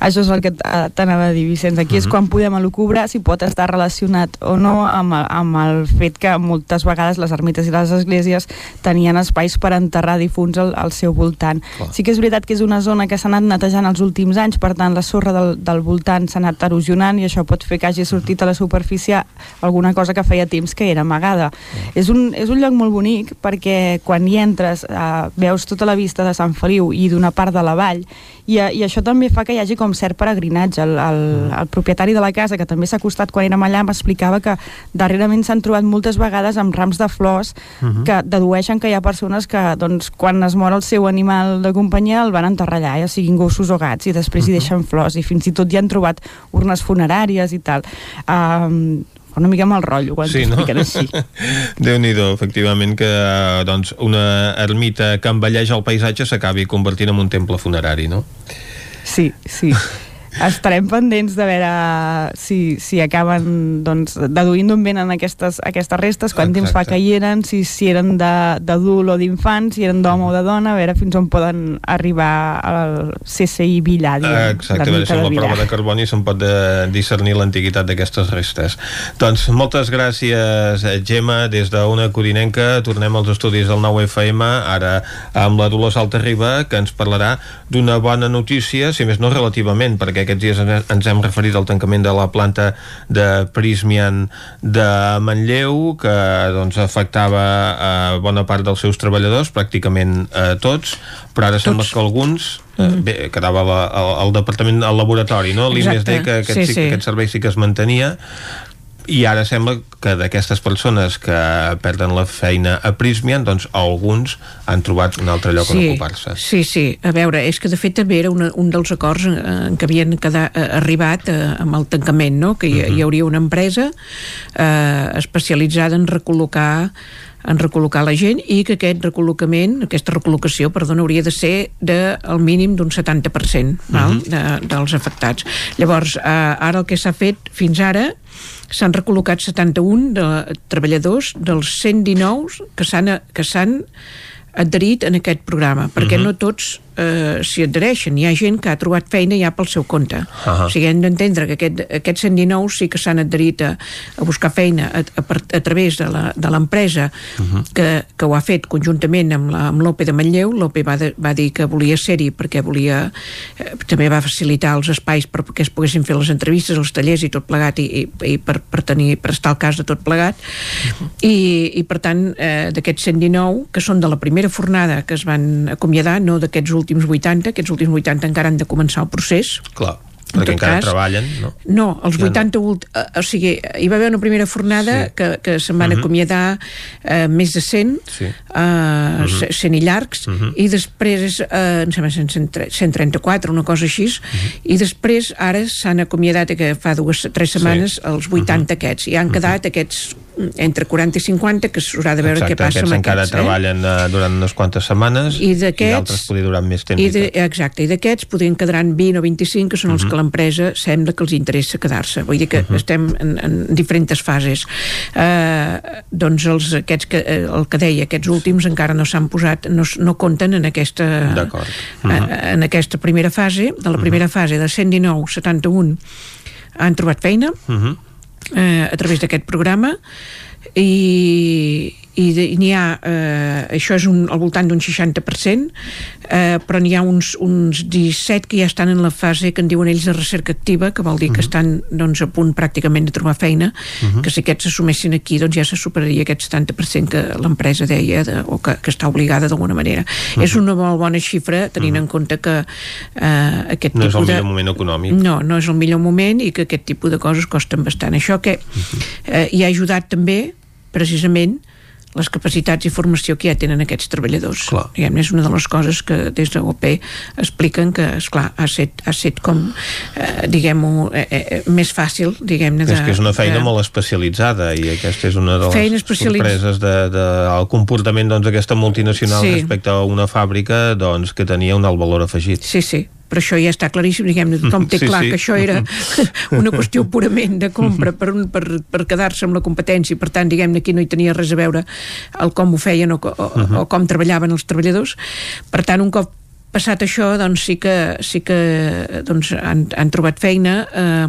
Això és el que t- t'anava a dir, Vicenç. Aquí és Mhm. quan podem elucubrar si pot estar relacionat o no amb, el- amb el fet que moltes vegades les ermites i les esglésies tenien espais per enterrar difunts al, al seu voltant. Sí que és veritat que és una zona que s'ha anat netejant els últims anys, per tant la sorra del, del voltant s'ha anat erosionant i això pot fer que hagi sortit a la superfície alguna cosa que feia temps que era amagada. És, un, és un lloc molt bonic perquè quan hi entres eh, veus tota la vista de Sant Feliu i d'una part de la vall i, eh, i això també fa que hi hagi com cert peregrinatge. El, el, el propietari de la casa, que també s'ha acostat quan érem allà, m'explicava que darrerament s'han trobat moltes vegades amb rams de flors Mhm. que dedueixen que hi ha persones que doncs, quan es mor el seu animal de companyia el van enterrar allà, ja siguin gossos o gats, i després hi deixen flors, i fins i tot hi han trobat urnes funeràries i tal. Um, una mica mal rotllo quan Sí, t'ho no? així. Déu-n'hi-do, efectivament, que doncs, una ermita que envelleix el paisatge s'acabi convertint en un temple funerari, no? Sí, sí. Estarem pendents de veure si, si acaben doncs, deduint d'on venen aquestes, aquestes restes, quant temps fa que hi eren, si, si eren d'adult o d'infant, si eren d'home o de dona, a veure fins on poden arribar al CSI Villar, diguem, Exacte, a veure si amb la de prova de carboni se'n pot de discernir l'antiguitat d'aquestes restes. Doncs moltes gràcies, eh, Gemma, des d'una codinenca. Tornem als estudis del 9FM, ara amb la Dolors Altarriba, que ens parlarà d'una bona notícia, si més no relativament, perquè aquests dies en- ens hem referit al tancament de la planta de Prismian de Manlleu, que doncs, afectava a bona part dels seus treballadors, pràcticament a tots, però ara sembla que alguns eh, Mhm. bé, quedava la, el, el departament al laboratori, no? L'IMSD, que aquest, sí, sí. aquest servei sí que es mantenia i ara sembla que d'aquestes persones que perden la feina a Prismian, doncs alguns han trobat un altre lloc on ocupar-se. Sí, sí, a veure, és que de fet també era una, un dels acords en, en què havien quedat, eh, arribat eh, amb el tancament, no? que hi, Mhm. hi hauria una empresa eh, especialitzada en recol·locar en recol·locar la gent i que aquest recol·locament, aquesta recol·locació, perdona, hauria de ser de, al mínim d'un 70% val? Mhm. de, dels afectats. Llavors, eh, ara el que s'ha fet fins ara s'han recol·locat 71 de treballadors dels 119 que s'han que s'han adherit en aquest programa, perquè Mhm. no tots eh, s'hi adhereixen. Hi ha gent que ha trobat feina ja pel seu compte. Ahà. O sigui, hem d'entendre que aquest, aquests 119 sí que s'han adherit a, a buscar feina a, a, a través de la- de l'empresa que, que ho ha fet conjuntament amb la- amb l'OPE de Manlleu. L'OPE va, de, va dir que volia ser-hi perquè volia... Eh, també va facilitar els espais per, perquè es poguessin fer les entrevistes, els tallers i tot plegat i, i, i per, per, tenir, per estar al cas de tot plegat. I, i per tant, eh, d'aquests 119, que són de la primera fornada que es van acomiadar, no d'aquests últims 80, aquests últims 80 encara han de començar el procés, Clar, perquè encara cas, treballen, no? no, els Ja no. 80 ult... eh, o sigui, hi va haver una primera fornada Sí. sí. que, que se'n van Mhm. acomiadar eh, més de 100 Sí. uh, Mhm. 100 i llargs Mhm. i després eh, em sembla 100, 134 una cosa així Mhm. i després ara s'han acomiadat eh, que fa dues, tres setmanes els 80 aquests i han quedat aquests mm, entre 40 i 50 que s'haurà de veure Exacte, què passa aquests amb encara aquests treballen eh, durant unes quantes setmanes I d'aquests- d'altres podria durar més temps. I i de, tot. exacte, i d'aquests podrien quedaran 20 o 25 que són els Mhm. que l'empresa sembla que els interessa quedar-se. Vull dir que estem en, en diferents fases. Uh, doncs els, aquests que, eh, el que deia, aquests últims encara no s'han posat, no, no compten en aquesta D'acord. eh, en aquesta primera fase. De la primera fase de 119, 71 han trobat feina Mhm. eh, a través d'aquest programa i, i de- n'hi ha eh, això és un, al voltant d'un 60% eh, però n'hi ha uns, uns 17 que ja estan en la fase que en diuen ells de recerca activa que vol dir que estan doncs, a punt pràcticament de trobar feina Mhm. que si aquests s'assumessin aquí doncs ja se superaria aquest 70% que l'empresa deia de, o que, que està obligada d'alguna manera és una molt bona xifra tenint en compte que eh, aquest No és el tipus de... millor moment econòmic. No, no és el millor moment i que aquest tipus de coses costen bastant. Això que eh, hi ha ajudat també, precisament, les capacitats i formació que ja tenen aquests treballadors. Clar. Diguem, és una de les coses que des de l'OP expliquen que, esclar, ha set, ha set com, eh, diguem-ho, eh, eh, més fàcil, diguem-ne, és que és una feina de... molt especialitzada i aquesta és una de les Feina especialitz- sorpreses del de, de, el comportament doncs, d'aquesta multinacional Sí. respecte a una fàbrica doncs, que tenia un alt valor afegit. Sí, sí, però això ja està claríssim, diguem-ne, tothom té Sí, clar sí. que això era una qüestió purament de compra per, un, per, per quedar-se amb la competència per tant, diguem-ne, aquí no hi tenia res a veure el com ho feien o, o, o com treballaven els treballadors. Per tant, un cop passat això, doncs sí que, sí que doncs, han, han trobat feina. Eh,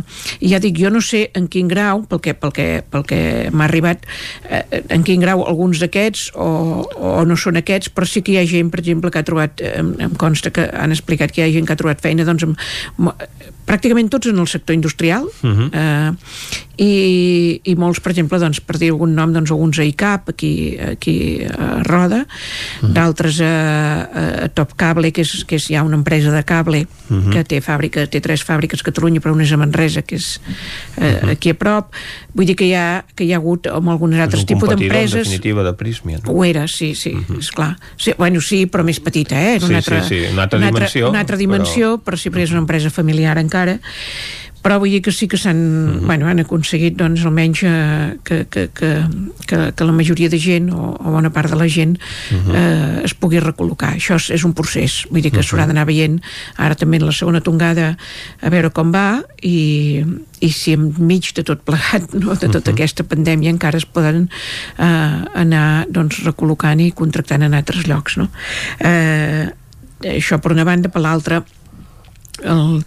i ja dic, jo no sé en quin grau pel que, pel que, pel que m'ha arribat eh, en quin grau alguns d'aquests o, o no són aquests, però sí que hi ha gent per exemple que ha trobat, eh, em, em consta que han explicat que hi ha gent que ha trobat feina doncs, amb, pràcticament tots en el sector industrial. Mhm. eh, i, i molts, per exemple, doncs, per dir algun nom, doncs, alguns a ICAP, aquí, aquí a Roda, d'altres a, a Top Cable, que és, que és ja una empresa de cable, Mhm. que té fàbrica, té tres fàbriques a Catalunya, però una és a Manresa, que és eh, aquí a prop. Vull dir que hi ha, que hi ha hagut amb alguns altres tipus competidor, en d'empreses... definitiva, de Prismian. Ho era, sí, sí, uh -huh. esclar. Sí, bueno, sí, però més petita, eh? Era Sí, una sí, altra, sí, una altra dimensió, Una altra dimensió, però, però sí, però és una empresa familiar encara. Però vull dir que sí que s'han uh -huh. bueno, han aconseguit doncs, almenys eh, que, que, que, que, que la majoria de gent o, o bona part de la gent uh -huh. eh, es pugui recol·locar. Això és, és un procés, vull dir que uh -huh. s'haurà d'anar veient ara també en la segona tongada a veure com va i, i si enmig de tot plegat no, de tota aquesta pandèmia encara es poden eh, anar doncs, recol·locant i contractant en altres llocs no? eh, això per una banda per l'altra el,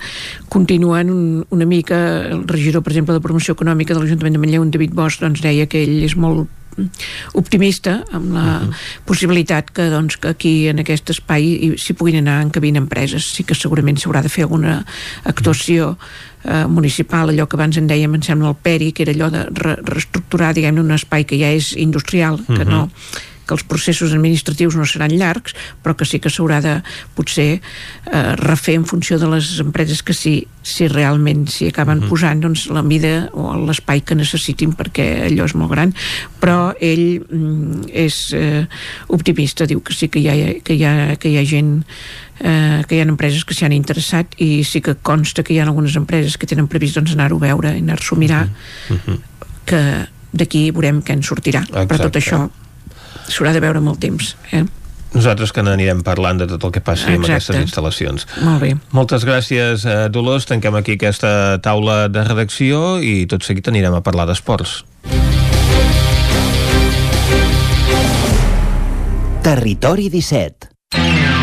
continuant un, una mica el regidor, per exemple, de promoció econòmica de l'Ajuntament de Manlleu, en David Bosch, doncs deia que ell és molt optimista amb la uh -huh. possibilitat que, doncs, que aquí en aquest espai hi- s'hi puguin anar encabint empreses sí que segurament s'haurà de fer alguna actuació eh, municipal, allò que abans en dèiem em sembla el PERI, que era allò de re reestructurar diguem un espai que ja és industrial que Mhm. no que els processos administratius no seran llargs, però que sí que s'haurà de potser eh, refer en funció de les empreses que sí, si realment s'hi acaben Mhm. posant doncs, la mida o l'espai que necessitin perquè allò és molt gran, però ell mm, és eh, optimista, diu que sí que hi ha, que hi ha, que hi ha gent eh, que hi ha empreses que s'hi han interessat i sí que consta que hi ha algunes empreses que tenen previst doncs, anar-ho a veure, anar-s'ho a mirar Mhm. que d'aquí veurem què en sortirà, però tot Exacte. això s'haurà de veure molt temps eh? Nosaltres que n'anirem parlant de tot el que passi amb Exacte. aquestes instal·lacions. Molt bé. Moltes gràcies, eh, Dolors. Tanquem aquí aquesta taula de redacció i tot seguit anirem a parlar d'esports. Territori 17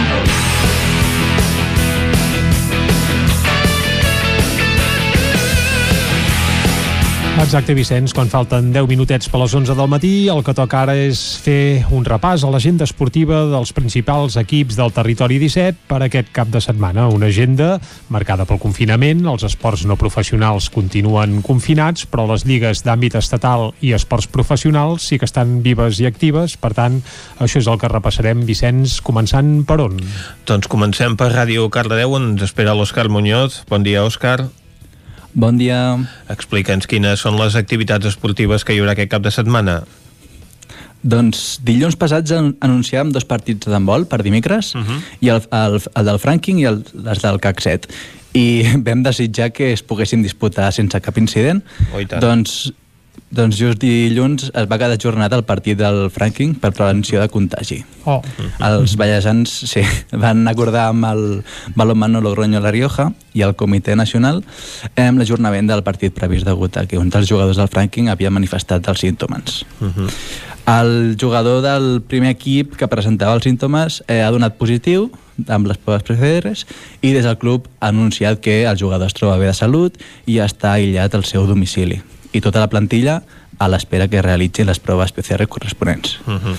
Exacte, Vicenç, quan falten 10 minutets per les 11 del matí, el que toca ara és fer un repàs a l'agenda esportiva dels principals equips del territori 17 per aquest cap de setmana. Una agenda marcada pel confinament, els esports no professionals continuen confinats, però les lligues d'àmbit estatal i esports professionals sí que estan vives i actives, per tant, això és el que repassarem, Vicenç, començant per on? Doncs comencem per Ràdio Cardedeu, on ens espera l'Òscar Muñoz. Bon dia, Òscar. Bon dia. Explica'ns quines són les activitats esportives que hi haurà aquest cap de setmana. Doncs dilluns passats an anunciàvem dos partits d'handbol per dimecres, uh -huh. i el, el, el del Franking i el, les del CAC 7. I vam desitjar que es poguessin disputar sense cap incident. Oh, doncs, doncs just dilluns es va quedar ajornat el partit del Franking per prevenció de contagi. Oh. Els ballesans sí, van acordar amb el balonmano Logroño La Rioja i el Comitè Nacional amb l'ajornament del partit previst degut a que un dels jugadors del Franking havia manifestat els símptomes. Uh -huh. El jugador del primer equip que presentava els símptomes eh, ha donat positiu amb les proves PCR i des del club ha anunciat que el jugador es troba bé de salut i està aïllat al seu domicili. I tota la plantilla a l'espera que realitzi les proves PCR corresponents. Uh -huh.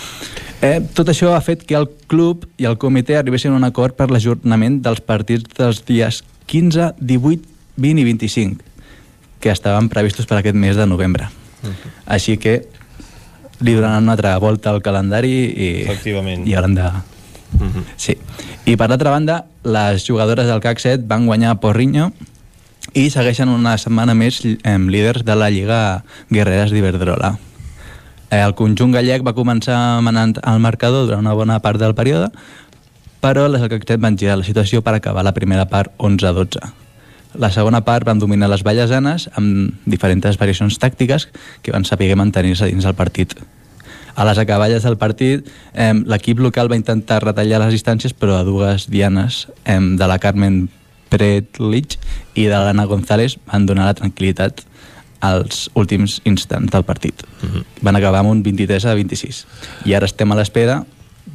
Eh, tot això ha fet que el club i el comitè arribessin a un acord per l'ajornament dels partits dels dies 15, 18, 20 i 25 que estaven previstos per aquest mes de novembre. Uh -huh. Així que li donaran una altra volta al calendari i, Efectivament. i hauran de... Uh -huh. Sí. I per l'altra banda, les jugadores del CAC 7 van guanyar a Porriño i segueixen una setmana més eh, líders de la Lliga Guerreres d'Iberdrola. Eh, el conjunt gallec va començar manant al marcador durant una bona part del període, però les 7 van girar la situació per acabar la primera part 11-12. La segona part van dominar les ballasanes amb diferents variacions tàctiques que van saber mantenir-se dins del partit. A les acaballes del partit, eh, l'equip local va intentar retallar les distàncies, però a dues dianes eh, de la Carmen Pretlich i de l'Anna González van donar la tranquil·litat als últims instants del partit. Uh -huh. Van acabar amb un 23 a 26. I ara estem a l'espera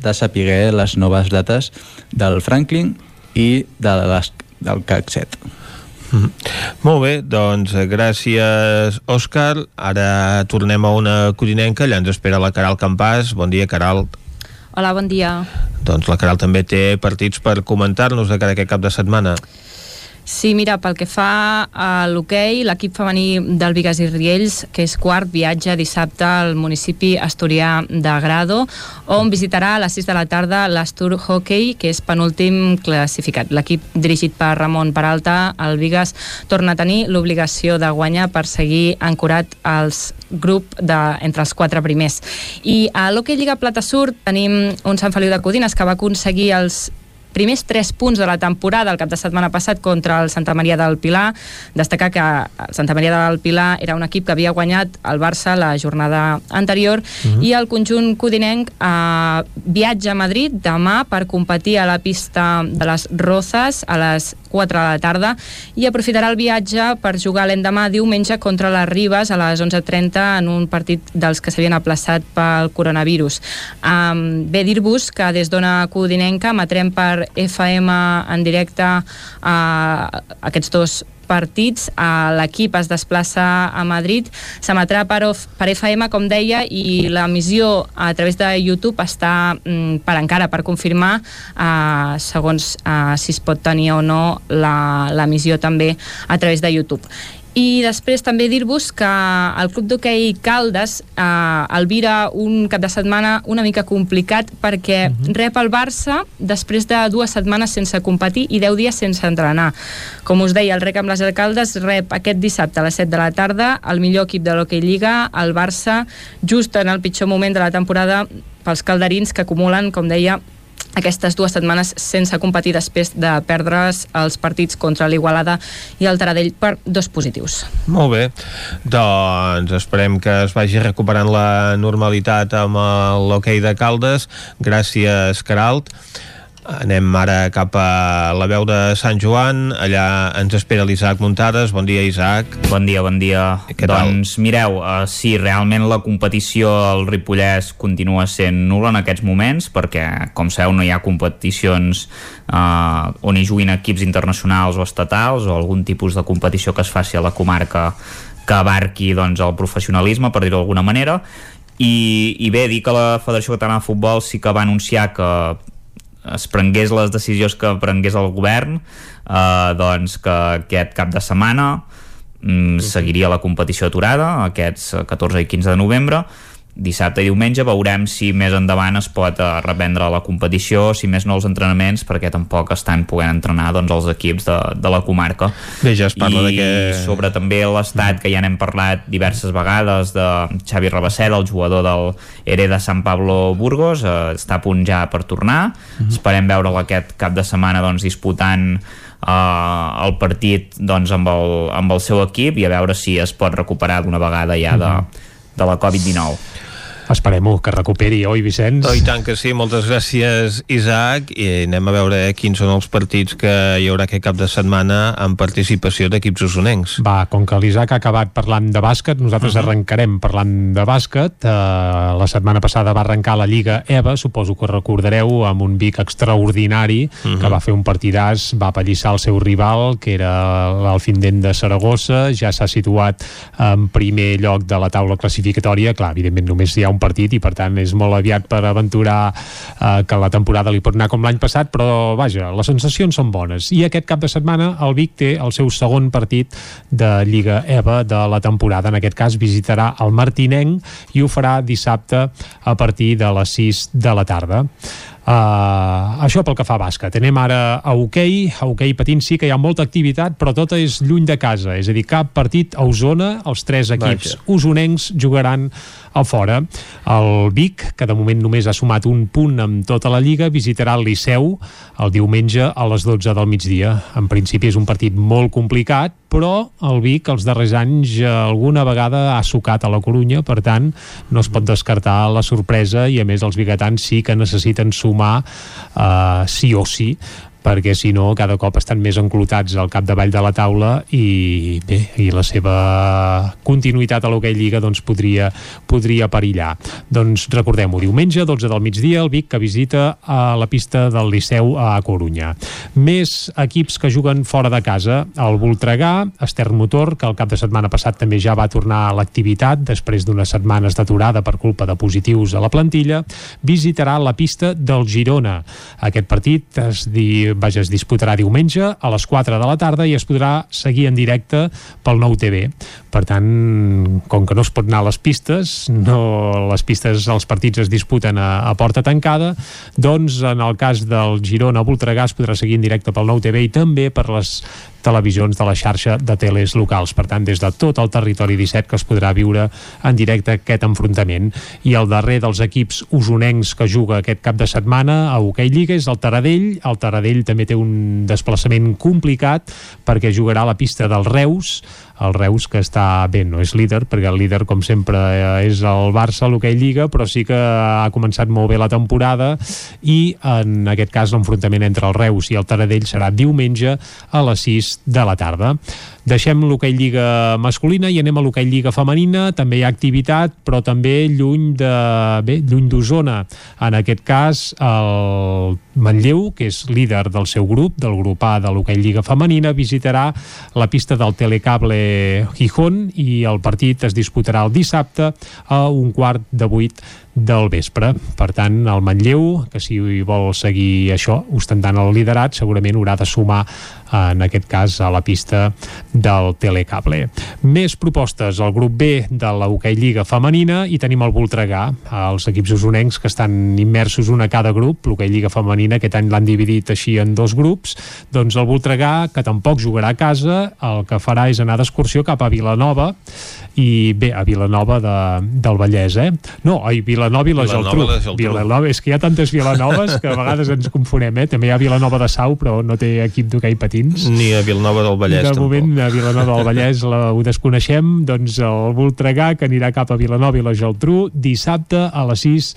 de saber les noves dates del Franklin i de les, del CAC 7. Mm -hmm. Molt bé, doncs gràcies Òscar. Ara tornem a una codinenca, allà ens espera la Caral Campàs. Bon dia, Caral. Hola, bon dia. Doncs la Caral també té partits per comentar-nos de cara a aquest cap de setmana. Sí, mira, pel que fa a l'hoquei, l'equip femení del Vigas i Riells, que és quart, viatja dissabte al municipi asturià de Grado, on visitarà a les 6 de la tarda l'Astur Hockey, que és penúltim classificat. L'equip dirigit per Ramon Peralta, el Vigas, torna a tenir l'obligació de guanyar per seguir ancorat als grup de, entre els quatre primers. I a l'Hockey Lliga Plata Sur tenim un Sant Feliu de Codines que va aconseguir els primers tres punts de la temporada el cap de setmana passat contra el Santa Maria del Pilar. Destacar que el Santa Maria del Pilar era un equip que havia guanyat el Barça la jornada anterior uh -huh. i el conjunt codinenc eh, viatja a Madrid demà per competir a la pista de les Rozas a les 4 de la tarda i aprofitarà el viatge per jugar l'endemà diumenge contra les Ribes a les 11.30 en un partit dels que s'havien aplaçat pel coronavirus. Um, bé dir-vos que des d'Ona Codinenca emetrem per FM en directe a aquests dos partits, l'equip es desplaça a Madrid, s'emetrà per, per FM, com deia, i l'emissió a través de YouTube està mm, per encara per confirmar eh, segons eh, si es pot tenir o no l'emissió també a través de YouTube. I després també dir-vos que el Club d'Hockey Caldes eh, albira un cap de setmana una mica complicat perquè uh -huh. rep el Barça després de dues setmanes sense competir i deu dies sense entrenar. Com us deia, el rec amb les alcaldes rep aquest dissabte a les 7 de la tarda el millor equip de l'Hockey Lliga, el Barça, just en el pitjor moment de la temporada pels calderins que acumulen, com deia, aquestes dues setmanes sense competir després de perdre's els partits contra l'Igualada i el Taradell per dos positius. Molt bé, doncs esperem que es vagi recuperant la normalitat amb l'hoquei de Caldes. Gràcies, Caralt. Anem ara cap a la veu de Sant Joan, allà ens espera l'Isaac Muntades. Bon dia, Isaac. Bon dia, bon dia. Què tal? doncs mireu, uh, sí, realment la competició al Ripollès continua sent nul·la en aquests moments perquè, com sabeu, no hi ha competicions uh, on hi juguin equips internacionals o estatals o algun tipus de competició que es faci a la comarca que abarqui doncs, el professionalisme, per dir-ho d'alguna manera, i, i bé, dir que la Federació Catalana de Futbol sí que va anunciar que es prengués les decisions que prengués el govern eh, doncs que aquest cap de setmana mm, seguiria la competició aturada aquests 14 i 15 de novembre dissabte i diumenge veurem si més endavant es pot eh, reprendre la competició, si més no els entrenaments, perquè tampoc estan podent entrenar doncs, els equips de, de la comarca. Bé, ja es parla I de que... sobre també l'estat, que ja n'hem parlat diverses vegades, de Xavi Rabaseda, el jugador del ERE de San Pablo Burgos, eh, està a punt ja per tornar. Mhm. Esperem veure'l aquest cap de setmana doncs, disputant uh, el partit doncs, amb, el, amb el seu equip i a veure si es pot recuperar d'una vegada ja de, de la Covid-19. Esperem-ho, que recuperi, oi, Vicenç? Oh, I tant que sí, moltes gràcies, Isaac, i anem a veure quins són els partits que hi haurà aquest cap de setmana amb participació d'equips usonencs. Va, com que l'Isaac ha acabat parlant de bàsquet, nosaltres uh -huh. arrencarem parlant de bàsquet. Uh, la setmana passada va arrencar la Lliga EVA, suposo que recordareu, amb un Vic extraordinari, uh -huh. que va fer un partidàs, va apallissar el seu rival, que era l'Alfindent de Saragossa, ja s'ha situat en primer lloc de la taula classificatòria, clar, evidentment només hi ha un partit i per tant és molt aviat per aventurar eh, que la temporada li pot anar com l'any passat, però vaja, les sensacions són bones. I aquest cap de setmana el Vic té el seu segon partit de Lliga EVA de la temporada. En aquest cas visitarà el Martinenc i ho farà dissabte a partir de les 6 de la tarda. Uh, això pel que fa a bàsquet. Anem ara a hoquei. A hoquei patint sí que hi ha molta activitat, però tota és lluny de casa. És a dir, cap partit a Osona, els tres equips Vaja. usonencs jugaran a fora. El Vic, que de moment només ha sumat un punt amb tota la Lliga, visitarà el Liceu el diumenge a les 12 del migdia. En principi és un partit molt complicat, però el Vic els darrers anys eh, alguna vegada ha sucat a la Corunya, per tant no es pot descartar la sorpresa i a més els biguetans sí que necessiten sumar uh, sí o sí perquè si no cada cop estan més enclotats al capdavall de la taula i bé, i la seva continuïtat a l'hoquei Lliga doncs podria, podria perillar. Doncs recordem-ho, diumenge, 12 del migdia, el Vic que visita a la pista del Liceu a Corunya. Més equips que juguen fora de casa, el Voltregà, Estern Motor, que el cap de setmana passat també ja va tornar a l'activitat després d'unes setmanes d'aturada per culpa de positius a la plantilla, visitarà la pista del Girona. Aquest partit es, di, vaja, es disputarà diumenge a les 4 de la tarda i es podrà seguir en directe pel nou TV. Per tant, com que no es pot anar a les pistes, no, les pistes, els partits es disputen a, a porta tancada, doncs en el cas del Girona Voltregà es podrà seguir en directe pel nou TV i també per les televisions de la xarxa de teles locals. Per tant, des de tot el territori 17 que es podrà viure en directe aquest enfrontament. I el darrer dels equips usonencs que juga aquest cap de setmana a Hockey Lliga és el Taradell. El Taradell també té un desplaçament complicat perquè jugarà a la pista del Reus, el Reus que està bé, no és líder, perquè el líder com sempre eh, és el Barça, l'Hockey Lliga, però sí que ha començat molt bé la temporada i en aquest cas l'enfrontament entre el Reus i el Taradell serà diumenge a les 6 de la tarda. Deixem l'hoquei Lliga masculina i anem a l'hoquei Lliga femenina. També hi ha activitat, però també lluny de bé, lluny d'Osona. En aquest cas, el Manlleu, que és líder del seu grup, del grup A de l'hoquei Lliga femenina, visitarà la pista del Telecable Gijón i el partit es disputarà el dissabte a un quart de vuit del vespre. Per tant, el Manlleu, que si vol seguir això, ostentant el liderat, segurament haurà de sumar en aquest cas a la pista del Telecable. Més propostes al grup B de la Hockey Lliga femenina i tenim el Voltregà, els equips usonencs que estan immersos un a cada grup, l'Hockey Lliga femenina aquest any l'han dividit així en dos grups, doncs el Voltregà, que tampoc jugarà a casa, el que farà és anar d'excursió cap a Vilanova i bé, a Vilanova de, del Vallès, eh? No, a Vilanova Vilanova i la Geltrú. Vilanova, és que hi ha tantes Vilanoves que a vegades ens confonem, eh? També hi ha Vilanova de Sau, però no té equip d'hoquei patins. Ni a Vilanova del Vallès, de tampoc. moment a Vilanova del Vallès la, ho desconeixem doncs el Voltregà que anirà cap a Vilanova i la Geltrú dissabte a les 6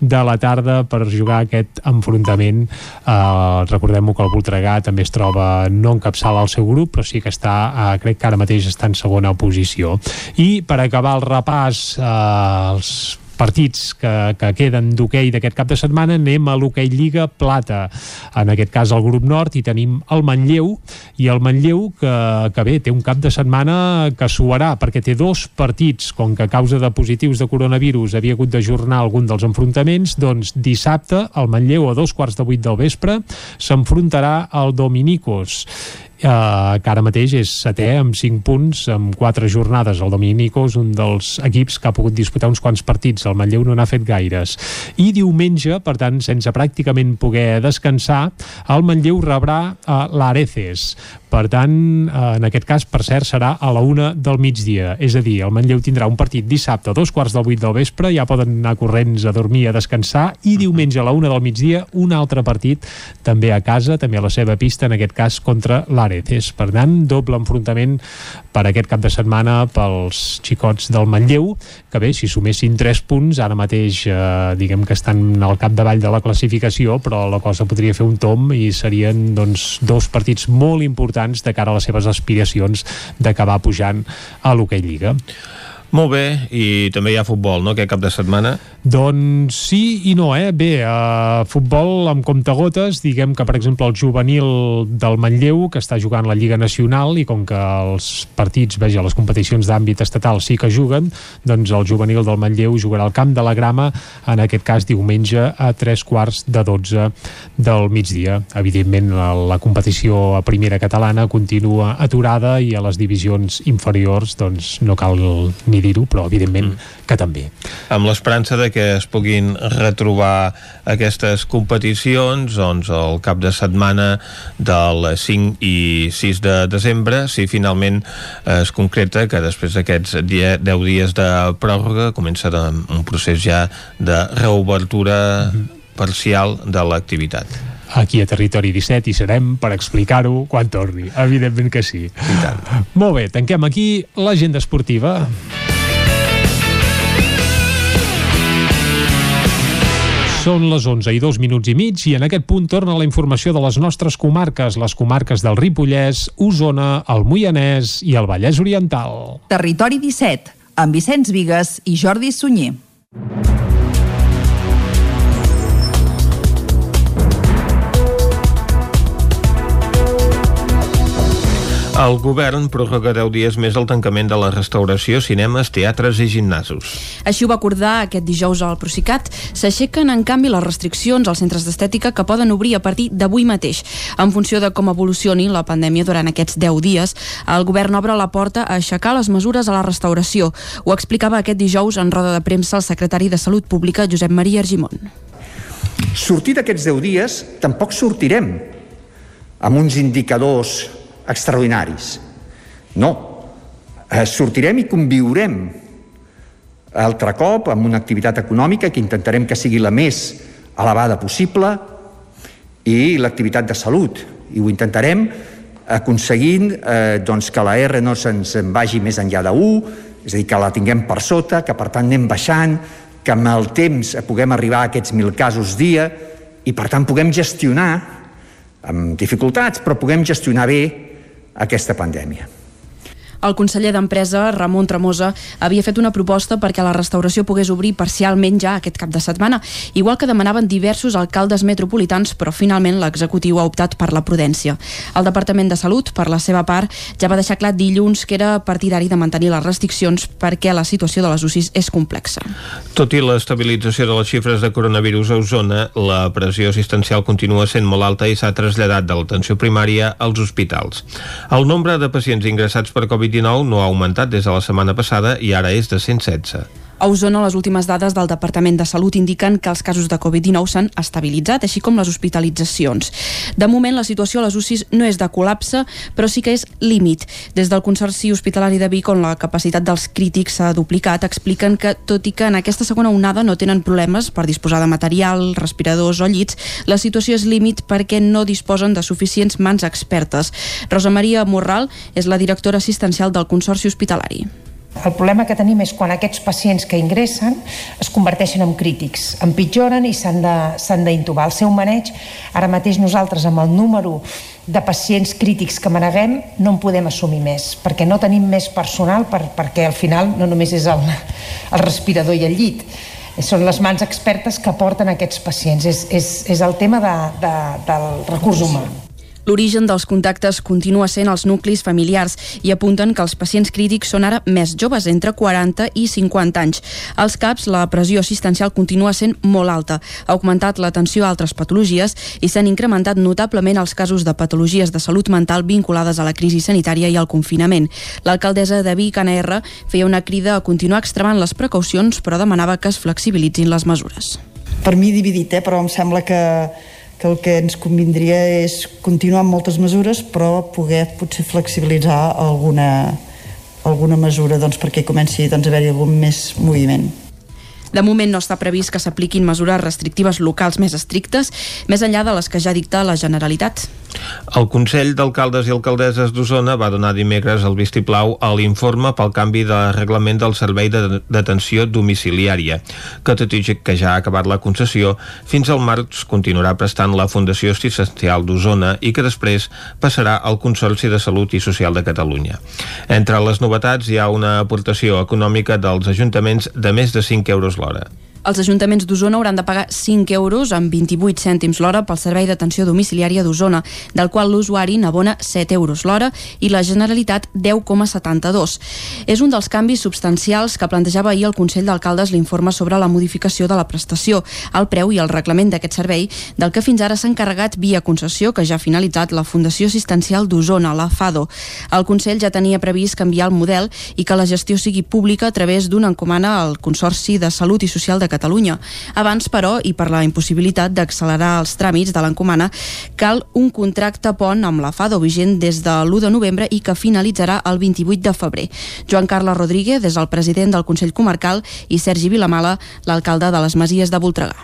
de la tarda per jugar aquest enfrontament uh, recordem-ho que el Voltregà també es troba no encapçala el seu grup però sí que està, uh, crec que ara mateix està en segona posició i per acabar el repàs uh, els partits que, que queden d'hoquei d'aquest cap de setmana anem a l'hoquei Lliga Plata. En aquest cas al grup nord i tenim el Manlleu i el Manlleu que, que bé, té un cap de setmana que suarà perquè té dos partits. Com que a causa de positius de coronavirus havia hagut d'ajornar algun dels enfrontaments doncs dissabte el Manlleu a dos quarts de vuit del vespre s'enfrontarà al Dominicos Uh, que ara mateix és setè amb 5 punts amb 4 jornades el Dominicos un dels equips que ha pogut disputar uns quants partits. El Manlleu no n'ha fet gaires. I diumenge, per tant, sense pràcticament poder descansar, el Manlleu rebrà uh, l'Areces. Per tant, uh, en aquest cas, per cert, serà a la una del migdia. És a dir, el Manlleu tindrà un partit dissabte a dos quarts del vuit del vespre, ja poden anar corrents a dormir, a descansar, i diumenge a la una del migdia, un altre partit també a casa, també a la seva pista, en aquest cas contra l'Areces. Per tant, doble enfrontament per aquest cap de setmana pels xicots del Manlleu, que bé, si sumessin 3 punts, ara mateix eh, diguem que estan al capdavall de la classificació, però la cosa podria fer un tom i serien doncs, dos partits molt importants de cara a les seves aspiracions d'acabar pujant a l'hoquei Lliga. Molt bé, i també hi ha futbol, no?, aquest cap de setmana. Doncs sí i no, eh? Bé, uh, futbol amb comptagotes, diguem que, per exemple, el juvenil del Manlleu, que està jugant la Lliga Nacional, i com que els partits, veja, les competicions d'àmbit estatal sí que juguen, doncs el juvenil del Manlleu jugarà al Camp de la Grama, en aquest cas diumenge, a tres quarts de 12 del migdia. Evidentment, la competició a primera catalana continua aturada i a les divisions inferiors, doncs, no cal ni dir-ho, però evidentment mm. que també. Amb l'esperança de que es puguin retrobar aquestes competicions doncs el cap de setmana del 5 i 6 de desembre, si finalment es concreta que després d'aquests 10 dies de pròrroga comença un procés ja de reobertura mm parcial de l'activitat aquí a Territori 17 i serem per explicar-ho quan torni. Evidentment que sí. I tant. Molt bé, tanquem aquí l'agenda esportiva. Són les 11 i dos minuts i mig i en aquest punt torna la informació de les nostres comarques, les comarques del Ripollès, Osona, el Moianès i el Vallès Oriental. Territori 17, amb Vicenç Vigues i Jordi Sunyer. El govern prorroga 10 dies més el tancament de la restauració, cinemes, teatres i gimnasos. Així ho va acordar aquest dijous al Procicat. S'aixequen, en canvi, les restriccions als centres d'estètica que poden obrir a partir d'avui mateix. En funció de com evolucioni la pandèmia durant aquests 10 dies, el govern obre la porta a aixecar les mesures a la restauració. Ho explicava aquest dijous en roda de premsa el secretari de Salut Pública, Josep Maria Argimon. Sortir d'aquests 10 dies tampoc sortirem amb uns indicadors extraordinaris. No. Eh, sortirem i conviurem altre cop amb una activitat econòmica que intentarem que sigui la més elevada possible i l'activitat de salut. I ho intentarem aconseguint eh, doncs que la R no se'ns en vagi més enllà de 1, és a dir, que la tinguem per sota, que per tant anem baixant, que amb el temps puguem arribar a aquests 1.000 casos dia i per tant puguem gestionar amb dificultats, però puguem gestionar bé aquesta pandèmia. El conseller d'Empresa, Ramon Tremosa, havia fet una proposta perquè la restauració pogués obrir parcialment ja aquest cap de setmana, igual que demanaven diversos alcaldes metropolitans, però finalment l'executiu ha optat per la prudència. El Departament de Salut, per la seva part, ja va deixar clar dilluns que era partidari de mantenir les restriccions perquè la situació de les UCIs és complexa. Tot i l'estabilització de les xifres de coronavirus a Osona, la pressió assistencial continua sent molt alta i s'ha traslladat de l'atenció primària als hospitals. El nombre de pacients ingressats per Covid-19 no ha augmentat des de la setmana passada i ara és de 116. A Osona, les últimes dades del Departament de Salut indiquen que els casos de Covid-19 s'han estabilitzat, així com les hospitalitzacions. De moment, la situació a les UCIs no és de col·lapse, però sí que és límit. Des del Consorci Hospitalari de Vic, on la capacitat dels crítics s'ha duplicat, expliquen que, tot i que en aquesta segona onada no tenen problemes per disposar de material, respiradors o llits, la situació és límit perquè no disposen de suficients mans expertes. Rosa Maria Morral és la directora assistencial del Consorci Hospitalari. El problema que tenim és quan aquests pacients que ingressen es converteixen en crítics, empitjoren i s'han d'intubar. El seu maneig, ara mateix nosaltres amb el número de pacients crítics que maneguem no en podem assumir més, perquè no tenim més personal per, perquè al final no només és el, el respirador i el llit, són les mans expertes que porten aquests pacients. És, és, és el tema de, de, del recurs humà. L'origen dels contactes continua sent els nuclis familiars i apunten que els pacients crítics són ara més joves, entre 40 i 50 anys. Als CAPs, la pressió assistencial continua sent molt alta. Ha augmentat l'atenció a altres patologies i s'han incrementat notablement els casos de patologies de salut mental vinculades a la crisi sanitària i al confinament. L'alcaldessa de Vic, Anna R, feia una crida a continuar extremant les precaucions, però demanava que es flexibilitzin les mesures. Per mi dividit, eh? però em sembla que que el que ens convindria és continuar amb moltes mesures però poder potser flexibilitzar alguna, alguna mesura doncs, perquè comenci doncs, a haver-hi algun més moviment. De moment no està previst que s'apliquin mesures restrictives locals més estrictes, més enllà de les que ja dicta la Generalitat. El Consell d'Alcaldes i Alcaldesses d'Osona va donar dimecres el vistiplau a l'informe pel canvi de reglament del Servei d'Atenció Domiciliària, que tot i que ja ha acabat la concessió, fins al març continuarà prestant la Fundació Assistencial d'Osona i que després passarà al Consorci de Salut i Social de Catalunya. Entre les novetats hi ha una aportació econòmica dels ajuntaments de més de 5 euros l'hora. Els ajuntaments d'Osona hauran de pagar 5 euros amb 28 cèntims l'hora pel servei d'atenció domiciliària d'Osona, del qual l'usuari n'abona 7 euros l'hora i la Generalitat 10,72. És un dels canvis substancials que plantejava ahir el Consell d'Alcaldes l'informe sobre la modificació de la prestació, el preu i el reglament d'aquest servei, del que fins ara s'ha encarregat via concessió que ja ha finalitzat la Fundació Assistencial d'Osona, la FADO. El Consell ja tenia previst canviar el model i que la gestió sigui pública a través d'una encomana al Consorci de Salut i Social de Catalunya. Abans, però, i per la impossibilitat d'accelerar els tràmits de l'encomana, cal un contracte pont amb la FADO vigent des de l'1 de novembre i que finalitzarà el 28 de febrer. Joan Carles Rodríguez és el president del Consell Comarcal i Sergi Vilamala, l'alcalde de les Masies de Voltregà.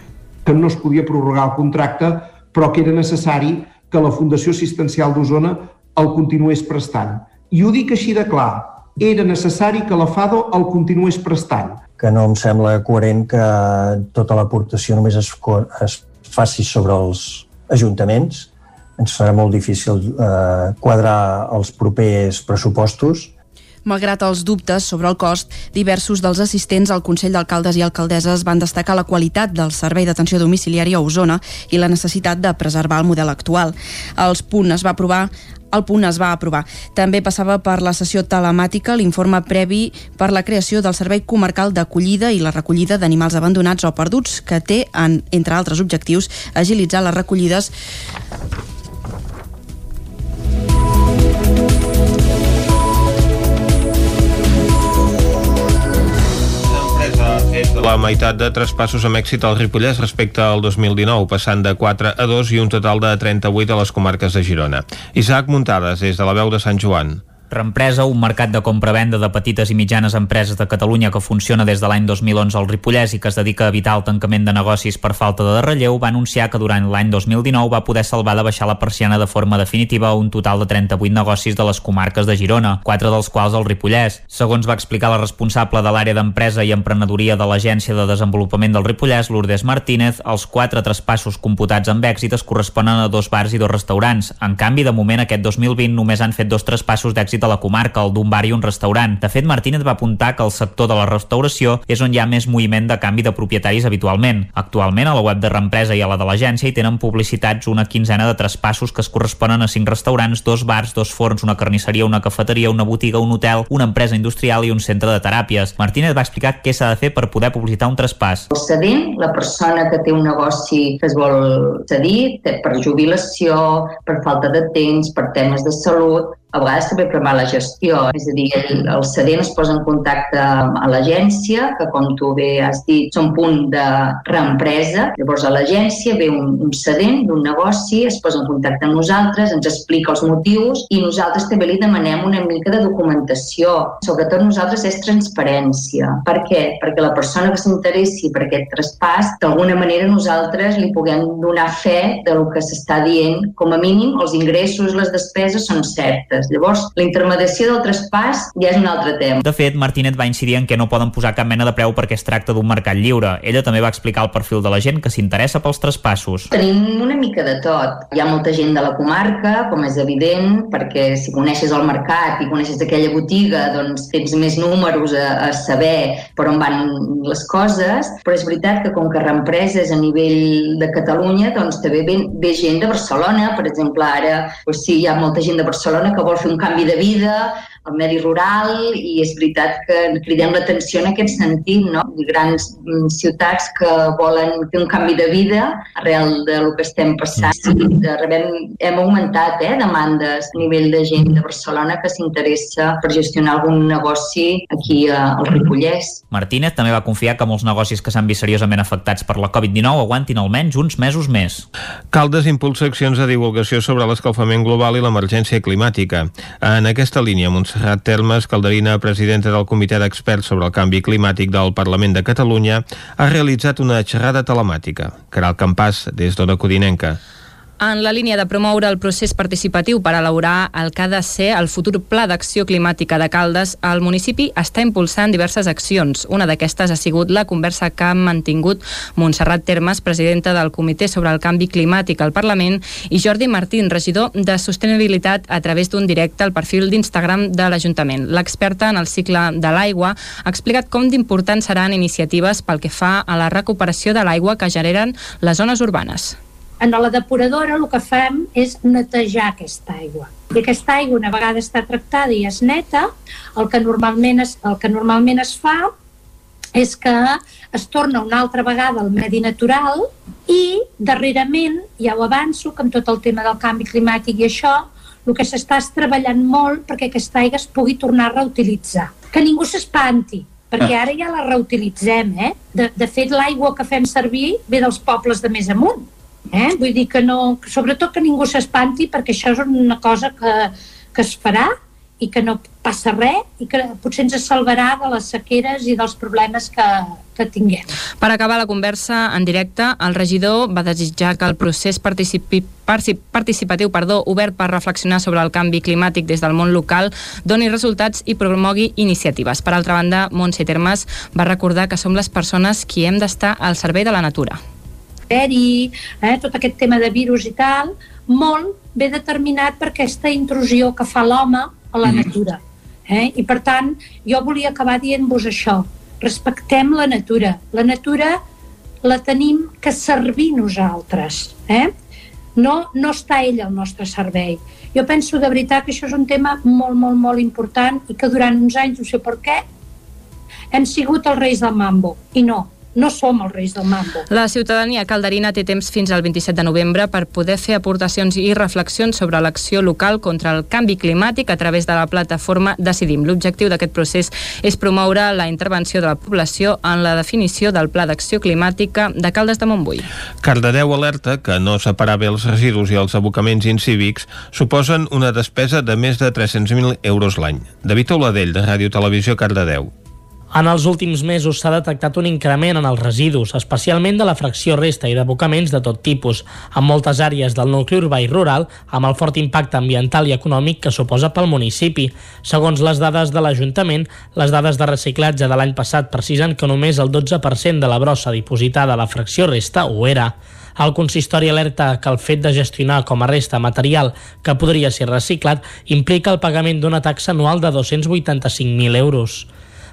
Que no es podia prorrogar el contracte, però que era necessari que la Fundació Assistencial d'Osona el continués prestant. I ho dic així de clar, era necessari que la FADO el continués prestant que no em sembla coherent que tota l'aportació només es, es faci sobre els ajuntaments. Ens serà molt difícil eh, quadrar els propers pressupostos Malgrat els dubtes sobre el cost, diversos dels assistents al Consell d'Alcaldes i Alcaldesses van destacar la qualitat del servei d'atenció domiciliària a Osona i la necessitat de preservar el model actual. Els punt es va aprovar el punt es va aprovar. També passava per la sessió telemàtica l'informe previ per la creació del Servei Comarcal d'Acollida i la recollida d'animals abandonats o perduts, que té, en, entre altres objectius, agilitzar les recollides la meitat de traspassos amb èxit al Ripollès respecte al 2019, passant de 4 a 2 i un total de 38 a les comarques de Girona. Isaac Muntades, des de la veu de Sant Joan. Reempresa, un mercat de compra-venda de petites i mitjanes empreses de Catalunya que funciona des de l'any 2011 al Ripollès i que es dedica a evitar el tancament de negocis per falta de relleu, va anunciar que durant l'any 2019 va poder salvar de baixar la persiana de forma definitiva un total de 38 negocis de les comarques de Girona, quatre dels quals al Ripollès. Segons va explicar la responsable de l'àrea d'empresa i emprenedoria de l'Agència de Desenvolupament del Ripollès, Lourdes Martínez, els quatre traspassos computats amb èxit es corresponen a dos bars i dos restaurants. En canvi, de moment, aquest 2020 només han fet dos traspassos d'èxit èxit a la comarca, el d'un bar i un restaurant. De fet, Martínez va apuntar que el sector de la restauració és on hi ha més moviment de canvi de propietaris habitualment. Actualment, a la web de Reempresa i a la de l'agència hi tenen publicitats una quinzena de traspassos que es corresponen a cinc restaurants, dos bars, dos forns, una carnisseria, una cafeteria, una botiga, un hotel, una empresa industrial i un centre de teràpies. Martínez va explicar què s'ha de fer per poder publicitar un traspàs. El cedent, la persona que té un negoci que es vol cedir per jubilació, per falta de temps, per temes de salut, a vegades també per mala gestió. És a dir, el, el cedent es posa en contacte amb l'agència, que com tu bé has dit, són punt de reempresa. Llavors a l'agència ve un, un cedent d'un negoci, es posa en contacte amb nosaltres, ens explica els motius i nosaltres també li demanem una mica de documentació. Sobretot nosaltres és transparència. Per què? Perquè la persona que s'interessi per aquest traspàs, d'alguna manera nosaltres li puguem donar fe de lo que s'està dient. Com a mínim, els ingressos, les despeses són certes contractes. Llavors, la intermediació del traspàs ja és un altre tema. De fet, Martínez va incidir en que no poden posar cap mena de preu perquè es tracta d'un mercat lliure. Ella també va explicar el perfil de la gent que s'interessa pels traspassos. Tenim una mica de tot. Hi ha molta gent de la comarca, com és evident, perquè si coneixes el mercat i coneixes aquella botiga, doncs tens més números a, a saber per on van les coses, però és veritat que com que reempreses a nivell de Catalunya, doncs també ve, ve gent de Barcelona, per exemple, ara doncs sí, hi ha molta gent de Barcelona que vol fer un canvi de vida, al medi rural i és veritat que cridem l'atenció en aquest sentit, no? Grans mm, ciutats que volen fer un canvi de vida arrel de lo que estem passant. Sí, rebem, hem augmentat eh, demandes a nivell de gent de Barcelona que s'interessa per gestionar algun negoci aquí al Ripollès. Martínez també va confiar que molts negocis que s'han vist seriosament afectats per la Covid-19 aguantin almenys uns mesos més. Caldes impulsa accions de divulgació sobre l'escalfament global i l'emergència climàtica. En aquesta línia, Montserrat Termes, calderina presidenta del Comitè d'Experts sobre el Canvi Climàtic del Parlament de Catalunya, ha realitzat una xerrada telemàtica. Caral Campàs, des d'Ona Codinenca. En la línia de promoure el procés participatiu per elaborar el que ha de ser el futur Pla d'Acció Climàtica de Caldes, el municipi està impulsant diverses accions. Una d'aquestes ha sigut la conversa que ha mantingut Montserrat Termes, presidenta del Comitè sobre el Canvi Climàtic al Parlament, i Jordi Martín, regidor de Sostenibilitat, a través d'un directe al perfil d'Instagram de l'Ajuntament. L'experta en el cicle de l'aigua ha explicat com d'importants seran iniciatives pel que fa a la recuperació de l'aigua que generen les zones urbanes en la depuradora el que fem és netejar aquesta aigua. I aquesta aigua, una vegada està tractada i és neta, el que normalment es, el que normalment es fa és que es torna una altra vegada al medi natural i darrerament, ja ho avanço, que amb tot el tema del canvi climàtic i això, el que s'està és treballant molt perquè aquesta aigua es pugui tornar a reutilitzar. Que ningú s'espanti, perquè ah. ara ja la reutilitzem, eh? De, de fet, l'aigua que fem servir ve dels pobles de més amunt Eh? Vull dir que no, sobretot que ningú s'espanti perquè això és una cosa que, que es farà i que no passa res i que potser ens salvarà de les sequeres i dels problemes que, que tinguem. Per acabar la conversa en directe, el regidor va desitjar que el procés participi, participatiu perdó, obert per reflexionar sobre el canvi climàtic des del món local doni resultats i promogui iniciatives. Per altra banda, Montse Termes va recordar que som les persones qui hem d'estar al servei de la natura bacteri, eh, tot aquest tema de virus i tal, molt ve determinat per aquesta intrusió que fa l'home a la mm. natura. Eh? I per tant, jo volia acabar dient-vos això. Respectem la natura. La natura la tenim que servir nosaltres. Eh? No, no està ella al nostre servei. Jo penso de veritat que això és un tema molt, molt, molt important i que durant uns anys, no sé per què, hem sigut els reis del mambo. I no, no som els reis del mambo. La ciutadania calderina té temps fins al 27 de novembre per poder fer aportacions i reflexions sobre l'acció local contra el canvi climàtic a través de la plataforma Decidim. L'objectiu d'aquest procés és promoure la intervenció de la població en la definició del Pla d'Acció Climàtica de Caldes de Montbui. Cardedeu alerta que no separar bé els residus i els abocaments incívics suposen una despesa de més de 300.000 euros l'any. David Oladell, de Ràdio Televisió Cardedeu. En els últims mesos s'ha detectat un increment en els residus, especialment de la fracció resta i d'abocaments de tot tipus, en moltes àrees del nucli urbà i rural, amb el fort impacte ambiental i econòmic que suposa pel municipi. Segons les dades de l'Ajuntament, les dades de reciclatge de l'any passat precisen que només el 12% de la brossa dipositada a la fracció resta ho era. El consistori alerta que el fet de gestionar com a resta material que podria ser reciclat implica el pagament d'una taxa anual de 285.000 euros.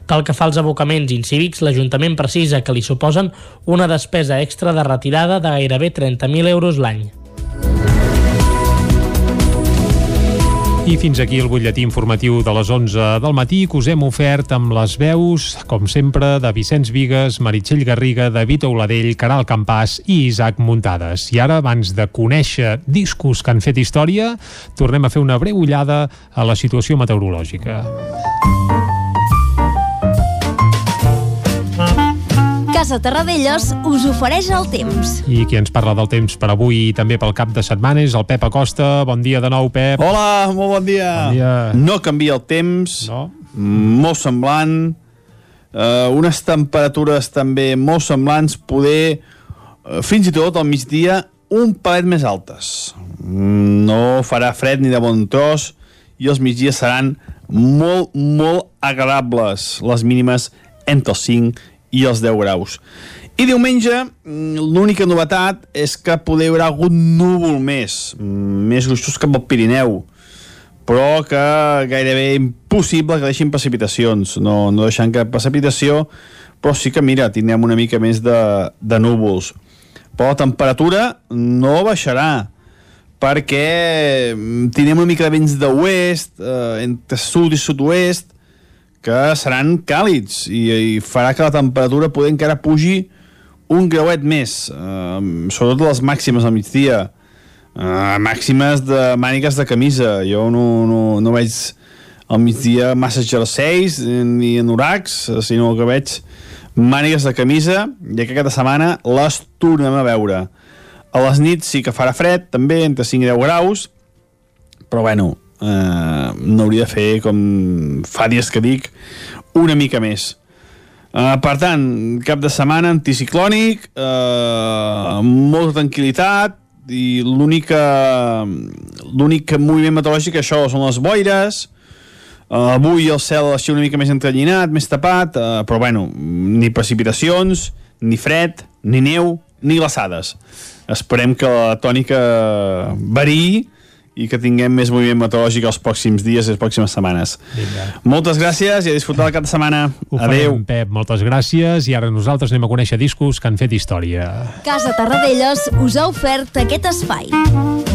Pel que fa als abocaments incívics, l'Ajuntament precisa que li suposen una despesa extra de retirada de gairebé 30.000 euros l'any. I fins aquí el butlletí informatiu de les 11 del matí que us hem ofert amb les veus, com sempre, de Vicenç Vigues, Meritxell Garriga, David Auladell, Caral Campàs i Isaac Muntades. I ara, abans de conèixer discos que han fet història, tornem a fer una breu ullada a la situació meteorològica. Casa Terradellos us ofereix el temps. I qui ens parla del temps per avui i també pel cap de setmana és el Pep Acosta. Bon dia de nou, Pep. Hola, molt bon dia. Bon dia. No canvia el temps, no. molt semblant, uh, unes temperatures també molt semblants, poder, uh, fins i tot al migdia, un palet més altes. Mm, No farà fred ni de bon tros i els migdies seran molt, molt agradables, les mínimes entre els 5 i els 10 graus. I diumenge, mm, l'única novetat és que poder haurà algun núvol més, mm, més gruixos cap al Pirineu, però que gairebé impossible que deixin precipitacions, no, no deixant cap precipitació, però sí que, mira, tindrem una mica més de, de núvols. Però la temperatura no baixarà, perquè mm, tindrem una mica de vents d'oest, eh, entre sud i sud-oest, que seran càlids i, i farà que la temperatura poder encara pugi un grauet més, eh, sobretot les màximes al migdia, eh, màximes de mànigues de camisa. Jo no, no, no veig al migdia massa jerseis ni anoracs, sinó que veig mànigues de camisa i que aquesta setmana les tornem a veure. A les nits sí que farà fred, també, entre 5 i 10 graus, però bueno, eh, no hauria de fer com fa dies que dic una mica més eh, per tant, cap de setmana anticiclònic eh, molta tranquil·litat i l'única l'únic moviment meteorològic això són les boires Uh, avui el cel així una mica més entrellinat, més tapat, uh, però bueno, ni precipitacions, ni fred, ni neu, ni glaçades. Esperem que la tònica variï i que tinguem més moviment meteorològic els pròxims dies i les pròximes setmanes. Vinga. Moltes gràcies i a disfrutar el cap de setmana. Ho Adeu. farem, Pep. Moltes gràcies. I ara nosaltres anem a conèixer discos que han fet història. Casa Terradellos us ha ofert aquest espai.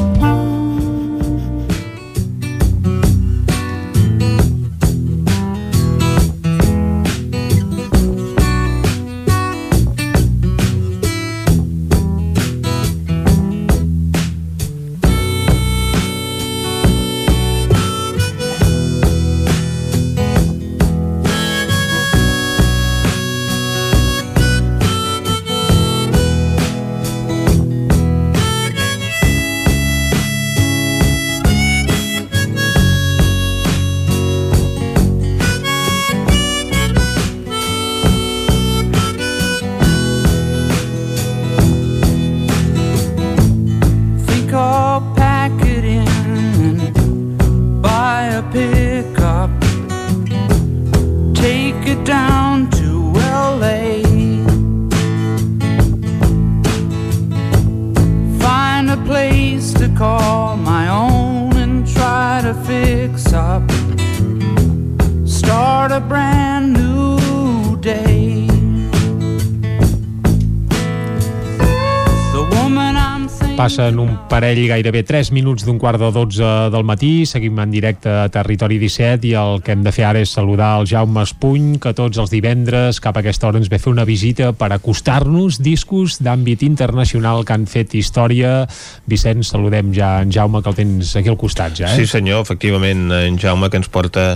așa nu parell, gairebé 3 minuts d'un quart de 12 del matí. Seguim en directe a Territori 17 i el que hem de fer ara és saludar el Jaume Espuny, que tots els divendres cap a aquesta hora ens ve fer una visita per acostar-nos discos d'àmbit internacional que han fet història. Vicenç, saludem ja en Jaume, que el tens aquí al costat ja, eh? Sí senyor, efectivament, en Jaume que ens porta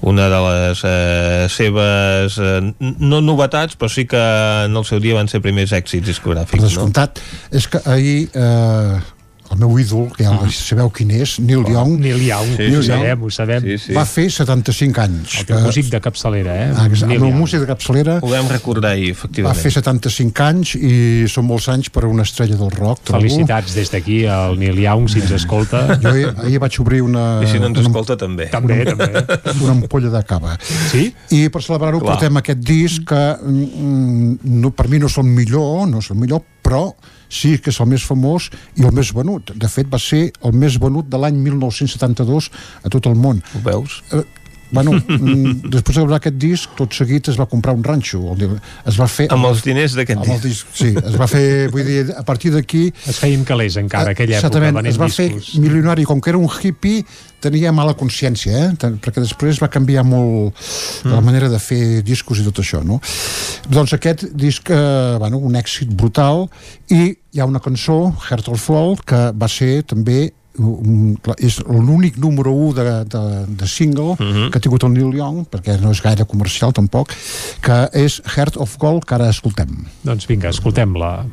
una de les eh, seves, eh, no novetats, però sí que en el seu dia van ser primers èxits Per discogràfics, no? descomptat. És que ahir eh, el meu ídol, que ja Ah. sabeu quin és, Neil Young, Neil Young, Neil ho Young sabem, ho sabem. Sí, sí. va fer 75 anys. El teu músic de capçalera, eh? Ah, exacte, Neil el meu Young. músic de capçalera Ho vam recordar ahir, va efectivament. fer 75 anys i són molts anys per a una estrella del rock. trobo. Felicitats des d'aquí al Neil Young, si ens escolta. Jo ahir, ahir vaig obrir una... I si no ens una, escolta, també. També, també. una ampolla de cava. Sí? I per celebrar-ho portem aquest disc que mm, no, per mi no és el millor, no és el millor, però sí que és el més famós i el més venut. De fet, va ser el més venut de l'any 1972 a tot el món. Ho veus? Eh, bueno, mm, després de gravar aquest disc, tot seguit es va comprar un ranxo. Es va fer... Amb els diners d'aquest disc. disc. Sí, es va fer, vull dir, a partir d'aquí... Es feien calés encara, aquella època, venent es va discos. fer milionari, com que era un hippie, tenia mala consciència, eh? perquè després va canviar molt mm. la manera de fer discos i tot això, no? Doncs aquest disc, eh, bueno, un èxit brutal, i hi ha una cançó, Heart of Flow, que va ser també és l'únic número 1 de, de, de single uh mhm. -huh. que ha tingut el Neil Young, perquè no és gaire comercial tampoc, que és Heart of Gold, que ara escoltem. Doncs vinga, escoltem-la.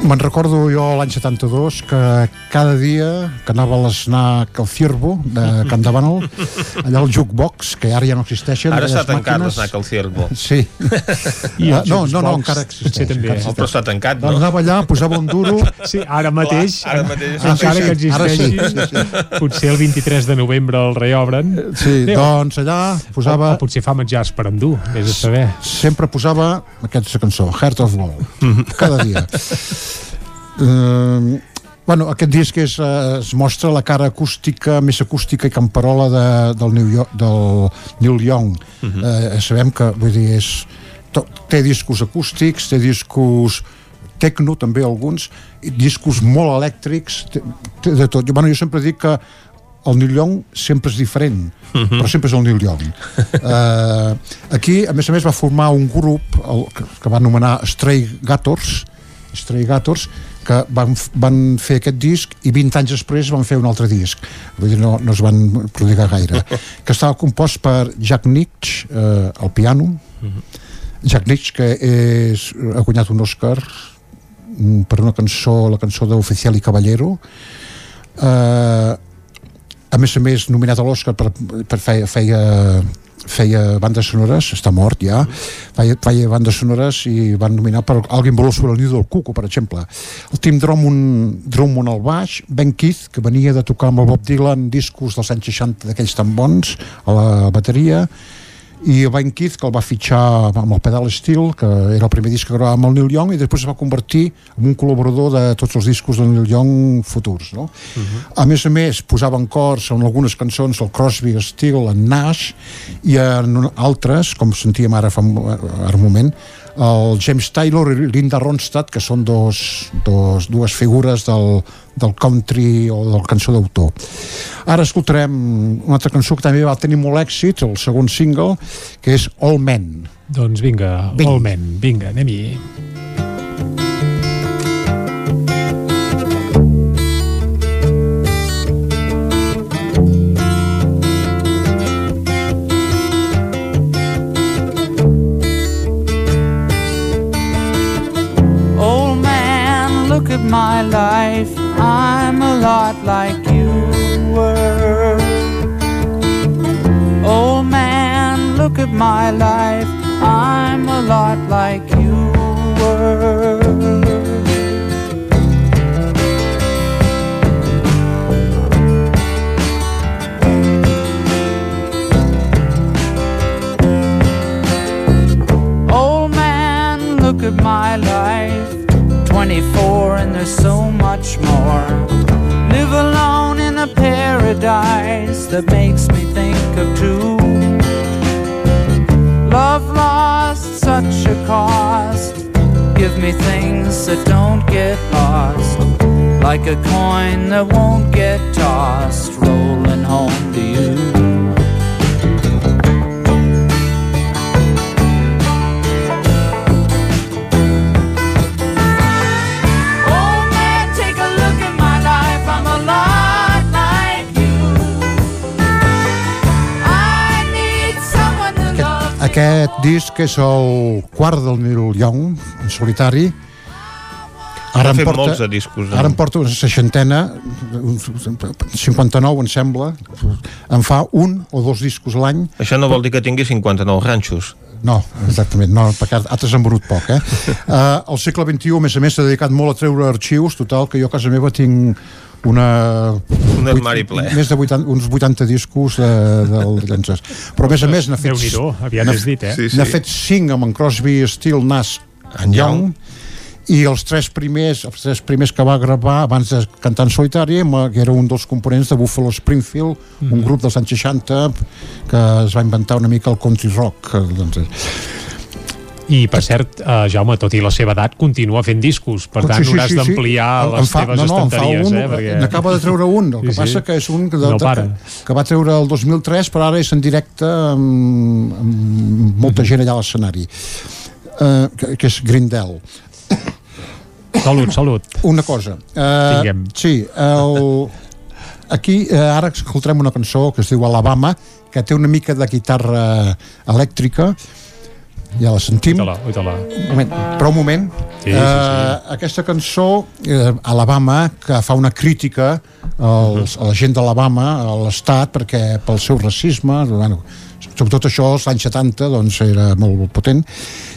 Me'n recordo jo l'any 72 que cada dia que anava a l'esnac al Ciervo de Can de Bànol, allà al jukebox, que ara ja no existeixen. Ara està tancat l'esnac al Ciervo. Sí. I uh, no, no, no, encara existeix. També. Encara però està tancat, no? Doncs anava allà, posava un duro... Sí, ara mateix, Clar, ara mateix. Ah, encara sí, sí, que existeixi, sí, sí, sí. potser el 23 de novembre el reobren. Sí, Déu. doncs allà posava... O, o potser fa menjars per endur, vés a saber. Sempre posava aquesta cançó, Heart of Gold, cada dia. Eh, bueno, aquest disc és, eh, es mostra la cara acústica, més acústica i camperola de, del, New York, del Neil Young. Uh -huh. eh, sabem que, vull dir, és, to, té discos acústics, té discos tecno també alguns, discos molt elèctrics, té, té de tot. Jo, bueno, jo sempre dic que el Neil Young sempre és diferent, uh -huh. però sempre és el Neil Young. uh, aquí, a més a més, va formar un grup el, que, que va anomenar Stray Gators, Stray Gators, que van, van fer aquest disc i 20 anys després van fer un altre disc vull dir, no, no es van prodigar gaire que estava compost per Jack Nitsch eh, al piano uh mhm. -huh. Jack Nitsch que és, ha guanyat un Oscar mm, per una cançó la cançó d'Oficial i Caballero eh, a més a més nominat a l'Oscar per, per feia, feia feia bandes sonores, està mort ja, feia, feia bandes sonores i van nominar per Alguien voló sobre el nido del cuco, per exemple. El Tim Drummond, Drummond al baix, Ben Keith, que venia de tocar amb el Bob Dylan discos dels anys 60 d'aquells tan bons, a la bateria, i Ben Keith que el va fitxar amb el Pedal Steel que era el primer disc que gravava amb el Neil Young i després es va convertir en un col·laborador de tots els discos del Neil Young futurs no? Uh -huh. a més a més posaven cors en algunes cançons el Crosby, Steel, en Nash i en altres com sentíem ara fa ara un moment el James Taylor i Linda Ronstadt, que són dos, dos, dues figures del, del country o del cançó d'autor. Ara escoltarem una altra cançó que també va tenir molt èxit, el segon single, que és All Men. Doncs vinga, vinga. All Men, vinga, anem-hi. At my life, I'm a lot like you were. Old man, look at my life, I'm a lot like you were. Old man, look at my life 24 and there's so much more. Live alone in a paradise that makes me think of two. Love lost such a cost. Give me things that don't get lost. Like a coin that won't get tossed, rolling home to you. Aquest disc és el quart del Neil Young, en solitari. Ha fet molts de discos, eh? Ara em porta una seixantena, uns 59 em sembla, em fa un o dos discos l'any. Això no vol dir que tingui 59 ranxos. No, exactament, no, perquè han venut poc, eh? Uh, el segle XXI, a més a més, s'ha dedicat molt a treure arxius, total, que jo a casa meva tinc una... Un armari ple. Més de 80, uns 80 discos de, del llances. Però a més a més n'ha fet... Déu-n'hi-do, aviat n'ha- és dit, eh? Sí, sí. N'ha fet 5 amb en Crosby, Steele, Nas, en Young, i els tres primers els tres primers que va gravar abans de cantar en solitari que era un dels components de Buffalo Springfield Mhm. un grup dels anys 60 que es va inventar una mica el country rock eh, doncs, I, per cert, eh, Jaume, tot i la seva edat, continua fent discos. Per tant, hauràs d'ampliar En- en les fa- teves no, no, estanteries, un, eh? Perquè... N'acaba de treure un, el que Sí, sí. passa que és un que, No para. que, que va treure el 2003, però ara és en directe amb, amb molta gent allà a l'escenari, uh, que, que és Grindel. Salut, salut. Una cosa. Uh, Tinguem. Sí, el, aquí uh, ara escoltarem una cançó que es diu Alabama, que té una mica de guitarra elèctrica, ja la sentim. Ui-te-la, ui-te-la. Un moment, però un moment. Sí, sí, sí. Eh, aquesta cançó, eh, Alabama, que fa una crítica als, a la gent d'Alabama, a l'Estat, perquè pel seu racisme, bueno, sobretot això als anys 70 doncs era molt potent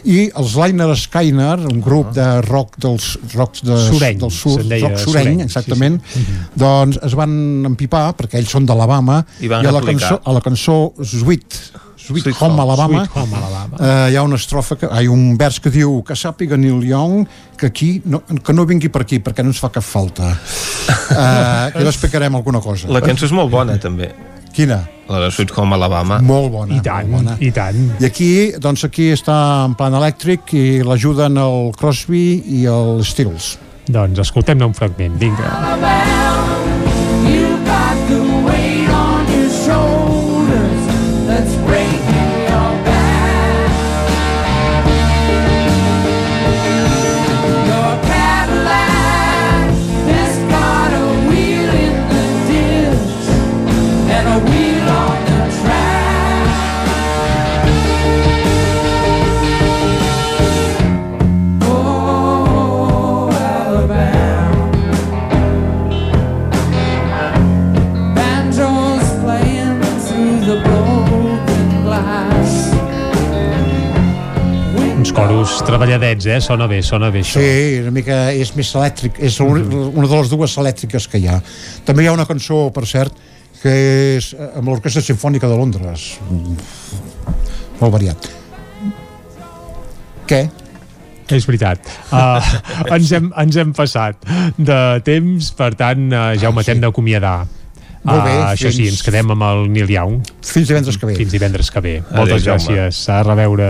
i els Liner Skyner un grup de rock dels rocks de, Sureny, del sur, deia rock sureny, sureny, exactament sí, sí. doncs es van empipar perquè ells són d'Alabama I van a la, cançó, a la cançó Sweet Sweet, Sweet Home Alabama, Sweet Home Alabama. eh, hi ha una estrofa, que, hi ha un vers que diu que sàpiga Neil Young que aquí, no, que no vingui per aquí perquè no ens fa cap falta uh, que l'explicarem alguna cosa La cançó és molt bona, també. quina? La de Sweet Home Alabama. molt bona, I tant, molt bona. i tant. i aquí, doncs aquí està en plan elèctric i l'ajuden el Crosby i el Stills Doncs escoltem-ne un fragment, vinga. You treballadets, eh? Sona bé, sona bé això. Sí, una mica és més elèctric, és un, una de les dues elèctriques que hi ha. També hi ha una cançó, per cert, que és eh, amb l'Orquestra Simfònica de Londres. Mm. Molt variat. Què? És veritat. Uh, ens, hem, ens hem passat de temps, per tant, uh, Jaume, t'hem d'acomiadar. Molt bé, Uh, això sí, fins- ens quedem amb el Neil Young. Fins divendres que ve. Fins divendres que ve. Adéu, Moltes Jaume. gràcies. A reveure.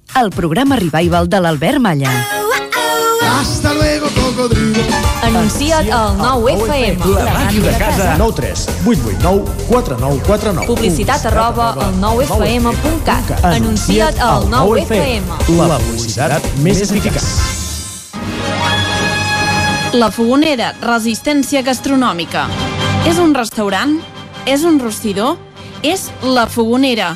el programa revival de l'Albert Malla. Hasta luego, cocodrilo. Anuncia't al 9FM. La màquina de casa. 9 3 8 8 9 4 9 4 9 Publicitat arroba al 9FM.cat. Anuncia't al 9FM. La publicitat més eficaç. La Fogonera, resistència gastronòmica. És un restaurant? És un rostidor? És La Fogonera,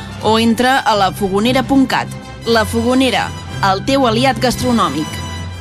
o entra a lafogonera.cat. La Fogonera, el teu aliat gastronòmic.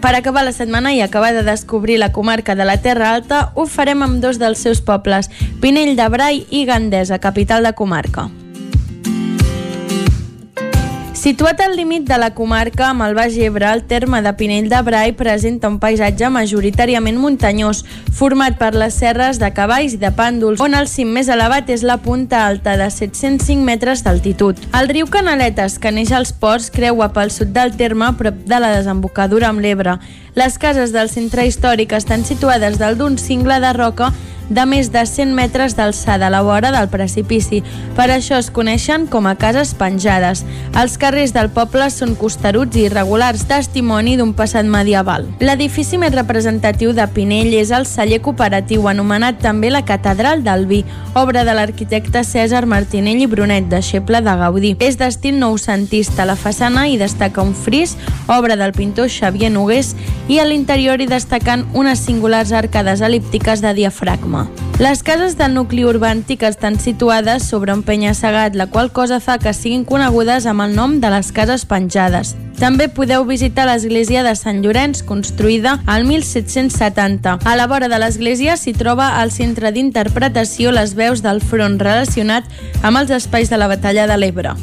Per acabar la setmana i acabar de descobrir la comarca de la Terra Alta, ho farem amb dos dels seus pobles, Pinell de Brai i Gandesa, capital de comarca. Situat al límit de la comarca amb el Baix Ebre, el terme de Pinell de Brai presenta un paisatge majoritàriament muntanyós, format per les serres de Cavalls i de Pàndols, on el cim més elevat és la punta alta de 705 metres d'altitud. El riu Canaletes, que neix als ports, creua pel sud del terme prop de la desembocadura amb l'Ebre. Les cases del centre històric estan situades dalt d'un cingle de roca de més de 100 metres d'alçada a la vora del precipici. Per això es coneixen com a cases penjades. Els carrers del poble són costeruts i irregulars, testimoni d'un passat medieval. L'edifici més representatiu de Pinell és el celler cooperatiu, anomenat també la Catedral del Vi, obra de l'arquitecte César Martinell i Brunet, deixeble de Gaudí. És d'estil noucentista. A la façana hi destaca un fris, obra del pintor Xavier Nogués, i a l'interior hi destaquen unes singulars arcades elíptiques de diafragma. Les cases del nucli urbà antic estan situades sobre un penya-segat, la qual cosa fa que siguin conegudes amb el nom de les cases penjades. També podeu visitar l'església de Sant Llorenç, construïda al 1770. A la vora de l'església s'hi troba el centre d'interpretació Les veus del front relacionat amb els espais de la batalla de l'Ebre.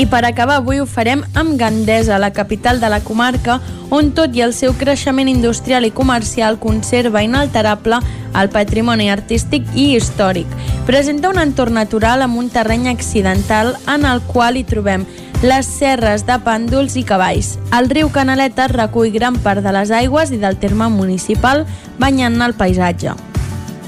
I per acabar avui ho farem amb Gandesa, la capital de la comarca, on tot i el seu creixement industrial i comercial conserva inalterable el patrimoni artístic i històric. Presenta un entorn natural amb un terreny accidental en el qual hi trobem les serres de pàndols i cavalls. El riu Canaleta recull gran part de les aigües i del terme municipal banyant el paisatge.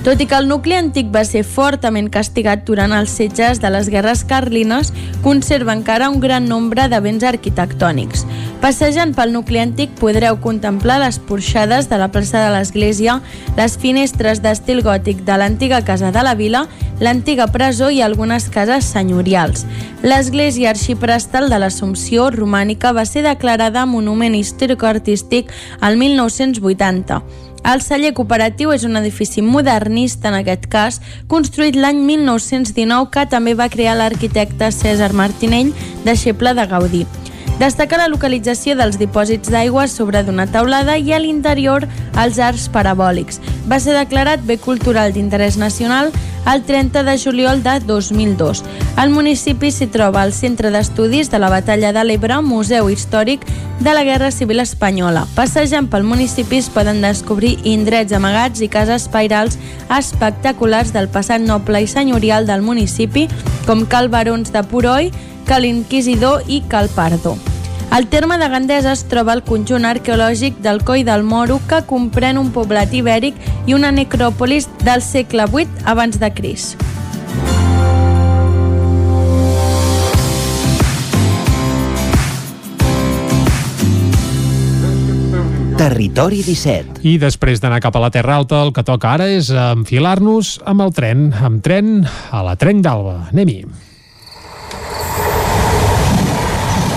Tot i que el nucli antic va ser fortament castigat durant els setges de les guerres carlines, conserva encara un gran nombre de béns arquitectònics. Passejant pel nucli antic podreu contemplar les porxades de la plaça de l'església, les finestres d'estil gòtic de l'antiga casa de la vila, l'antiga presó i algunes cases senyorials. L'església arxiprestal de l'Assumpció romànica va ser declarada Monument Històric-Artístic al 1980. El celler cooperatiu és un edifici modernista, en aquest cas, construït l'any 1919, que també va crear l'arquitecte César Martinell, deixeble de Gaudí. Destaca la localització dels dipòsits d'aigua sobre d'una taulada i a l'interior els arcs parabòlics. Va ser declarat bé cultural d'interès nacional el 30 de juliol de 2002. Al municipi s'hi troba el Centre d'Estudis de la Batalla de l'Ebre, Museu Històric de la Guerra Civil Espanyola. Passejant pel municipi es poden descobrir indrets amagats i cases pairals espectaculars del passat noble i senyorial del municipi, com Cal Barons de Puroi, Cal Inquisidor i Cal Pardo. Al terme de Gandesa es troba el conjunt arqueològic del Coi del Moro, que comprèn un poblat ibèric i una necròpolis del segle VIII abans de Cris. Territori 17. I després d'anar cap a la Terra Alta, el que toca ara és enfilar-nos amb el tren, amb tren a la Trenc d'Alba. Anem-hi.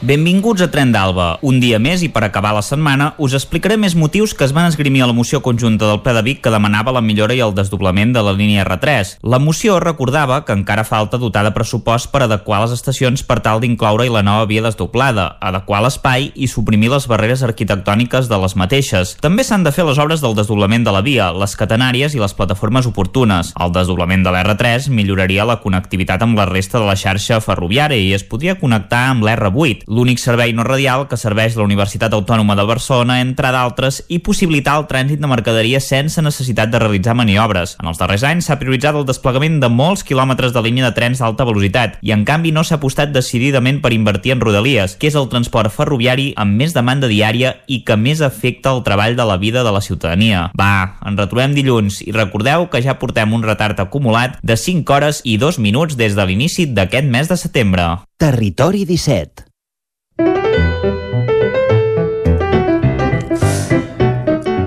Benvinguts a Tren d'Alba. Un dia més i per acabar la setmana us explicaré més motius que es van esgrimir a la moció conjunta del ple de Vic que demanava la millora i el desdoblament de la línia R3. La moció recordava que encara falta dotar de pressupost per adequar les estacions per tal d'incloure-hi la nova via desdoblada, adequar l'espai i suprimir les barreres arquitectòniques de les mateixes. També s'han de fer les obres del desdoblament de la via, les catenàries i les plataformes oportunes. El desdoblament de l'R3 milloraria la connectivitat amb la resta de la xarxa ferroviària i es podria connectar amb l'R8, l'únic servei no radial que serveix la Universitat Autònoma de Barcelona, entre d'altres, i possibilitar el trànsit de mercaderia sense necessitat de realitzar maniobres. En els darrers anys s'ha prioritzat el desplegament de molts quilòmetres de línia de trens d'alta velocitat i, en canvi, no s'ha apostat decididament per invertir en rodalies, que és el transport ferroviari amb més demanda diària i que més afecta el treball de la vida de la ciutadania. Va, ens retrobem dilluns i recordeu que ja portem un retard acumulat de 5 hores i 2 minuts des de l'inici d'aquest mes de setembre. Territori 17.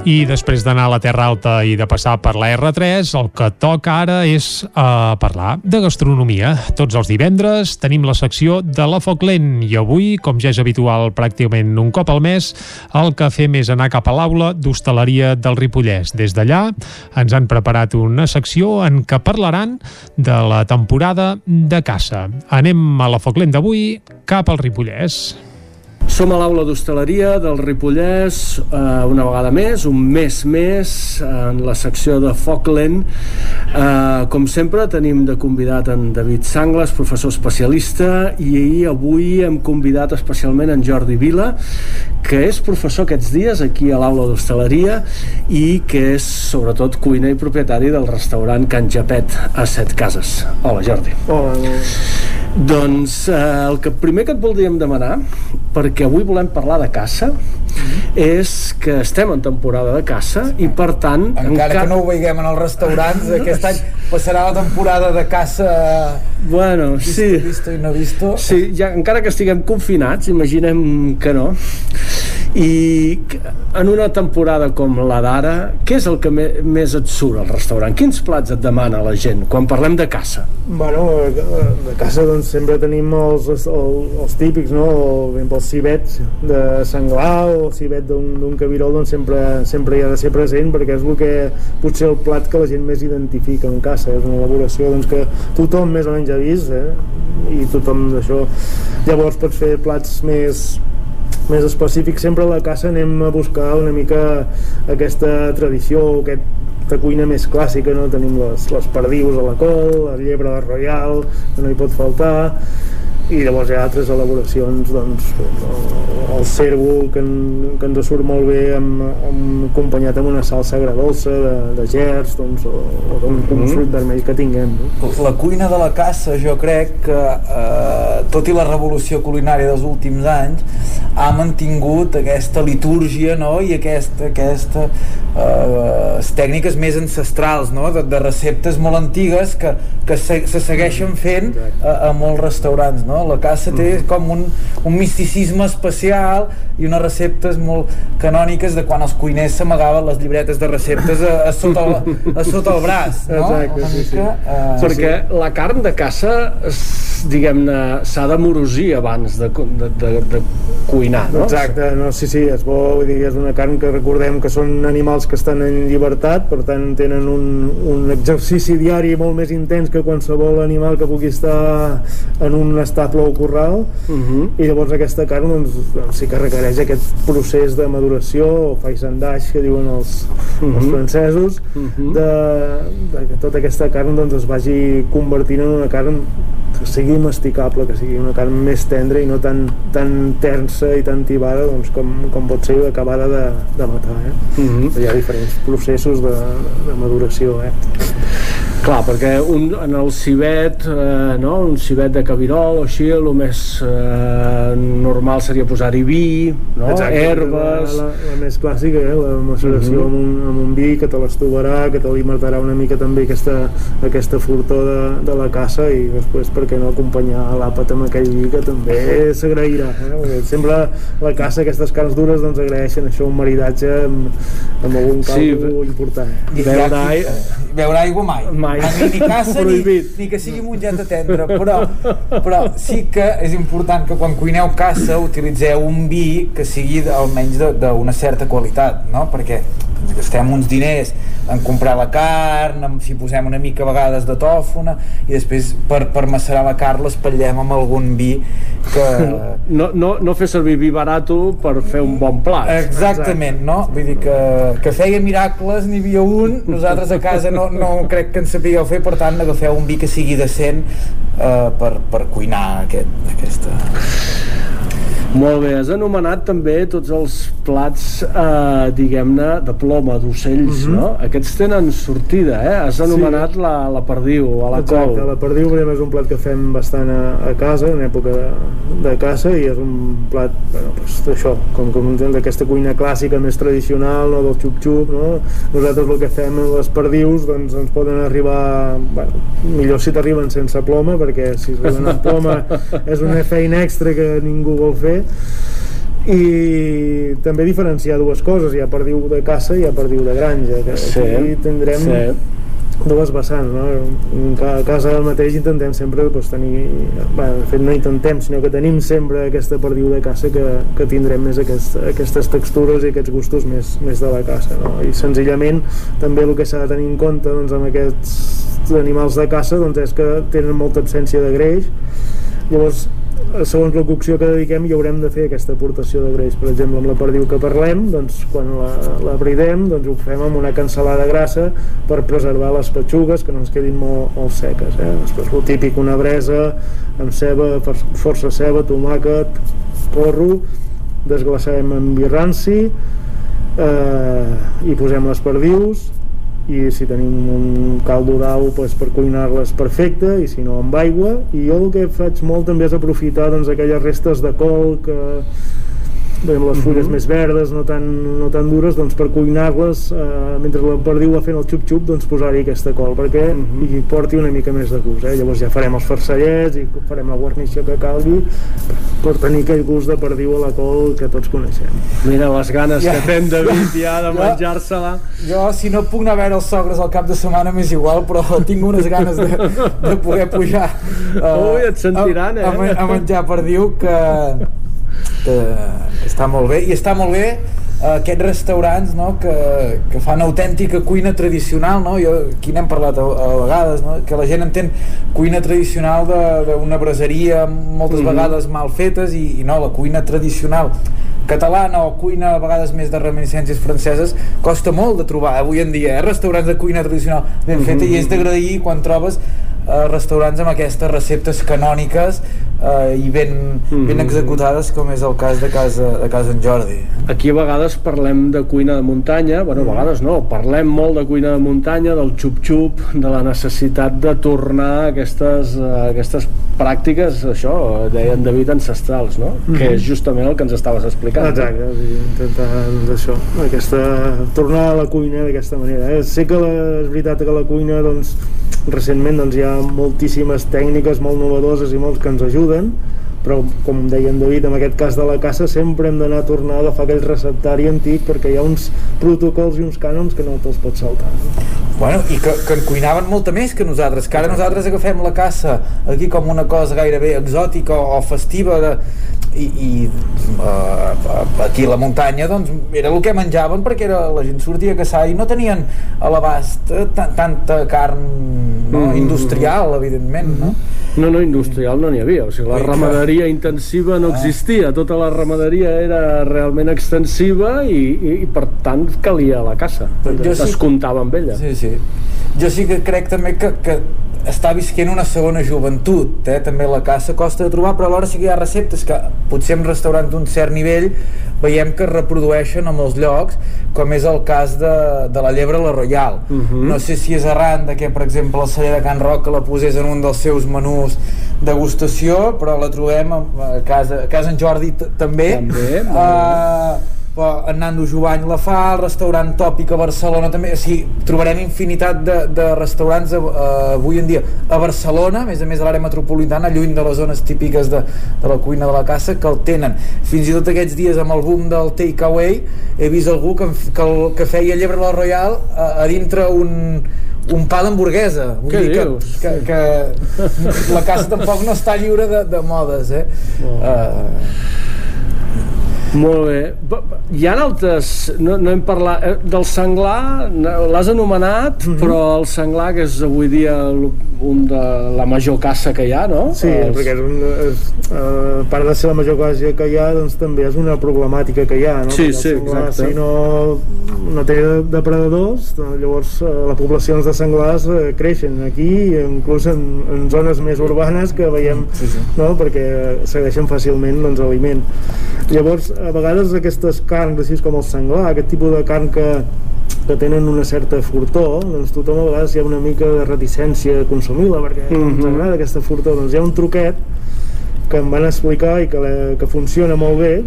I després d'anar a la Terra Alta i de passar per la R3, el que toca ara és uh, parlar de gastronomia. Tots els divendres tenim la secció de la Foc Lent i avui, com ja és habitual pràcticament un cop al mes, el que fem és anar cap a l'aula d'hostaleria del Ripollès. Des d'allà ens han preparat una secció en què parlaran de la temporada de caça. Anem a la Foc Lent d'avui cap al Ripollès. Som a l'aula d'hostaleria del Ripollès eh, una vegada més, un mes més en la secció de Foc Lent eh, com sempre tenim de convidat en David Sangles, professor especialista i avui hem convidat especialment en Jordi Vila que és professor aquests dies aquí a l'aula d'hostaleria i que és sobretot cuiner i propietari del restaurant Can Japet a Set Cases. Hola Jordi. Hola doncs eh, el que primer que et voldríem demanar perquè avui volem parlar de caça mm -hmm. és que estem en temporada de caça sí. i per tant encara, encara que no ho veiguem en els restaurants aquest any passarà la temporada de caça bueno, visto, sí visto i no visto sí, ja, encara que estiguem confinats imaginem que no i en una temporada com la d'ara què és el que me, més et surt al restaurant? Quins plats et demana la gent quan parlem de caça? Bueno, de caça doncs sempre tenim els, els, els típics no? el, el civet de senglar o el civet d'un cabirol doncs sempre, sempre hi ha de ser present perquè és el que potser el plat que la gent més identifica en caça és una elaboració doncs, que tothom més o menys ha vist eh? i tothom d'això llavors pots fer plats més més específic sempre a la caça anem a buscar una mica aquesta tradició aquesta cuina més clàssica no? tenim les, les perdius a la col la llebre royal que no hi pot faltar i llavors hi ha altres elaboracions doncs, el, cèrvol que, en, que ens surt molt bé amb, amb, acompanyat amb una salsa agradolça de, de gerds doncs, o, o d'un mm -hmm. fruit vermell que tinguem no? la cuina de la caça jo crec que eh, tot i la revolució culinària dels últims anys ha mantingut aquesta litúrgia no? i aquesta, aquesta eh, tècniques més ancestrals no? de, de receptes molt antigues que, que se, se segueixen fent a, a molts restaurants no? La caça té mm. com un, un misticisme especial i unes receptes molt canòniques de quan els cuiners s'amagaven les llibretes de receptes a, a, sota, el, a sota el braç no? Exacte, sí, sí. Uh, perquè sí. la carn de caça diguem-ne s'ha de morosir abans de, de, de, de cuinar no? exacte, no, sí, sí, és bo vull dir, és una carn que recordem que són animals que estan en llibertat per tant tenen un, un exercici diari molt més intens que qualsevol animal que pugui estar en un estable o corral uh -huh. i llavors aquesta carn doncs, doncs, sí que requereix aquest procés de maduració o faisandage que diuen els, uh -huh. els francesos uh -huh. de, de que tota aquesta carn doncs, es vagi convertint en una carn que sigui masticable, que sigui una carn més tendra i no tan, tan tensa i tan tibada doncs, com, com pot ser acabada de, de matar eh? uh -huh. hi ha diferents processos de, de maduració eh? Clar, perquè un, en el cibet, eh, no? un cibet de cabirol o així, el més eh, normal seria posar-hi vi, no? Exacte, herbes... La, la, la més clàssica, eh? la maceració Mhm. amb, un, amb un vi que te l'estovarà, que te l'alimentarà una mica també aquesta, aquesta fortor de, de la caça i després, per què no, acompanyar l'àpat amb aquell vi que també s'agrairà. Eh? Perquè sempre la caça, aquestes carns dures, doncs agraeixen això, un maridatge amb, amb algun Sí, caldo important. I Beure aquí, beure aigua mai. Mai. Ni, ni caça ni, Prohibit. ni que sigui mongeta tendre, però, però sí que és important que quan cuineu caça utilitzeu un vi que sigui almenys d'una certa qualitat, no? Perquè ens gastem uns diners en comprar la carn, en, si posem una mica a vegades de tòfona i després per, per macerar la carn l'espatllem amb algun vi que, No, no, no fer servir vi barato per fer un bon plat. Exactament, no? Vull dir que, que feia miracles, n'hi havia un, nosaltres a casa no, no crec que en sapigueu fer, per tant agafeu un vi que sigui decent eh, per, per cuinar aquest, aquesta... Molt bé, has anomenat també tots els plats, eh, diguem-ne, de ploma, d'ocells, Mhm. no? Aquests tenen sortida, eh? Has anomenat la, la perdiu, a la Exacte, col. la perdiu per és un plat que fem bastant a, a casa, en època de, de caça, i és un plat, bueno, doncs, això, com, com d'aquesta cuina clàssica més tradicional, no, del xup-xup, no? Nosaltres el que fem amb les perdius, doncs ens poden arribar, bueno, millor si t'arriben sense ploma, perquè si arriben amb ploma és una feina extra que ningú vol fer, i també diferenciar dues coses, hi ha perdiu de caça i hi ha perdiu de granja, que Sí, aquí tindrem sí. dues vessants, no? A casa mateix intentem sempre doncs, tenir, bé, de fet no intentem, sinó que tenim sempre aquesta perdiu de caça que, que tindrem més aquest, aquestes textures i aquests gustos més, més de la caça, no? I senzillament també el que s'ha de tenir en compte doncs, amb aquests animals de caça doncs, és que tenen molta absència de greix, llavors segons la cocció que dediquem hi haurem de fer aquesta aportació de greix per exemple amb la perdiu que parlem doncs, quan la, la bridem doncs, ho fem amb una cansalada grassa per preservar les petxugues que no ens quedin molt, molt seques eh? després el típic una bresa amb ceba, for- força ceba, tomàquet porro desglaçarem amb vi ranci eh, i posem les perdius i si tenim un caldo d'au doncs, per cuinar-les perfecte i si no amb aigua. I jo el que faig molt també és aprofitar doncs, aquelles restes de col que bé, amb les fulles més verdes, no tan, no tan dures, doncs per cuinar-les, eh, mentre la perdiu va fent el xup-xup, doncs posar-hi aquesta col, perquè hi porti una mica més de gust. Eh? Llavors ja farem els farcellets i farem la guarnició que calgui per tenir aquell gust de perdiu a la col que tots coneixem. Mira les ganes Ja. que fem, David, ja de menjar-se-la. Jo, si no puc anar a veure els sogres al cap de setmana, m'és igual, però tinc unes ganes de, de poder pujar uh, Ui, et sentiran, eh? a, a, a menjar perdiu que, que, està molt bé i està molt bé uh, aquests restaurants no, que, que fan autèntica cuina tradicional no? jo, aquí n'hem parlat a, a vegades no? que la gent entén cuina tradicional de- d'una braseria moltes Mhm. vegades mal fetes i, i no, la cuina tradicional catalana o cuina a vegades més de reminiscències franceses costa molt de trobar avui en dia, eh? restaurants de cuina tradicional ben feta i és d'agrair quan trobes eh, restaurants amb aquestes receptes canòniques eh, i ben, ben Mhm. executades com és el cas de casa, de casa en Jordi Aquí a vegades parlem de cuina de muntanya, bueno, a vegades no, parlem molt de cuina de muntanya, del xup-xup, de la necessitat de tornar a aquestes, a aquestes pràctiques, això, deien David, ancestrals, no? Mhm. Que és justament el que ens estaves explicant. Exacte, o sigui, intentar doncs, això, aquesta, tornar a la cuina d'aquesta manera. Eh? Sé que la, és veritat que la cuina doncs, recentment doncs, hi ha moltíssimes tècniques molt novedoses i molts que ens ajuden, però com deia en David, en aquest cas de la caça sempre hem d'anar a tornar a agafar aquell receptari antic perquè hi ha uns protocols i uns cànons que no te'ls pots saltar. Bueno, i que, que en cuinaven molta més que nosaltres, que ara nosaltres agafem la caça aquí com una cosa gairebé exòtica o, o festiva de, i, i uh, aquí a la muntanya doncs era el que menjaven perquè era, la gent sortia a caçar i no tenien a l'abast eh, ta- tanta carn no, Mhm. industrial evidentment no? No, no, industrial no n'hi havia, o sigui, la ramaderia intensiva no existia, tota la ramaderia era realment extensiva i, i, i per tant calia la caça, Jo sí- es comptava amb ella. Sí, sí. Jo sí que crec també que, que està visquent una segona joventut, eh? també la caça costa de trobar, però alhora sí que hi ha receptes que potser en restaurants d'un cert nivell veiem que es reprodueixen a molts llocs, com és el cas de, de la llebre la Royal. Uh -huh. No sé si és arran de que, per exemple, el celler de Can Roca la posés en un dels seus menús degustació, però la trobem a, a casa, a casa en Jordi també. També, uh, però en Nando Jovany la fa, el restaurant Tòpic a Barcelona també, o sigui, trobarem infinitat de, de restaurants a, a, avui en dia a Barcelona, a més a més a l'àrea metropolitana, lluny de les zones típiques de, de la cuina de la caça, que el tenen. Fins i tot aquests dies amb el boom del takeaway he vist algú que, que, el, que feia llebre la Royal a, a dintre un, un pa d'hamburguesa vull dir que, dius? que, que la caça tampoc no està lliure de, de modes eh? Uh, Molt bé. Hi ha altres... No, no hem parlat... eh, Del senglar, l'has anomenat, Mhm. però el senglar, que és avui dia un de la major caça que hi ha, no? Sí, Els- perquè és un, és, uh, a part de ser la major classe que hi ha, doncs també és una problemàtica que hi ha, no? Sí, Perquè sí, senglar, exacte. Si no, no té depredadors, doncs llavors uh, les poblacions de senglars creixen aquí, inclús en, en zones més urbanes que veiem, Sí, sí. no? perquè segueixen fàcilment doncs, aliment. Llavors, a vegades aquestes carns, així com el senglar, aquest tipus de carn que, que tenen una certa furtor, doncs tothom a vegades hi ha una mica de reticència a consumir-la perquè mm -hmm. ens Mhm. agrada aquesta furtor. Doncs hi ha un truquet que em van explicar i que, la, que funciona molt bé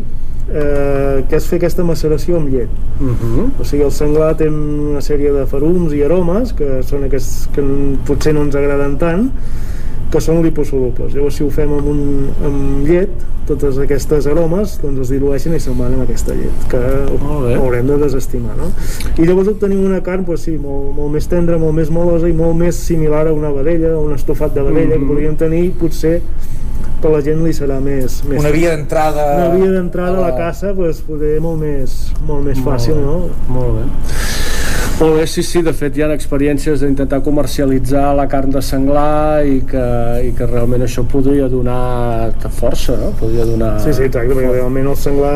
eh, que és fer aquesta maceració amb llet Mhm. o sigui, el senglar té una sèrie de ferums i aromes que són aquests que potser no ens agraden tant que són liposolubles. Llavors, si ho fem amb, un, amb llet, totes aquestes aromes doncs es dilueixen i se'n van en aquesta llet, que bé. haurem de desestimar, no? I llavors obtenim una carn, doncs sí, molt, molt més tendra, molt més molosa i molt més similar a una vedella, un estofat de vedella, Mhm. que podríem tenir, potser per la gent li serà més... més una via d'entrada una via d'entrada a la caça pues, poder molt més, molt més fàcil, no? Molt bé. Molt bé, sí, sí, de fet hi ha experiències d'intentar comercialitzar la carn de senglar i que, i que realment això podria donar força, no? Podria donar... Sí, sí, exacte, perquè realment el senglar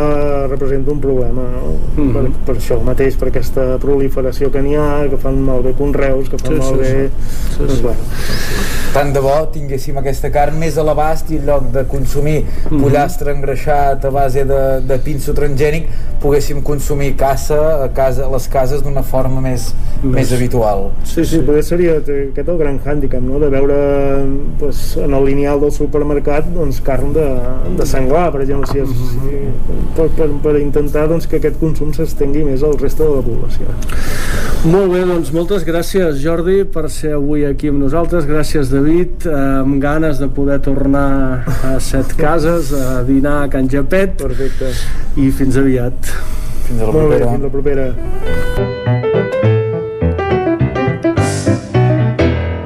representa un problema, no? Mhm. per, per això mateix, per aquesta proliferació que n'hi ha, que fan malbé conreus, que fan Sí, sí, malbé... sí. Doncs, sí. bueno, tant de bo tinguéssim aquesta carn més a l'abast i en lloc de consumir Mhm. pollastre engreixat a base de, de pinso transgènic poguéssim consumir caça a, casa, a les cases d'una forma més, més habitual Sí, sí, potser seria aquest el gran hàndicap, no? de veure pues, en el lineal del supermercat doncs, carn de, de senglar, per exemple, si és, si, per, per, per intentar doncs, que aquest consum s'estengui més al resta de la població. Molt bé, doncs moltes gràcies Jordi per ser avui aquí amb nosaltres, gràcies David, amb ganes de poder tornar a Set Cases, a dinar a Can Japet. Perfecte. I fins aviat. Fins a la Molt bé, propera. fins la propera.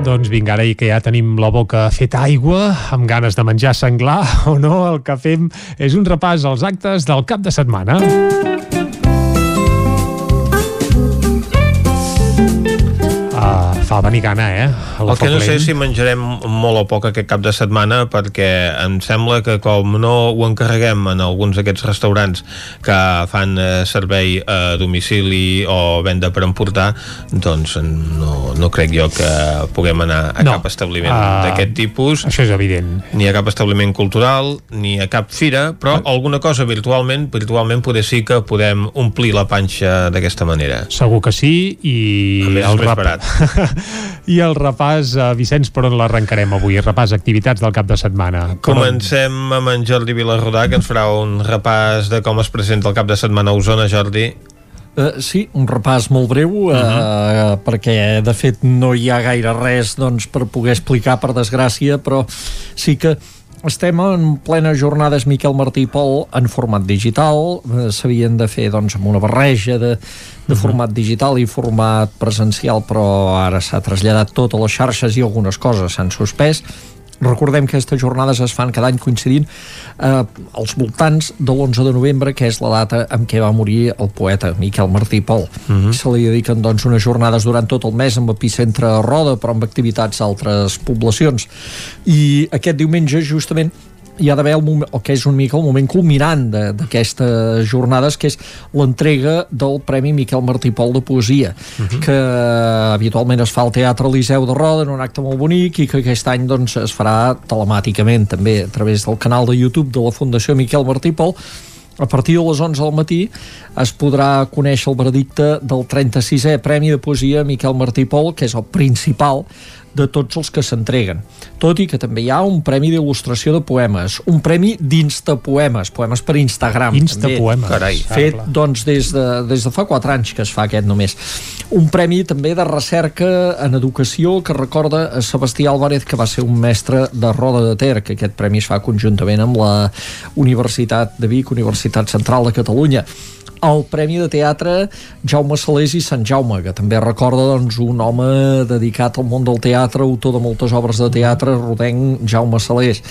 Doncs vinga, ara i que ja tenim la boca feta aigua, amb ganes de menjar senglar o no, el que fem és un repàs als actes del cap de setmana. Fa venir gana, eh? El que no sé si menjarem molt o poc aquest cap de setmana perquè em sembla que com no ho encarreguem en alguns d'aquests restaurants que fan eh, servei a domicili o venda per emportar doncs no, no crec jo que puguem anar a No. cap establiment Ah, d'aquest tipus Això és evident. ni a cap establiment cultural ni a cap fira, però alguna cosa virtualment, virtualment poder sí que podem omplir la panxa d'aquesta manera Segur que sí, i A més, és el més rep- barat. I el repàs, uh, Vicenç, per on l'arrencarem avui? Repàs activitats del cap de setmana. Per on? Comencem amb en Jordi Vilarrodà, que ens farà un repàs de com es presenta el cap de setmana a Osona, Jordi. Uh, sí, un repàs molt breu uh, uh, perquè de fet no hi ha gaire res doncs, per poder explicar per desgràcia però sí que estem en plena jornades Miquel Martí i Pol en format digital. Eh, s'havien de fer doncs, amb una barreja de, de format digital i format presencial però ara s'ha traslladat tot a les xarxes i algunes coses s'han suspès Recordem que aquestes jornades es fan cada any coincidint eh, als voltants de l'11 de novembre, que és la data en què va morir el poeta Miquel Martí Pol. Uh -huh. Se li dediquen doncs, unes jornades durant tot el mes amb epicentre a Roda, però amb activitats a altres poblacions. I aquest diumenge, justament, hi ha d'haver el moment, o que és una mica el moment culminant d'aquestes jornades, que és l'entrega del Premi Miquel Martí Pol de Poesia, uh -huh. que habitualment es fa al Teatre Eliseu de Roda en un acte molt bonic i que aquest any doncs, es farà telemàticament també a través del canal de YouTube de la Fundació Miquel Martí Pol a partir de les 11 del matí es podrà conèixer el veredicte del 36è Premi de Poesia Miquel Martí Pol, que és el principal de tots els que s'entreguen. Tot i que també hi ha un premi d'il·lustració de poemes, un premi d'instapoemes, poemes per Instagram. Instapoemes. Carai. Fet doncs, des, de, des de fa 4 anys que es fa aquest només. Un premi també de recerca en educació que recorda a Sebastià Álvarez, que va ser un mestre de Roda de Ter, que aquest premi es fa conjuntament amb la Universitat de Vic, Universitat Central de Catalunya el Premi de Teatre Jaume Salés i Sant Jaume, que també recorda doncs, un home dedicat al món del teatre, autor de moltes obres de teatre, rodenc Jaume Salés.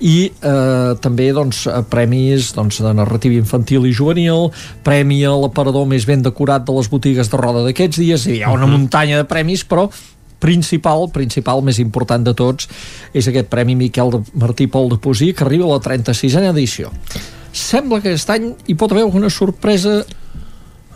I eh, també doncs, premis doncs, de narrativa infantil i juvenil, premi a l'aparador més ben decorat de les botigues de roda d'aquests dies, hi ha una muntanya de premis, però principal, principal, més important de tots, és aquest Premi Miquel Martí Pol de Poesia, que arriba a la 36a edició sembla que aquest any hi pot haver alguna sorpresa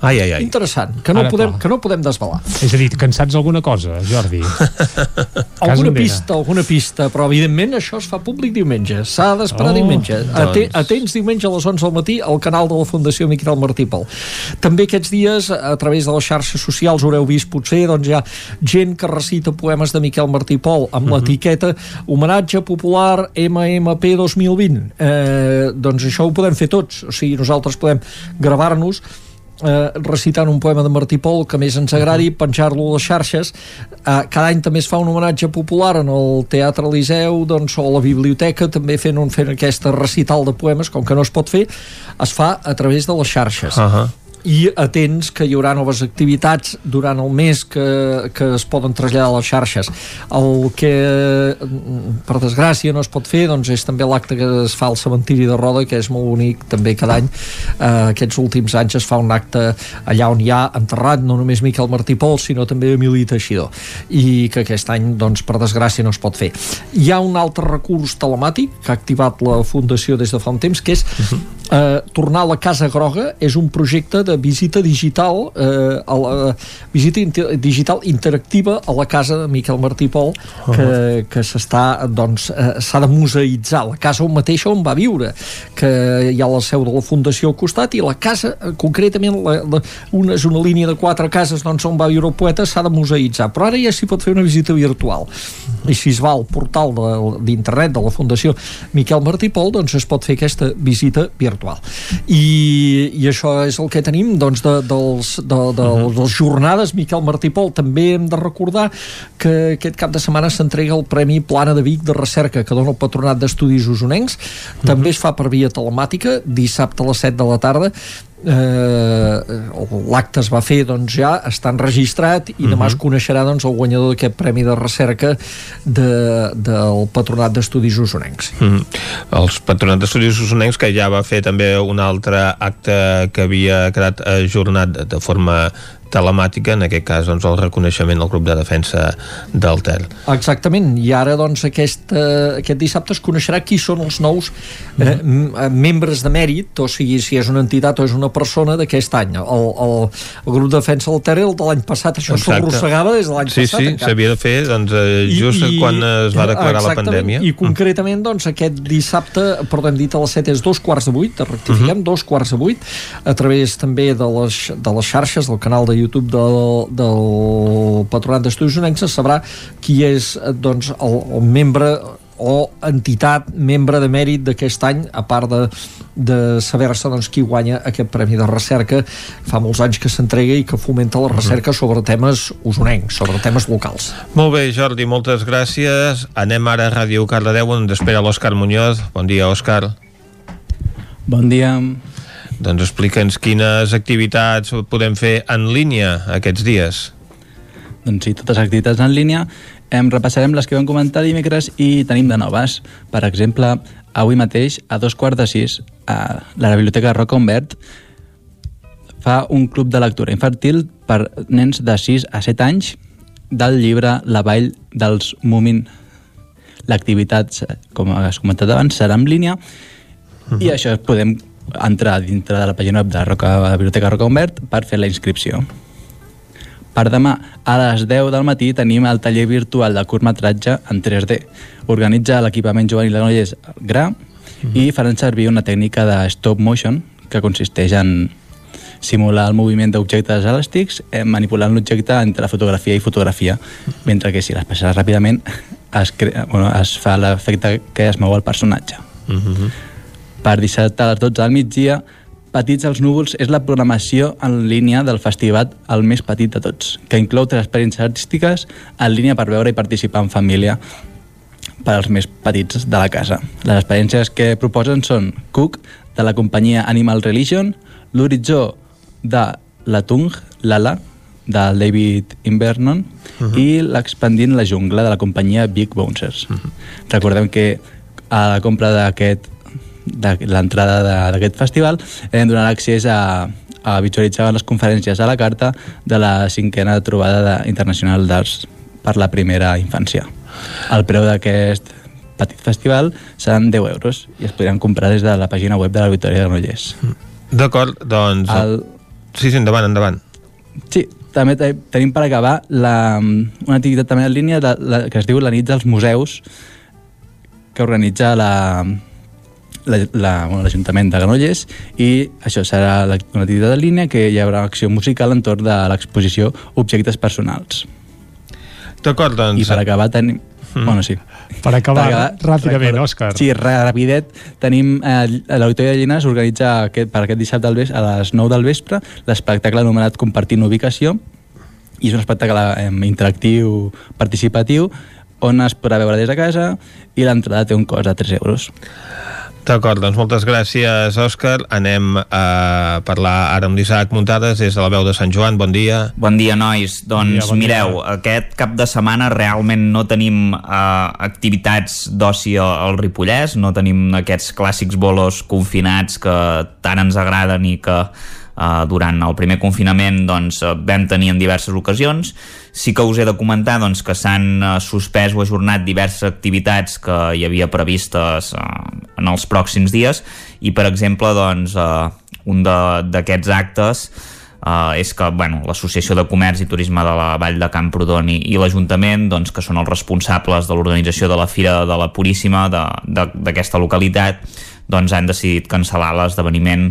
Ai, ai, ai. Interessant, que no, Ara, podem, clar. que no podem desvelar. És a dir, saps alguna cosa, Jordi? Alguna pista, alguna pista, però evidentment això es fa públic diumenge. S'ha d'esperar Oh, diumenge. Doncs. Atents diumenge a les 11 del matí al canal de la Fundació Miquel Martí Pol. També aquests dies, a través de les xarxes socials, haureu vist potser doncs, hi ha gent que recita poemes de Miquel Martí Pol amb l'etiqueta Homenatge Popular MMP 2020. Eh, doncs això ho podem fer tots. O sigui, nosaltres podem gravar-nos eh, recitant un poema de Martí Pol que més ens agradi, penjar-lo a les xarxes eh, cada any també es fa un homenatge popular en el Teatre Eliseu doncs, o a la biblioteca també fent, un, fent aquesta recital de poemes com que no es pot fer, es fa a través de les xarxes Uh -huh. I atents que hi haurà noves activitats durant el mes que, que es poden traslladar a les xarxes. El que, mm, per desgràcia, no es pot fer doncs és també l'acte que es fa al cementiri de Roda, que és molt bonic també cada any. Eh, aquests últims anys es fa un acte allà on hi ha enterrat no només Miquel Martí Pol, sinó també Emili Teixidor, i que aquest any, doncs, per desgràcia, no es pot fer. Hi ha un altre recurs telemàtic que ha activat la Fundació des de fa un temps, que és eh, tornar a la Casa Groga, és un projecte de visita digital eh, a la, visita inter digital interactiva a la casa de Miquel Martí Pol que, que s'està doncs eh, s'ha de museïtzar la casa on mateixa on va viure que hi ha la seu de la Fundació al costat i la casa, concretament la, la, una, és una línia de quatre cases doncs, on va viure el poeta s'ha de museïtzar. Però ara ja s'hi pot fer una visita virtual. I si es va al portal de- d'internet de, de la Fundació Miquel Martí Pol doncs es pot fer aquesta visita virtual. I, i això és el que tenim doncs, de, dels, de, de, de les jornades Miquel Martí Pol també hem de recordar que aquest cap de setmana s'entrega el Premi Plana de Vic de Recerca que dona el Patronat d'Estudis Usonencs. També es fa per via telemàtica dissabte a les 7 de la tarda eh, l'acte es va fer doncs ja està enregistrat i demà es coneixerà doncs el guanyador d'aquest Premi de Recerca de, del Patronat d'Estudis Usonencs Mm. Els patronats d'estudis usonencs que ja va fer també un altre acte que havia quedat ajornat de forma telemàtica, en aquest cas doncs, el reconeixement al grup de defensa del Ter. Exactament, i ara doncs aquest, eh, aquest dissabte es coneixerà qui són els nous eh, m- eh, membres de mèrit, o sigui, si és una entitat o és una persona d'aquest any. El, el, el grup de defensa del Ter, el de l'any passat, això s'arrossegava des de l'any sí, passat. Sí, encara. s'havia de fer doncs, eh, just I, quan es va declarar la pandèmia. I concretament, doncs, aquest dissabte, però hem dit a les 7 és dos quarts de vuit, rectifiquem, dos quarts de vuit, a través també de les, de les xarxes, del canal de YouTube del, del Patronat d'Estudis Unencs, se sabrà qui és doncs, el, el membre o entitat membre de mèrit d'aquest any, a part de, de saber-se doncs, qui guanya aquest Premi de Recerca. Fa molts anys que s'entrega i que fomenta la recerca sobre temes usonencs, sobre temes locals. Molt bé, Jordi, moltes gràcies. Anem ara a Ràdio Cardedeu, on espera l'Òscar Muñoz. Bon dia, Òscar. Bon dia. Doncs explica'ns quines activitats podem fer en línia aquests dies. Doncs sí, totes les activitats en línia Em repassarem les que vam comentar dimecres i tenim de noves. Per exemple, avui mateix, a dos quarts de sis, a la Biblioteca Roca Humbert fa un club de lectura infantil per nens de 6 a 7 anys del llibre La vall dels Mumin. L'activitat, com has comentat abans, serà en línia i això podem entrar dintre de la pàgina web de, Roca, de la Biblioteca Roca Humbert per fer la inscripció. Per demà, a les 10 del matí, tenim el taller virtual de curtmetratge en 3D. Organitza l'equipament juvenil de Granollers GRA i faran servir una tècnica de stop motion que consisteix en simular el moviment d'objectes elàstics eh, manipulant l'objecte entre fotografia i fotografia, mentre que si les passes ràpidament es, crea, bueno, es fa l'efecte que es mou el personatge. Mm -hmm. Per dissabte a les 12 del migdia, Petits als núvols és la programació en línia del festival el més petit de tots, que inclou tres experiències artístiques en línia per veure i participar en família per als més petits de la casa. Les experiències que proposen són Cook, de la companyia Animal Religion, l'Horitzó de La Tung, Lala, del David Invernon, uh -huh. i l'Expandint la jungla, de la companyia Big Bouncers. Uh -huh. Recordem que a la compra d'aquest de l'entrada d'aquest festival hem donat accés a, a visualitzar les conferències a la carta de la cinquena trobada de, internacional d'arts per la primera infància. El preu d'aquest petit festival seran 10 euros i es podran comprar des de la pàgina web de la Victòria de Granollers. D'acord, doncs... El... Sí, sí, endavant, endavant. Sí, també te- tenim per acabar la, una activitat també en línia de, la, que es diu la nit dels museus que organitza la l'Ajuntament la, bueno, l'Ajuntament de Granollers i això serà la- una activitat en línia que hi haurà acció musical entorn de l'exposició Objectes Personals. D'acord, doncs... I per acabar tenim... Mm. Bueno, sí. Per acabar, ràpidament, Òscar. Sí, ra- rapidet. Tenim eh, l'Auditori de Llinars organitza aquest, per aquest dissabte al ves, a les 9 del vespre l'espectacle anomenat Compartint Ubicació i és un espectacle eh, interactiu participatiu on es podrà veure des de casa i l'entrada té un cost de 3 euros. D'acord, doncs moltes gràcies, Òscar. Anem a parlar ara amb l'Isaac Muntades des de la veu de Sant Joan. Bon dia. Bon dia, nois. Doncs dia, bon dia. mireu, aquest cap de setmana realment no tenim uh, activitats d'oci al Ripollès, no tenim aquests clàssics bolos confinats que tant ens agraden i que uh, durant el primer confinament doncs, eh, vam tenir en diverses ocasions. Sí que us he de comentar doncs, que s'han uh, suspès o ajornat diverses activitats que hi havia previstes uh, en els pròxims dies i, per exemple, doncs, uh, un d'aquests actes Uh, és que bueno, l'Associació de Comerç i Turisme de la Vall de Camprodon i, i l'Ajuntament, doncs, que són els responsables de l'organització de la Fira de la Puríssima d'aquesta localitat, doncs han decidit cancel·lar l'esdeveniment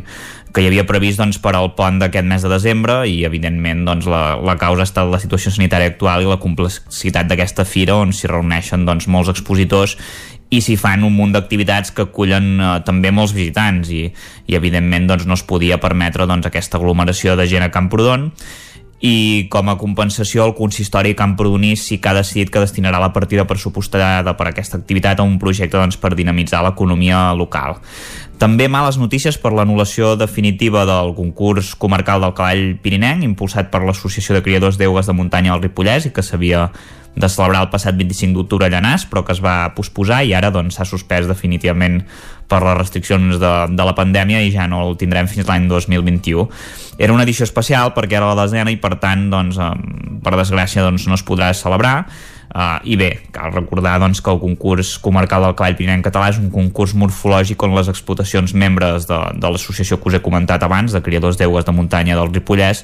que hi havia previst doncs, per al pont d'aquest mes de desembre i evidentment doncs, la, la causa ha estat la situació sanitària actual i la complexitat d'aquesta fira on s'hi reuneixen doncs, molts expositors i s'hi fan un munt d'activitats que acullen eh, també molts visitants i, i evidentment doncs, no es podia permetre doncs, aquesta aglomeració de gent a Camprodon i com a compensació el consistori Camprodoní sí que ha decidit que destinarà la partida pressupostada per aquesta activitat a un projecte doncs, per dinamitzar l'economia local. També males notícies per l'anul·lació definitiva del concurs comarcal del cavall pirinenc impulsat per l'Associació de Criadors d'Eugues de Muntanya al Ripollès i que s'havia de celebrar el passat 25 d'octubre a Llanàs, però que es va posposar i ara doncs, s'ha suspès definitivament per les restriccions de, de la pandèmia i ja no el tindrem fins l'any 2021. Era una edició especial perquè era la desena i per tant, doncs, per desgràcia, doncs, no es podrà celebrar. Uh, I bé, cal recordar doncs, que el concurs comarcal del cavall pirinenc català és un concurs morfològic on les explotacions membres de, de l'associació que us he comentat abans, de criadors d'eues de muntanya del Ripollès,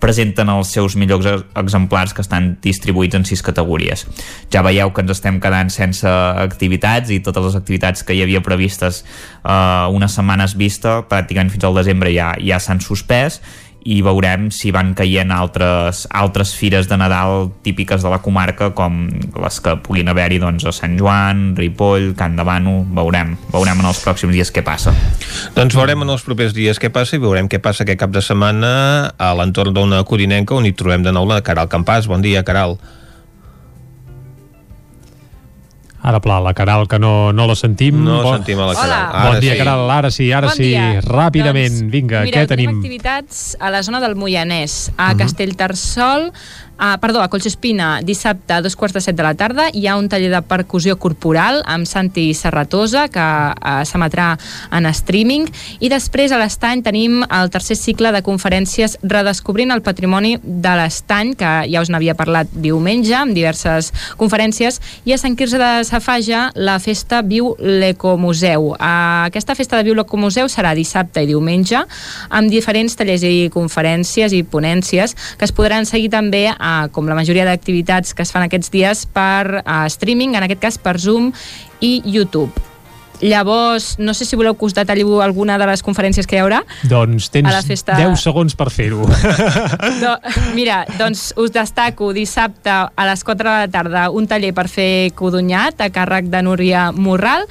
presenten els seus millors ex- exemplars que estan distribuïts en sis categories. Ja veieu que ens estem quedant sense activitats i totes les activitats que hi havia previstes eh, unes setmanes vista, pràcticament fins al desembre ja, ja s'han suspès i veurem si van caient altres, altres fires de Nadal típiques de la comarca com les que puguin haver-hi doncs, a Sant Joan, Ripoll, Can de Bano veurem, veurem en els pròxims dies què passa Doncs veurem en els propers dies què passa i veurem què passa aquest cap de setmana a l'entorn d'una corinenca on hi trobem de nou la Caral Campàs. Bon dia, Caral. Ara, pla, la Caral, que no, no la sentim. No Bon- sentim a la Hola. Caral. Bon Ara dia, sí. Caral. Ara sí, ara Bon sí. dia. Ràpidament, Doncs, vinga, mireu, què tenim? activitats a la zona del Moianès, a Mhm. Castellterçol, Uh, perdó, a Collsospina, dissabte a dos quarts de set de la tarda, hi ha un taller de percussió corporal amb Santi Serratosa, que uh, s'emetrà en streaming, i després a l'Estany tenim el tercer cicle de conferències Redescobrint el patrimoni de l'Estany, que ja us n'havia parlat diumenge, amb diverses conferències, i a Sant Quirze de Safaja la festa Viu l'Ecomuseu. Uh, aquesta festa de Viu l'Ecomuseu serà dissabte i diumenge, amb diferents tallers i conferències i ponències que es podran seguir també a uh, com la majoria d'activitats que es fan aquests dies per uh, streaming, en aquest cas per Zoom i YouTube. Llavors, no sé si voleu que us detalli alguna de les conferències que hi haurà. Doncs tens a la festa... 10 segons per fer-ho. Do, mira, doncs us destaco dissabte a les 4 de la tarda un taller per fer codonyat a càrrec de Núria Morral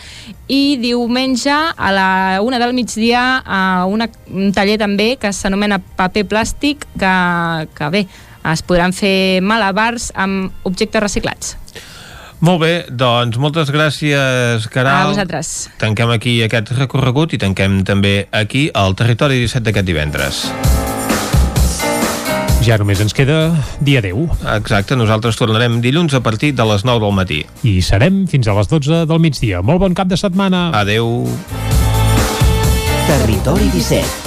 i diumenge a la 1 del migdia a una, un taller també que s'anomena paper plàstic que, que bé, es podran fer malabars amb objectes reciclats. Molt bé, doncs moltes gràcies, Caral. A vosaltres. Tanquem aquí aquest recorregut i tanquem també aquí el Territori 17 d'aquest divendres. Ja només ens queda dia 10. Exacte, nosaltres tornarem dilluns a partir de les 9 del matí. I serem fins a les 12 del migdia. Molt bon cap de setmana. Adeu. Territori 17